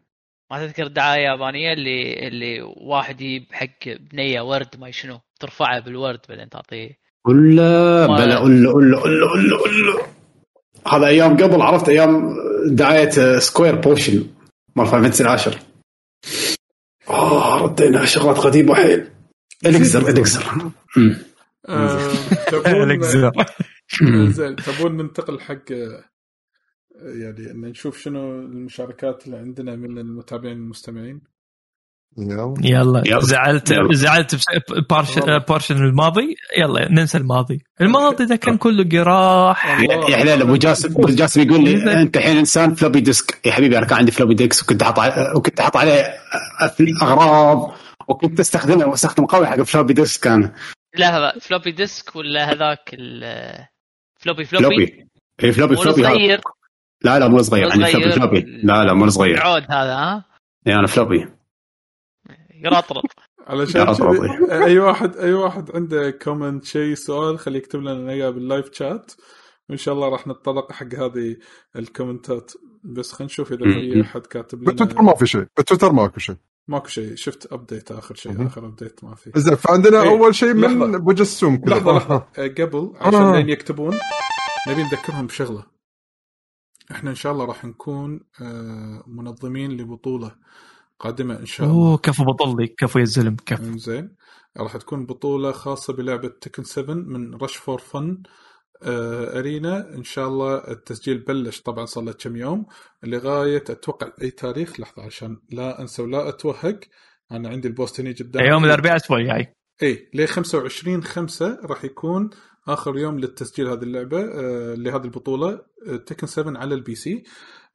ما تذكر الدعايه اليابانيه اللي اللي واحد يجيب حق بنية ورد ما شنو ترفعه بالورد بعدين تعطيه. ولا؟ بلا ولا ولا ولا ولا ولا هذا أيام قبل عرفت؟ أيام دعاية Square potion مال Final Fantasy العاشر. آه ردينا شغلات قديمة حيل ال Elixir ال Elixir. آه، تبون ال Elixir. زين تبون ننتقل حق يعني إن نشوف شنو المشاركات اللي عندنا من المتابعين المستمعين. يلا. يلا. زعلت يلا. زعلت بس- بارش potion الماضي. يلا ننسى الماضي. الماضي ده كان كله قراح الله. يا حلال أبو جاسم أبو جاسم يقول لي أنت الحين إنسان floppy disk. يا حبيبي أنا كان عندي floppy disk وكنت أحط وكنت أحط عليه أغراض وكنت استخدمه واستخدم قوي حق floppy disk كان. لا لا floppy disk ولا هذاك ال- floppy floppy؟ floppy. اي floppy floppy هذا. صغير لا لا مو صغير مو عندي فلوبي. floppy لا لا مو صغير العود هذا ها يعني أنا floppy يرطرط علشان. أي واحد أي واحد عنده comment شيء سؤال خليه يكتب لنا اياه بال live chat وإن شاء الله راح نتطرق حق هذه الكومنتات بس خلينا نشوف إذا في. أحد كاتب بتويتر لنا ما في شيء بتويتر ماكو شيء ماكو شيء شفت update آخر شيء. آخر update ما في زين فعندنا إيه، أول شيء من لحظة. ابو جسوم. لحظة لحظة آه، قبل عشان آه. لين يكتبون نبي نذكرهم بشغلة إحنا إن شاء الله راح نكون آه، منظمين لبطولة قادمة إن شاء الله. اوه كفو بطلي كفو يا زلم كفو. زين راح تكون بطولة خاصة بلعبة Tekken 7 من Rush For Fun Arena. إن شاء الله التسجيل بلش طبعا صار له كم يوم لغاية أتوقع أي تاريخ لحظة عشان لا أنسى ولا أتوهق. أنا عندي ال post هني قدام يوم الأربعاء الأسبوع الجاي. اي ل 25 5 راح يكون آخر يوم للتسجيل هذه اللعبة آه لهذه البطولة آه Tekken 7 على ال PC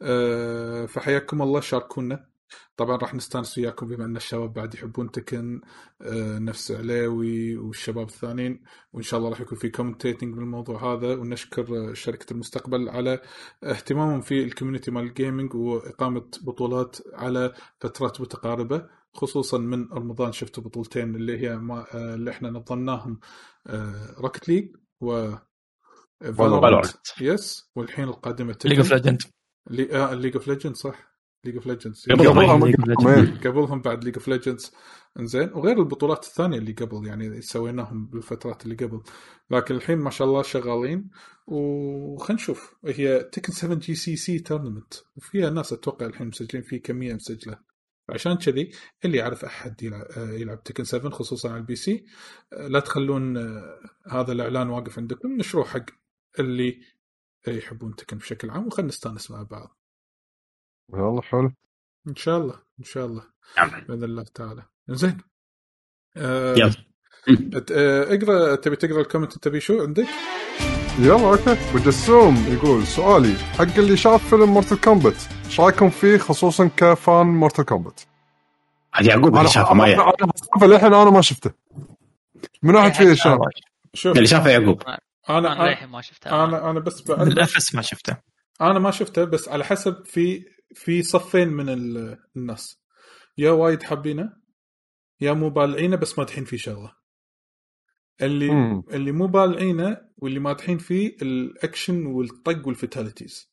آه فحياكم الله شاركونا. طبعا راح نستانس وياكم بما أن الشباب بعد يحبون Tekken آه، نفس علاوي والشباب الثانيين وإن شاء الله راح يكون في commentating بالموضوع هذا. ونشكر آه، شركة المستقبل على اهتمامهم في ال community مال ال gaming وإقامة بطولات على فترات متقاربة خصوصا من رمضان. شفتوا بطولتين اللي هي ما آه، اللي إحنا نظمناهم Rocket League و. yes والحين القادمة League of Legend League of Legend صح. League of Legends قبلهم League of Legends. قبلهم. قبلهم بعد League of Legends إنزين وغير البطولات الثانية اللي قبل يعني سويناهم بالفترات اللي قبل. لكن الحين ما شاء الله شغالين. وخلينا نشوف هي Tekken 7 GCC tournament وفيها ناس أتوقع الحين مسجلين فيه كمية مسجلة. عشان كذي اللي يعرف أحد يلعب, يلعب Tekken 7 خصوصا على ال PC لا تخلون آه، هذا الإعلان واقف عندكم نشروه حق اللي يحبون Tekken بشكل عام وخلينا نستانس مع بعض. يلا حلو. إن شاء الله إن شاء الله. نعم. بإذن الله تعالى. زين آه يلا. آه، اقرأ تبي تقرأ ال comment تبي شو عندك؟ يلا okay. ابو جسوم يقول سؤالي حق اللي شاف فيلم Mortal Kombat إيش رايكم فيه خصوصا ك fan Mortal Kombat؟ عاد يعقوب اللي شافه ما يعرف. أنا للحين أنا ما شفته. من واحد فيه شاف؟ شوف اللي شافه يعقوب. أنا أنا أنا للحين ما شفتها أنا, أنا بس بالافس ما شفته. أنا ما شفته بس على حسب في في صفين من ال- الناس. يا وايد حابينه يا مو بالعينه بس مادحين فيه شغلة. اللي مم. اللي مو بالعينة واللي مادحين فيه الأكشن والطق والفتاليتيز.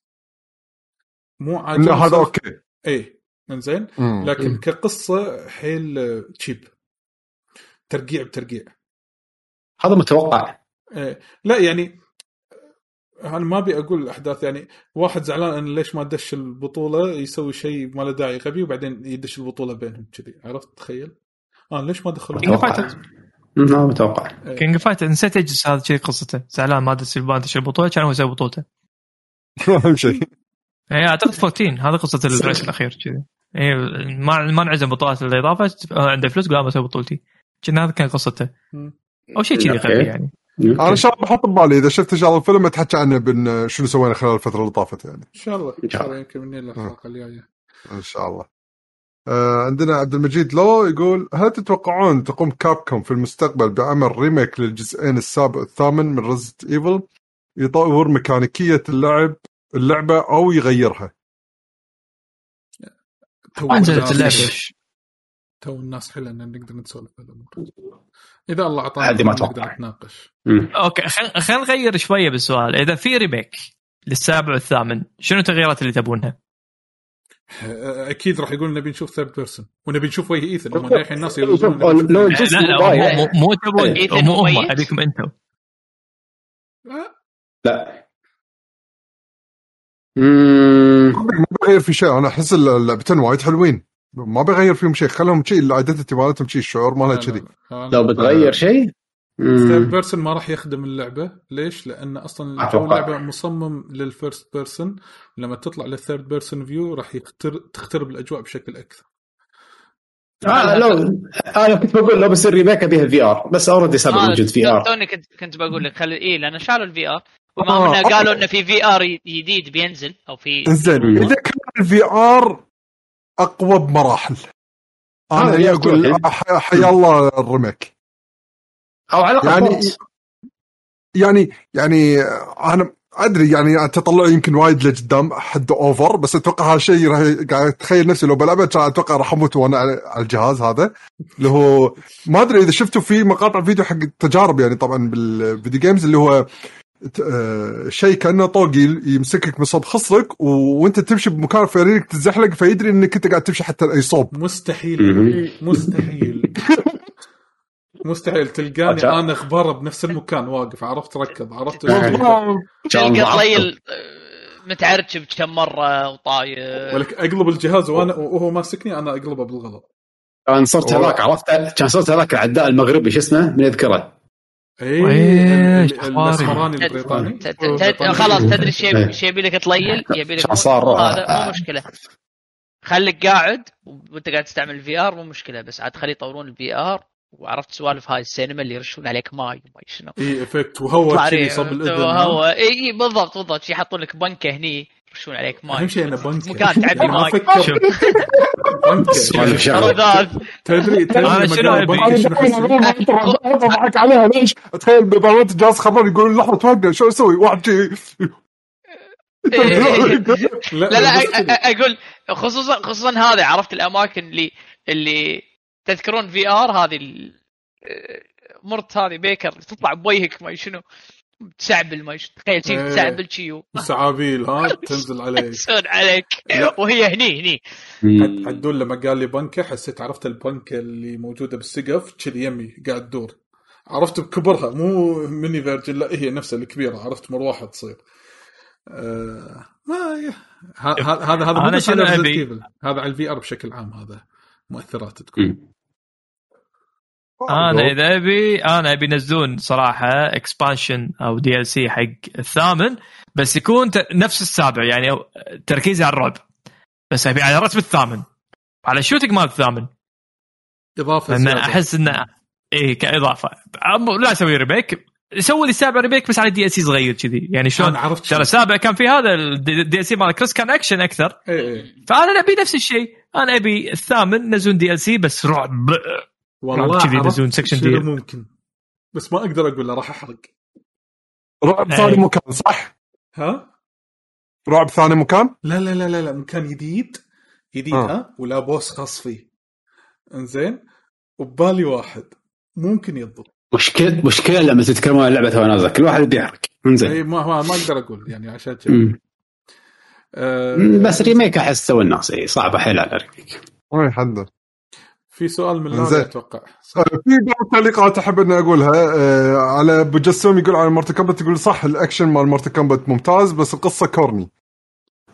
مو عاجبني لا هذا okay. إيه إنزين. مم. لكن كقصة حيل آه، cheap. ترقيع بترقيع. هذا متوقع. إيه. لا يعني أنا ما أبي أقول الاحداث يعني واحد زعلان إن ليش ما دش البطولة يسوي شيء ما له داعي غبي وبعدين يدش البطولة بينهم كذي. عرفت؟ تخيل؟ آه ليش ما دخلوا؟ King متوقع. متوقع King Fighter نسيت اجلس هذا شيء قصته. زعلان ما دش ما دش البطولة كان هو يسوي بطولته. أهم شيء اي أعتقد 14 هذا قصة الرئيس الأخير كذي. اي ما ما انعزم بطولات الإضافة آه، عنده فلوس قال بسوي بطولتي. كنا هذا كان قصته. أو شيء كذي. غبي يعني. أنا إن شاء الله بحط ببالي إذا شفت ان شاء الله الفيلم أتحكى عنه بن شنو سوينا خلال الفترة اللي طافت يعني. إن شاء الله. إن إن شاء شاء الله يمكن من الحلقة الجاية. إن شاء الله. آه عندنا عبد المجيد لو يقول هل تتوقعون تقوم Capcom في المستقبل بعمل remake للجزئين السابع والثامن من Resident Evil يطور ميكانيكية اللعب اللعبة أو يغيرها تو ما نزلت اللعبه تو الناس حلو إن نقدر نسولف بالامور إذا الله أعطانا هذه ما نقدر أتوقع. نتناقش. okay خل- خلينا نغير شوية بالسؤال إذا في remake للسابع والثامن شنو التغييرات اللي تبونها؟ أكيد راح يقول نبي نشوف third person ونبي نشوف وجه إيثن. هم للحين الناس يقولون لو لا لا مو مو تبون إيثن مو هم؟ أبيكم أنتم. لا. ما بغير في شيء. أنا أحس اللعبتين وايد حلوين. ما بغير فيهم شيء. خلهم شيء ال identity مالتهم شيء الشعور مالها كذي. لو بتغير شيء؟ third مم. person ما راح يخدم اللعبة ليش؟ لأن أصلا جو. اللعبة مصمم لل first person لما تطلع لل third person view راح يختر تخترب الأجواء بشكل أكثر آه لو أنا كنت بقول لو بصير remake ابيها VR بس already صار آه، موجود VR توني كنت كنت بقول لك خلي إيه لأن شالوا ال VR وما آه، انه آه. قالوا إنه في VR جديد بينزل أو في إنزين مم. إذا كان ال VR أقوى بمراحل أنا آه، أقول حيا الله ال remake أو على الأقل يعني port. يعني يعني أنا أدري يعني تطلع يمكن وايد لقدام حد over بس أتوقع هذا الشيء راح قاعد اتخيل نفسي لو بلعبه كان أتوقع راح أموت وأنا على الجهاز هذا اللي هو ما أدري إذا شفتوا في مقاطع فيديو حق التجارب يعني طبعا بال video games اللي هو آه، شيء كأنه طوقي يمسكك من صوب خصرك وأنت تمشي بمكان فريقك تتزحلق فيدري إنك انت قاعد تمشي حتى لأي صوب مستحيل. مستحيل مستحيل تلقاني أجل. أنا اخباره بنفس المكان. واقف. عرفت ركض عرفت تلقى. طليل آه، متعرجب كم مرة وطاير. ولك أقلب الجهاز وأنا وهو ماسكني أنا أقلبه بالغلط. كان صرت هذاك عرفت؟ كان صرت هذاك العداء المغربي شو اسمه؟ من يذكره. اي؟ الاسمراني البريطاني. خلاص تدري إيش يبي- إيه. يبي لك تليل؟ يبي لك صار؟ هذا مو مشكلة. خليك قاعد وانت قاعد تستعمل الفي ار مو مشكلة. بس عاد خليه يطورون الفي ار وعرفت سوالف هاي السينما اللي يرشون عليك ماي وما شنو. إي إفكت وهو يطلع كذي صب الإذن هو إي بالضبط بالضبط. شي يحطون لك بنكة هني يرشون عليك ماي. أهم شيء أنا بنك مكان تعبي يعني ما ماي. تدري تدري لما شنو؟ اضحك عليها ليش؟ تخيل ببرامج جهاز خبر يقول لحظة توقف شو أسوي؟ واحد لا لا أقول خصوصا خصوصا هذا عرفت الأماكن اللي اللي تذكرون في ار هذه ال- مرت هذه بيكر تطلع بوجهك ما شنو تسعبل ما شنو تخيل شيء إيه. تسعبل شيء سعابيل ها تنزل عليك يكسون عليك وهي هني هني. عدول لما قال لي بنكة حسيت عرفت البنكة اللي موجودة بالسقف كذي يمي قاعد تدور عرفت بكبرها مو mini version لا هي نفسها الكبيرة عرفت مروحه تصير آه ما هذا هذا؟ Evil. هذا على ال VR بشكل عام هذا مؤثرات تكون. أنا إذا أبي أنا أبي ينزلون صراحة expansion أو DLC حق الثامن بس يكون ت- نفس السابع يعني تركيزي على الرعب. بس أبي على رتم الثامن. على ال shooting مال الثامن. إضافة زيادة. أحس انه إيه كإضافة. أم- لا أسوي remake سوي لي السابع remake بس على DLC صغير كذي. يعني شلون؟ أنا عرفت ترى السابع كان في هذا ال DLC مال كريس كان اكشن أكثر. اي اي فأنا أبي نفس الشيء. أنا أبي الثامن نزلون DLC بس رعب. والله كذي ينزلون شنو دي. ممكن. بس ما أقدر أقول له راح أحرق. رعب إيه. ثاني مكان صح؟ ها؟ رعب ثاني مكان؟ لا لا لا لا, لا مكان جديد. جديد آه. ها؟ ولا boss خاص فيه. إنزين؟ وبالي واحد. ممكن يضبط. مشكلة مشكلة لما تتكلمون عن لعبة توها نازلة كل واحد يبي يحرق. إنزين. اي ما ما, ما أقدر أقول يعني عشان كذا. آه بس remake أحس تو الناس. اي صعبة حيل على remake ما يحدد في سؤال من. لوري أتوقع آه، في بعض التعليقات أحب إني أقولها آه، على أبو جسوم يقول على مورتال كومبات يقول صح الأكشن مال مورتال كومبات ممتاز بس القصة corny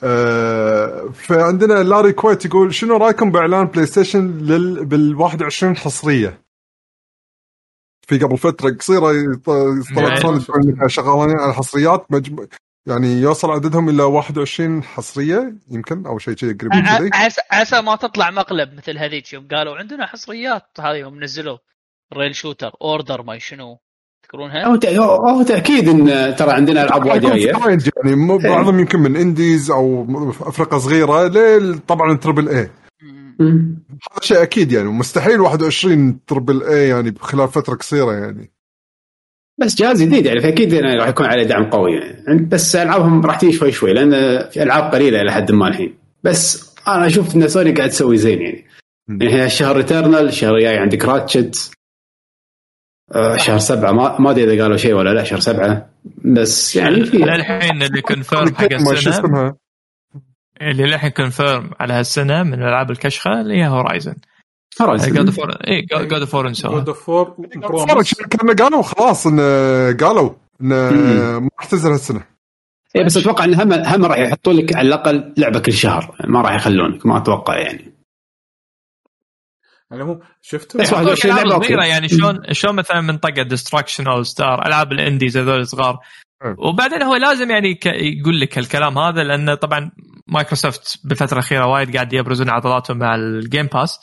آه، فعندنا لاري كويت يقول شنو رأيكم بإعلان بلاي ستيشن لل بال 21 حصرية؟ في قبل فترة قصيرة. طلعت إنها شغالين على حصريات مجم... يعني يوصل عددهم إلى 21 حصرية يمكن أو شيء كذي قريب من كذي. عسى عسى ما تطلع مقلب مثل هذيك يوم. قالوا عندنا حصريات هذه يوم نزلوا rail shooter اوردر ما شنو. تذكرونها؟ هو تأكيد إن ترى عندنا ألعاب وايد يعني مو- بعضهم يمكن من indies أو افرقه صغيرة ليه طبعا triple A. هذا شيء أكيد يعني مستحيل 21 triple A يعني خلال فترة قصيرة يعني. بس جهاز جديد يعني فأكيد يعني راح يكون عليه دعم قوي يعني. بس ألعابهم راح تيجي شوي شوي لأن في ألعاب قليلة إلى حد ما الحين. بس أنا أشوف إن سوني قاعد تسوي زين يعني. يعني الشهر Returnal الشهر الجاي عندك Ratchet آه شهر سبعة ما ما أدري إذا قالوا شيء ولا لا شهر سبعة. بس يعني في للحين اللي confirm حق السنة اللي للحين confirm على هالسنة من الالعاب الكشخة اللي هي هورايزن هورايزن. God of War اي God of War God of War كانوا قالوا خلاص انه قالوا انه مم. ما راح تنزل هالسنة اي بس أتوقع إن هم هم راح يحطوا لك على الأقل لعبة كل شهر ما راح يخلونك ما أتوقع يعني على العموم شفتوا بس 21 ألعاب لعبة أوكي. صغيرة يعني شلون شلون مثلا منطقه Destruction AllStars ألعاب ال indies هذول الصغار. وبعدين هو لازم يعني يقول لك الكلام هذا لأن طبعا مايكروسوفت بالفترة الأخيرة وايد قاعد يبرزون عضلاتهم مع ال Game Pass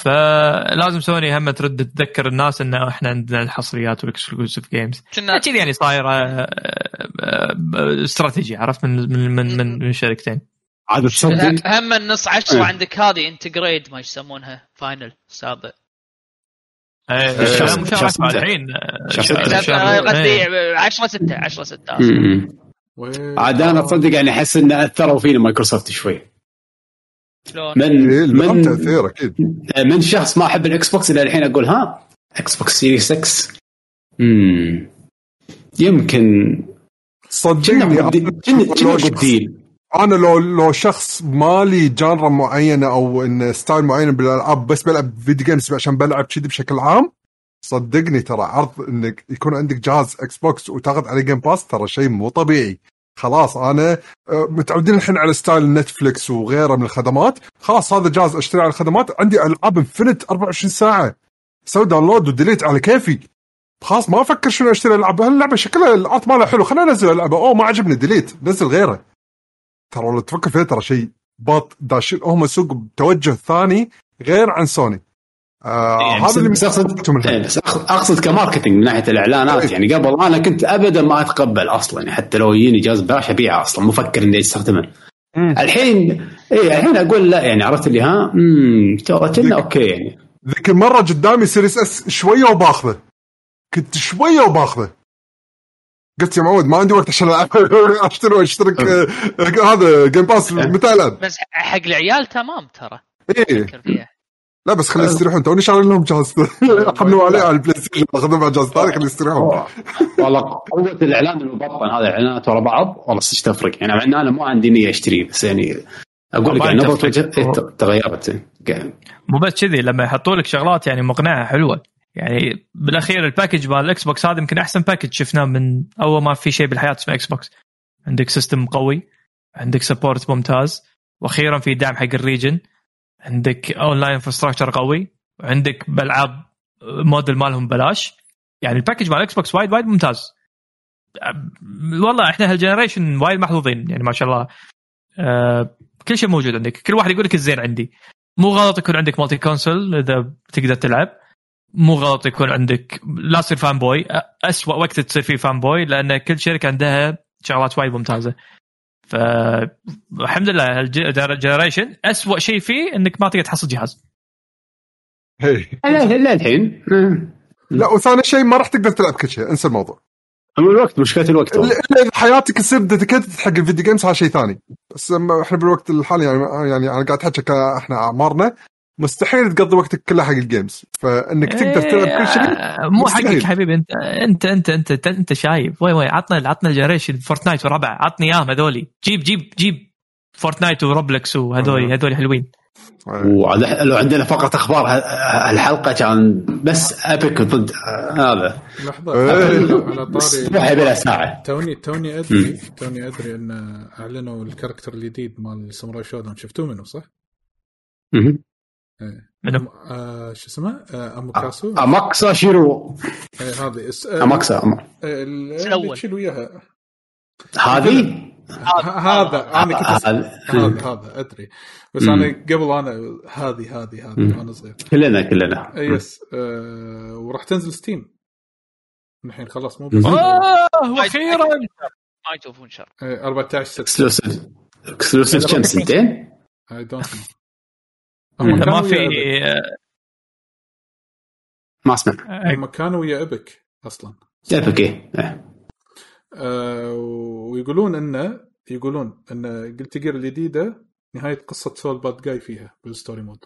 فلازم سوني هم ترد تذكر الناس انه إحنا عندنا الحصريات وال exclusive games كنا كذي يعني صايرة آه، آه، استراتيجي عرفت من من من من, من شركتين عاد تصدق هم النص عشرة إيه. عندك هذه انتجريد ما يسمونها فاينل سابع آه، شهر- شهر شهر سبعة ستة. الحين آه، شهر شهر- ستة. شهر- قصدي إيه. 10 6 10 6 مم. وين- عاد أنا تصدق يعني أحس إن أثروا فينا مايكروسوفت شوي؟ من إيه، لهم من تاثير أكيد. من شخص ما أحب الإكس بوكس إلى الحين أقول ها؟ إكس بوكس Series X امم يمكن صدقني كنا أنا لو لو شخص مالي genre معينة أو إن style معين بالألعاب بس بلعب video games عشان بلعب كذي بشكل عام صدقني ترى عرض إنك يكون عندك جهاز إكس بوكس وتاخذ عليه Game Pass ترى شيء مو طبيعي. خلاص أنا آه، متعودين الحين على style نتفلكس وغيره من الخدمات. خلاص هذا جهاز أشتري على الخدمات. عندي ألعاب infinite 24 ساعة. سوي download و delete على كيفي. خلاص ما أفكر شنو أشتري ألعاب. هاللعبة شكلها ال art مالها حلو. خليني أنزل اللعبه أوه ما عجبني. delete. نزل غيره. ترى لو تفكر فيها ترى شيء باط داشين هم سوق بتوجه ثاني غير عن سوني. آه يعني هذا اللي بس اقصد. إيه، أقصد- أقصد ك marketing من ناحية الاعلانات يعني قبل أنا كنت ابدا ما أتقبل أصلا يعني حتى لو يجيني جهاز ببلاش أبيعه أصلا مو مفكر إني أستخدمه. مم. الحين اي الحين أقول لا يعني عرفت اللي ها؟ امم ترى كنا okay يعني. ذيك المره قدامي Series S شوية وباخذه. كنت شوية وباخذه. قلت يا معود ما عندي وقت عشان ألعب. أشتري وأشترك. آه، آه، هذا Game Pass متى العب؟ بس حق العيال تمام ترى. إيه. فيها. لا بس خليهم يستريحون توني شاري لهم جهاز حملوا عليه على البلاي ستيشن اخذهم على جهاز ثاني خليهم يستريحون والله قوة الإعلان المبطن. هذا الاعلانات ورا بعض. والله صدق تفرق. يعني مع إن أنا مو عندي نية اشتريه بس يعني أقول لك يعني نظره ت- تغيرت. مو بس كذي لما يحطوا لك شغلات يعني مقنعة حلوة. يعني بالأخير ال package مال ال Xbox هذا يمكن أحسن package شفناه من أول ما في شيء بالحياة اسمه Xbox عندك system قوي. عندك support ممتاز. وأخيرا في دعم حق ال region عندك online infrastructure قوي وعندك بالعاب موديل مالهم بلاش يعني ال package مال ال Xbox وايد وايد ممتاز. والله إحنا هال generation وايد محظوظين يعني ما شاء الله. آه كل شيء موجود عندك. كل واحد يقول لك الزين عندي. مو غلط يكون عندك multi console إذا تقدر تلعب. مو غلط يكون عندك لا تصير fanboy اسوء وقت تصير فيه fanboy لأن كل شركة عندها شغلات وايد ممتازة. فالحمد لله ال generation اسوء شيء فيه إنك ما تقدر تحصل جهاز. هي. لا لا الحين. لا وثاني شيء ما راح تقدر تلعب كل شيء. انسى الموضوع. الوقت مشكلة الوقت. الا إذا حياتك تصير dedicated حق ال video games هذا شيء ثاني. بس إحنا بالوقت الحالي يعني يعني أنا قاعد احكي إحنا أعمارنا. مستحيل تقضي وقتك كله حق ال games. فإنك تقدر تلعب كل شيء إيه، مو. حقك حبيبي انت انت انت انت انت, أنت شايف وين وين عطنا عطنا ال generation Fortnite وربع. عطني إياهم هذولي. جيب جيب جيب Fortnite و Roblox وهذولي هذولي حلوين. وعاد- لو عندنا فقره أخبار الحلقة كان بس ابيك ضد آه، هذا. لحظة. إيه. على روح طاري بلا ساعة. توني توني ادري توني أدري إن أعلنوا الكاركتر الجديد مال ساموراي شودون شفتوه منه صح؟ مهم. منو؟ آه شو اسمه؟ آه اموكاسو أماكسا شيرو. آه هذه. آه أماكسا آه، اللي. تشيل وياها. هذه؟ هذا. أنا كنت هذا هذا أدري. بس. أنا قبل أنا هذه هذه هذه. وأنا صغير. كلنا كلنا. آه، يس. آه وراح تنزل ستيم الحين خلاص مو آه وأخيرا. ما يشوفون شر آه 14 6 اكسلوسيف اكسلوسيف كم سنتين؟ اي دونت ما في ما أسمع. هم كانوا ويا أبك أصلا. Epic إيه. آه ويقولون إنه يقولون إن Guilty Gear الجديدة نهاية قصة Sol Badguy فيها بال story mode.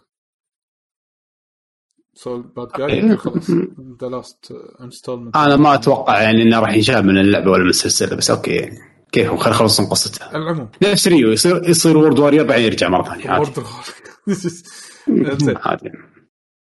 Sol Badguy okay. خلاص. the last installment أنا ما أتوقع يعني إنه راح ينشال من اللعبة ولا من السلسلة بس okay. يعني كيفهم خلينا يخلصون قصتها. العموم. نفس Ryu يصير يصير World Warrior بعدين يرجع مرة ثانية. World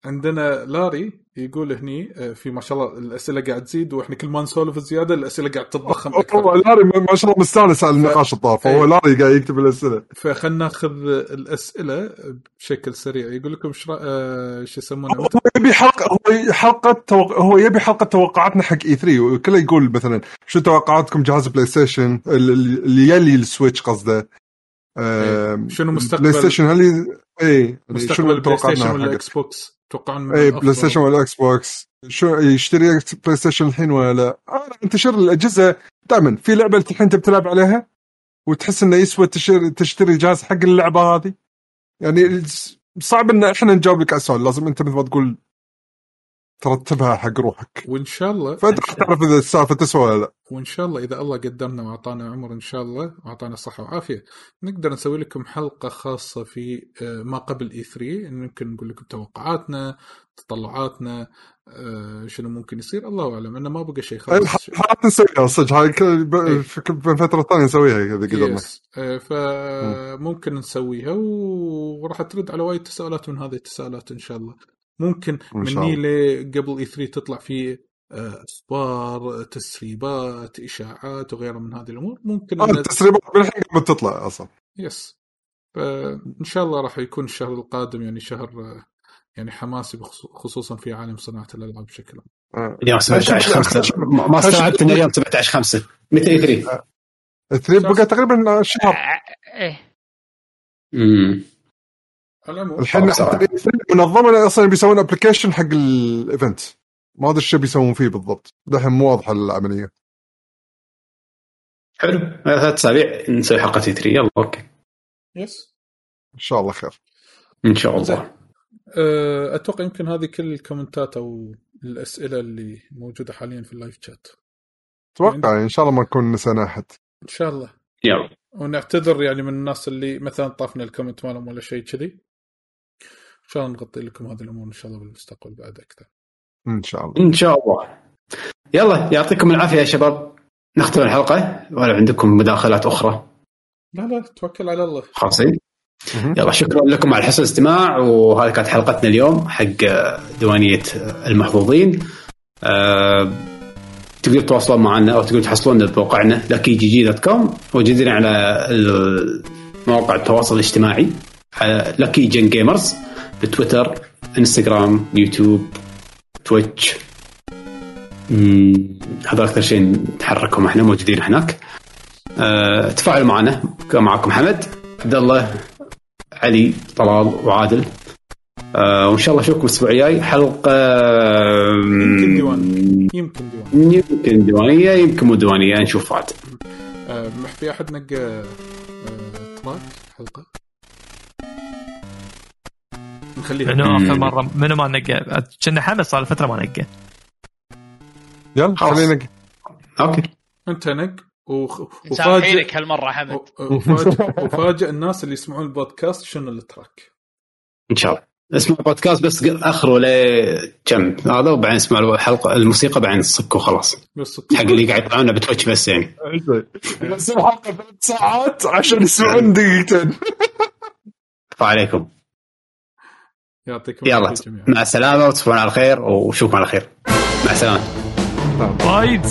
عندنا لاري يقول هني آه، في ما شاء الله الأسئلة قاعد تزيد وإحنا كل ما نسولف زيادة الأسئلة قاعد تتضخم هو أكثر لاري ما ما شاء الله مستانس على النقاش الطاف. فهو إيه. لاري قاعد يكتب الأسئلة. فخلنا ناخذ الأسئلة بشكل سريع. يقول لكم شو آه شو يسمونه؟ هو يبي حلقه هو حلقة توق... هو يبي حلقة توقعاتنا حق E3 وكله يقول مثلا شو توقعاتكم جهاز بلاي ستيشن ال- اللي يلي ال Switch قصده. آم، شنو مستقبل- بلاي ستيشن هل اي مستقبل البلاي ستيشن ولا؟ Xbox توقعون اي. بلاي ستيشن ولا Xbox شو يشتري بلاي ستيشن الحين ولا لا؟ آه انتشر الأجهزة دائما في لعبة الحين انت بتلعب عليها وتحس إنه يسوى تشتري جهاز حق اللعبة هذه يعني صعب إن إحنا نجاوب لك على السؤال لازم أنت مثل ما تقول ترتبها حق روحك. وإن شاء الله فأنت راح تعرف إذا السالفة تسوى ولا لا. وإن شاء الله إذا الله قدرنا وأعطانا عمر إن شاء الله واعطانا صحه وعافيه نقدر نسوي لكم حلقة خاصة في آه، ما قبل اي 3 ممكن نقول لكم توقعاتنا تطلعاتنا آه، شنو ممكن يصير. الله أعلم انه ما بقى شيء أي خلاص حالات نسويها صدق هاي كل- ب- إيه. بين فترة ثانية نسويها إذا قدرنا. يس آه، فممكن نسويها وراح ترد على وايد تساؤلات من هذه التساؤلات إن شاء الله. ممكن شاء مني قبل اي 3 تطلع في آه، أخبار تسريبات إشاعات وغيرها من هذه الأمور. ممكن آه، التسريبات بالحين قبل تطلع أصلا. yes فان شاء الله راح يكون الشهر القادم يعني شهر آه، يعني حماسي خصوصا في عالم صناعة الألعاب بشكل عام. آه. اليوم 17 5 ما استوعبت انه اليوم 17 5 متى E3 التسريب بقى تقريبا شهر. إيه. امم الحين. منظمة أصلا بيسوون application حق ال event ما أدري إيش بيسوون فيه بالضبط. دحين مو واضحة العملية حلو. ثلاث أسابيع. نسوي حلقة E3 يلا okay. yes إن شاء الله خير. إن شاء. الله. أه، أتوقع يمكن هذه كل ال commentات أو الأسئلة اللي موجودة حاليا في ال live chat أتوقع إن شاء الله ما نكون نسينا أحد. إن شاء الله. يلا. ونعتذر يعني من الناس اللي مثلا طافنا ال comment مالهم ولا شيء كذي. شاء الله نغطي لكم هذه الأمور إن شاء الله بالمستقبل بعد أكثر. إن شاء الله. إن شاء الله. يلا يعطيكم العافية يا شباب. نختم الحلقة. ولا عندكم مداخلات أخرى. لا لا توكل على الله. خاصين مهم. يلا شكرا لكم على حسن الاستماع. وهذه كانت حلقتنا اليوم حق ديوانيه المحظوظين. أه تقدروا تتواصلون معنا أو تقدروا تحصلونا بموقعنا Lucky GG dot com. موجودين على ال- مواقع التواصل الاجتماعي. Lucky Gen Gamers بتويتر انستغرام يوتيوب تويتش هذا أكثر شيء نتحركهم إحنا موجودين هناك. أه تفاعلوا معنا كان معكم حمد عبد الله علي طلال وعادل. آه وإن شاء الله أشوفكم الأسبوع الجاي. حلقة يمكن ديوان. يمكن ديوان. يمكن ديوانية يمكن مو ديوانية نشوف عاد. أه مح في أحد نقى أه track حلقة؟ نخليها. منو آخر. مره منو ما نقى كنا حمد صار فترة ما نقى يلا. خلينا okay. أنت نق. وخ... وفاجئ هالمرة حمد. وفاجئ وفاجئ الناس اللي يسمعون البودكاست شنو ال track. إن شاء الله. اسمع البودكاست بس أخره لكم هذا وبعدين اسمع الحلقة الموسيقى بعدين صكوا خلاص بس حق اللي قاعد يطلعونا بتويتش بس يعني. بس الحلقة ثلاث ساعات عشان يسمعون دقيقتين. يعطيكم يلا مع السلامة وتصبحون على خير وشوفكم على خير. مع السلامة. وايد.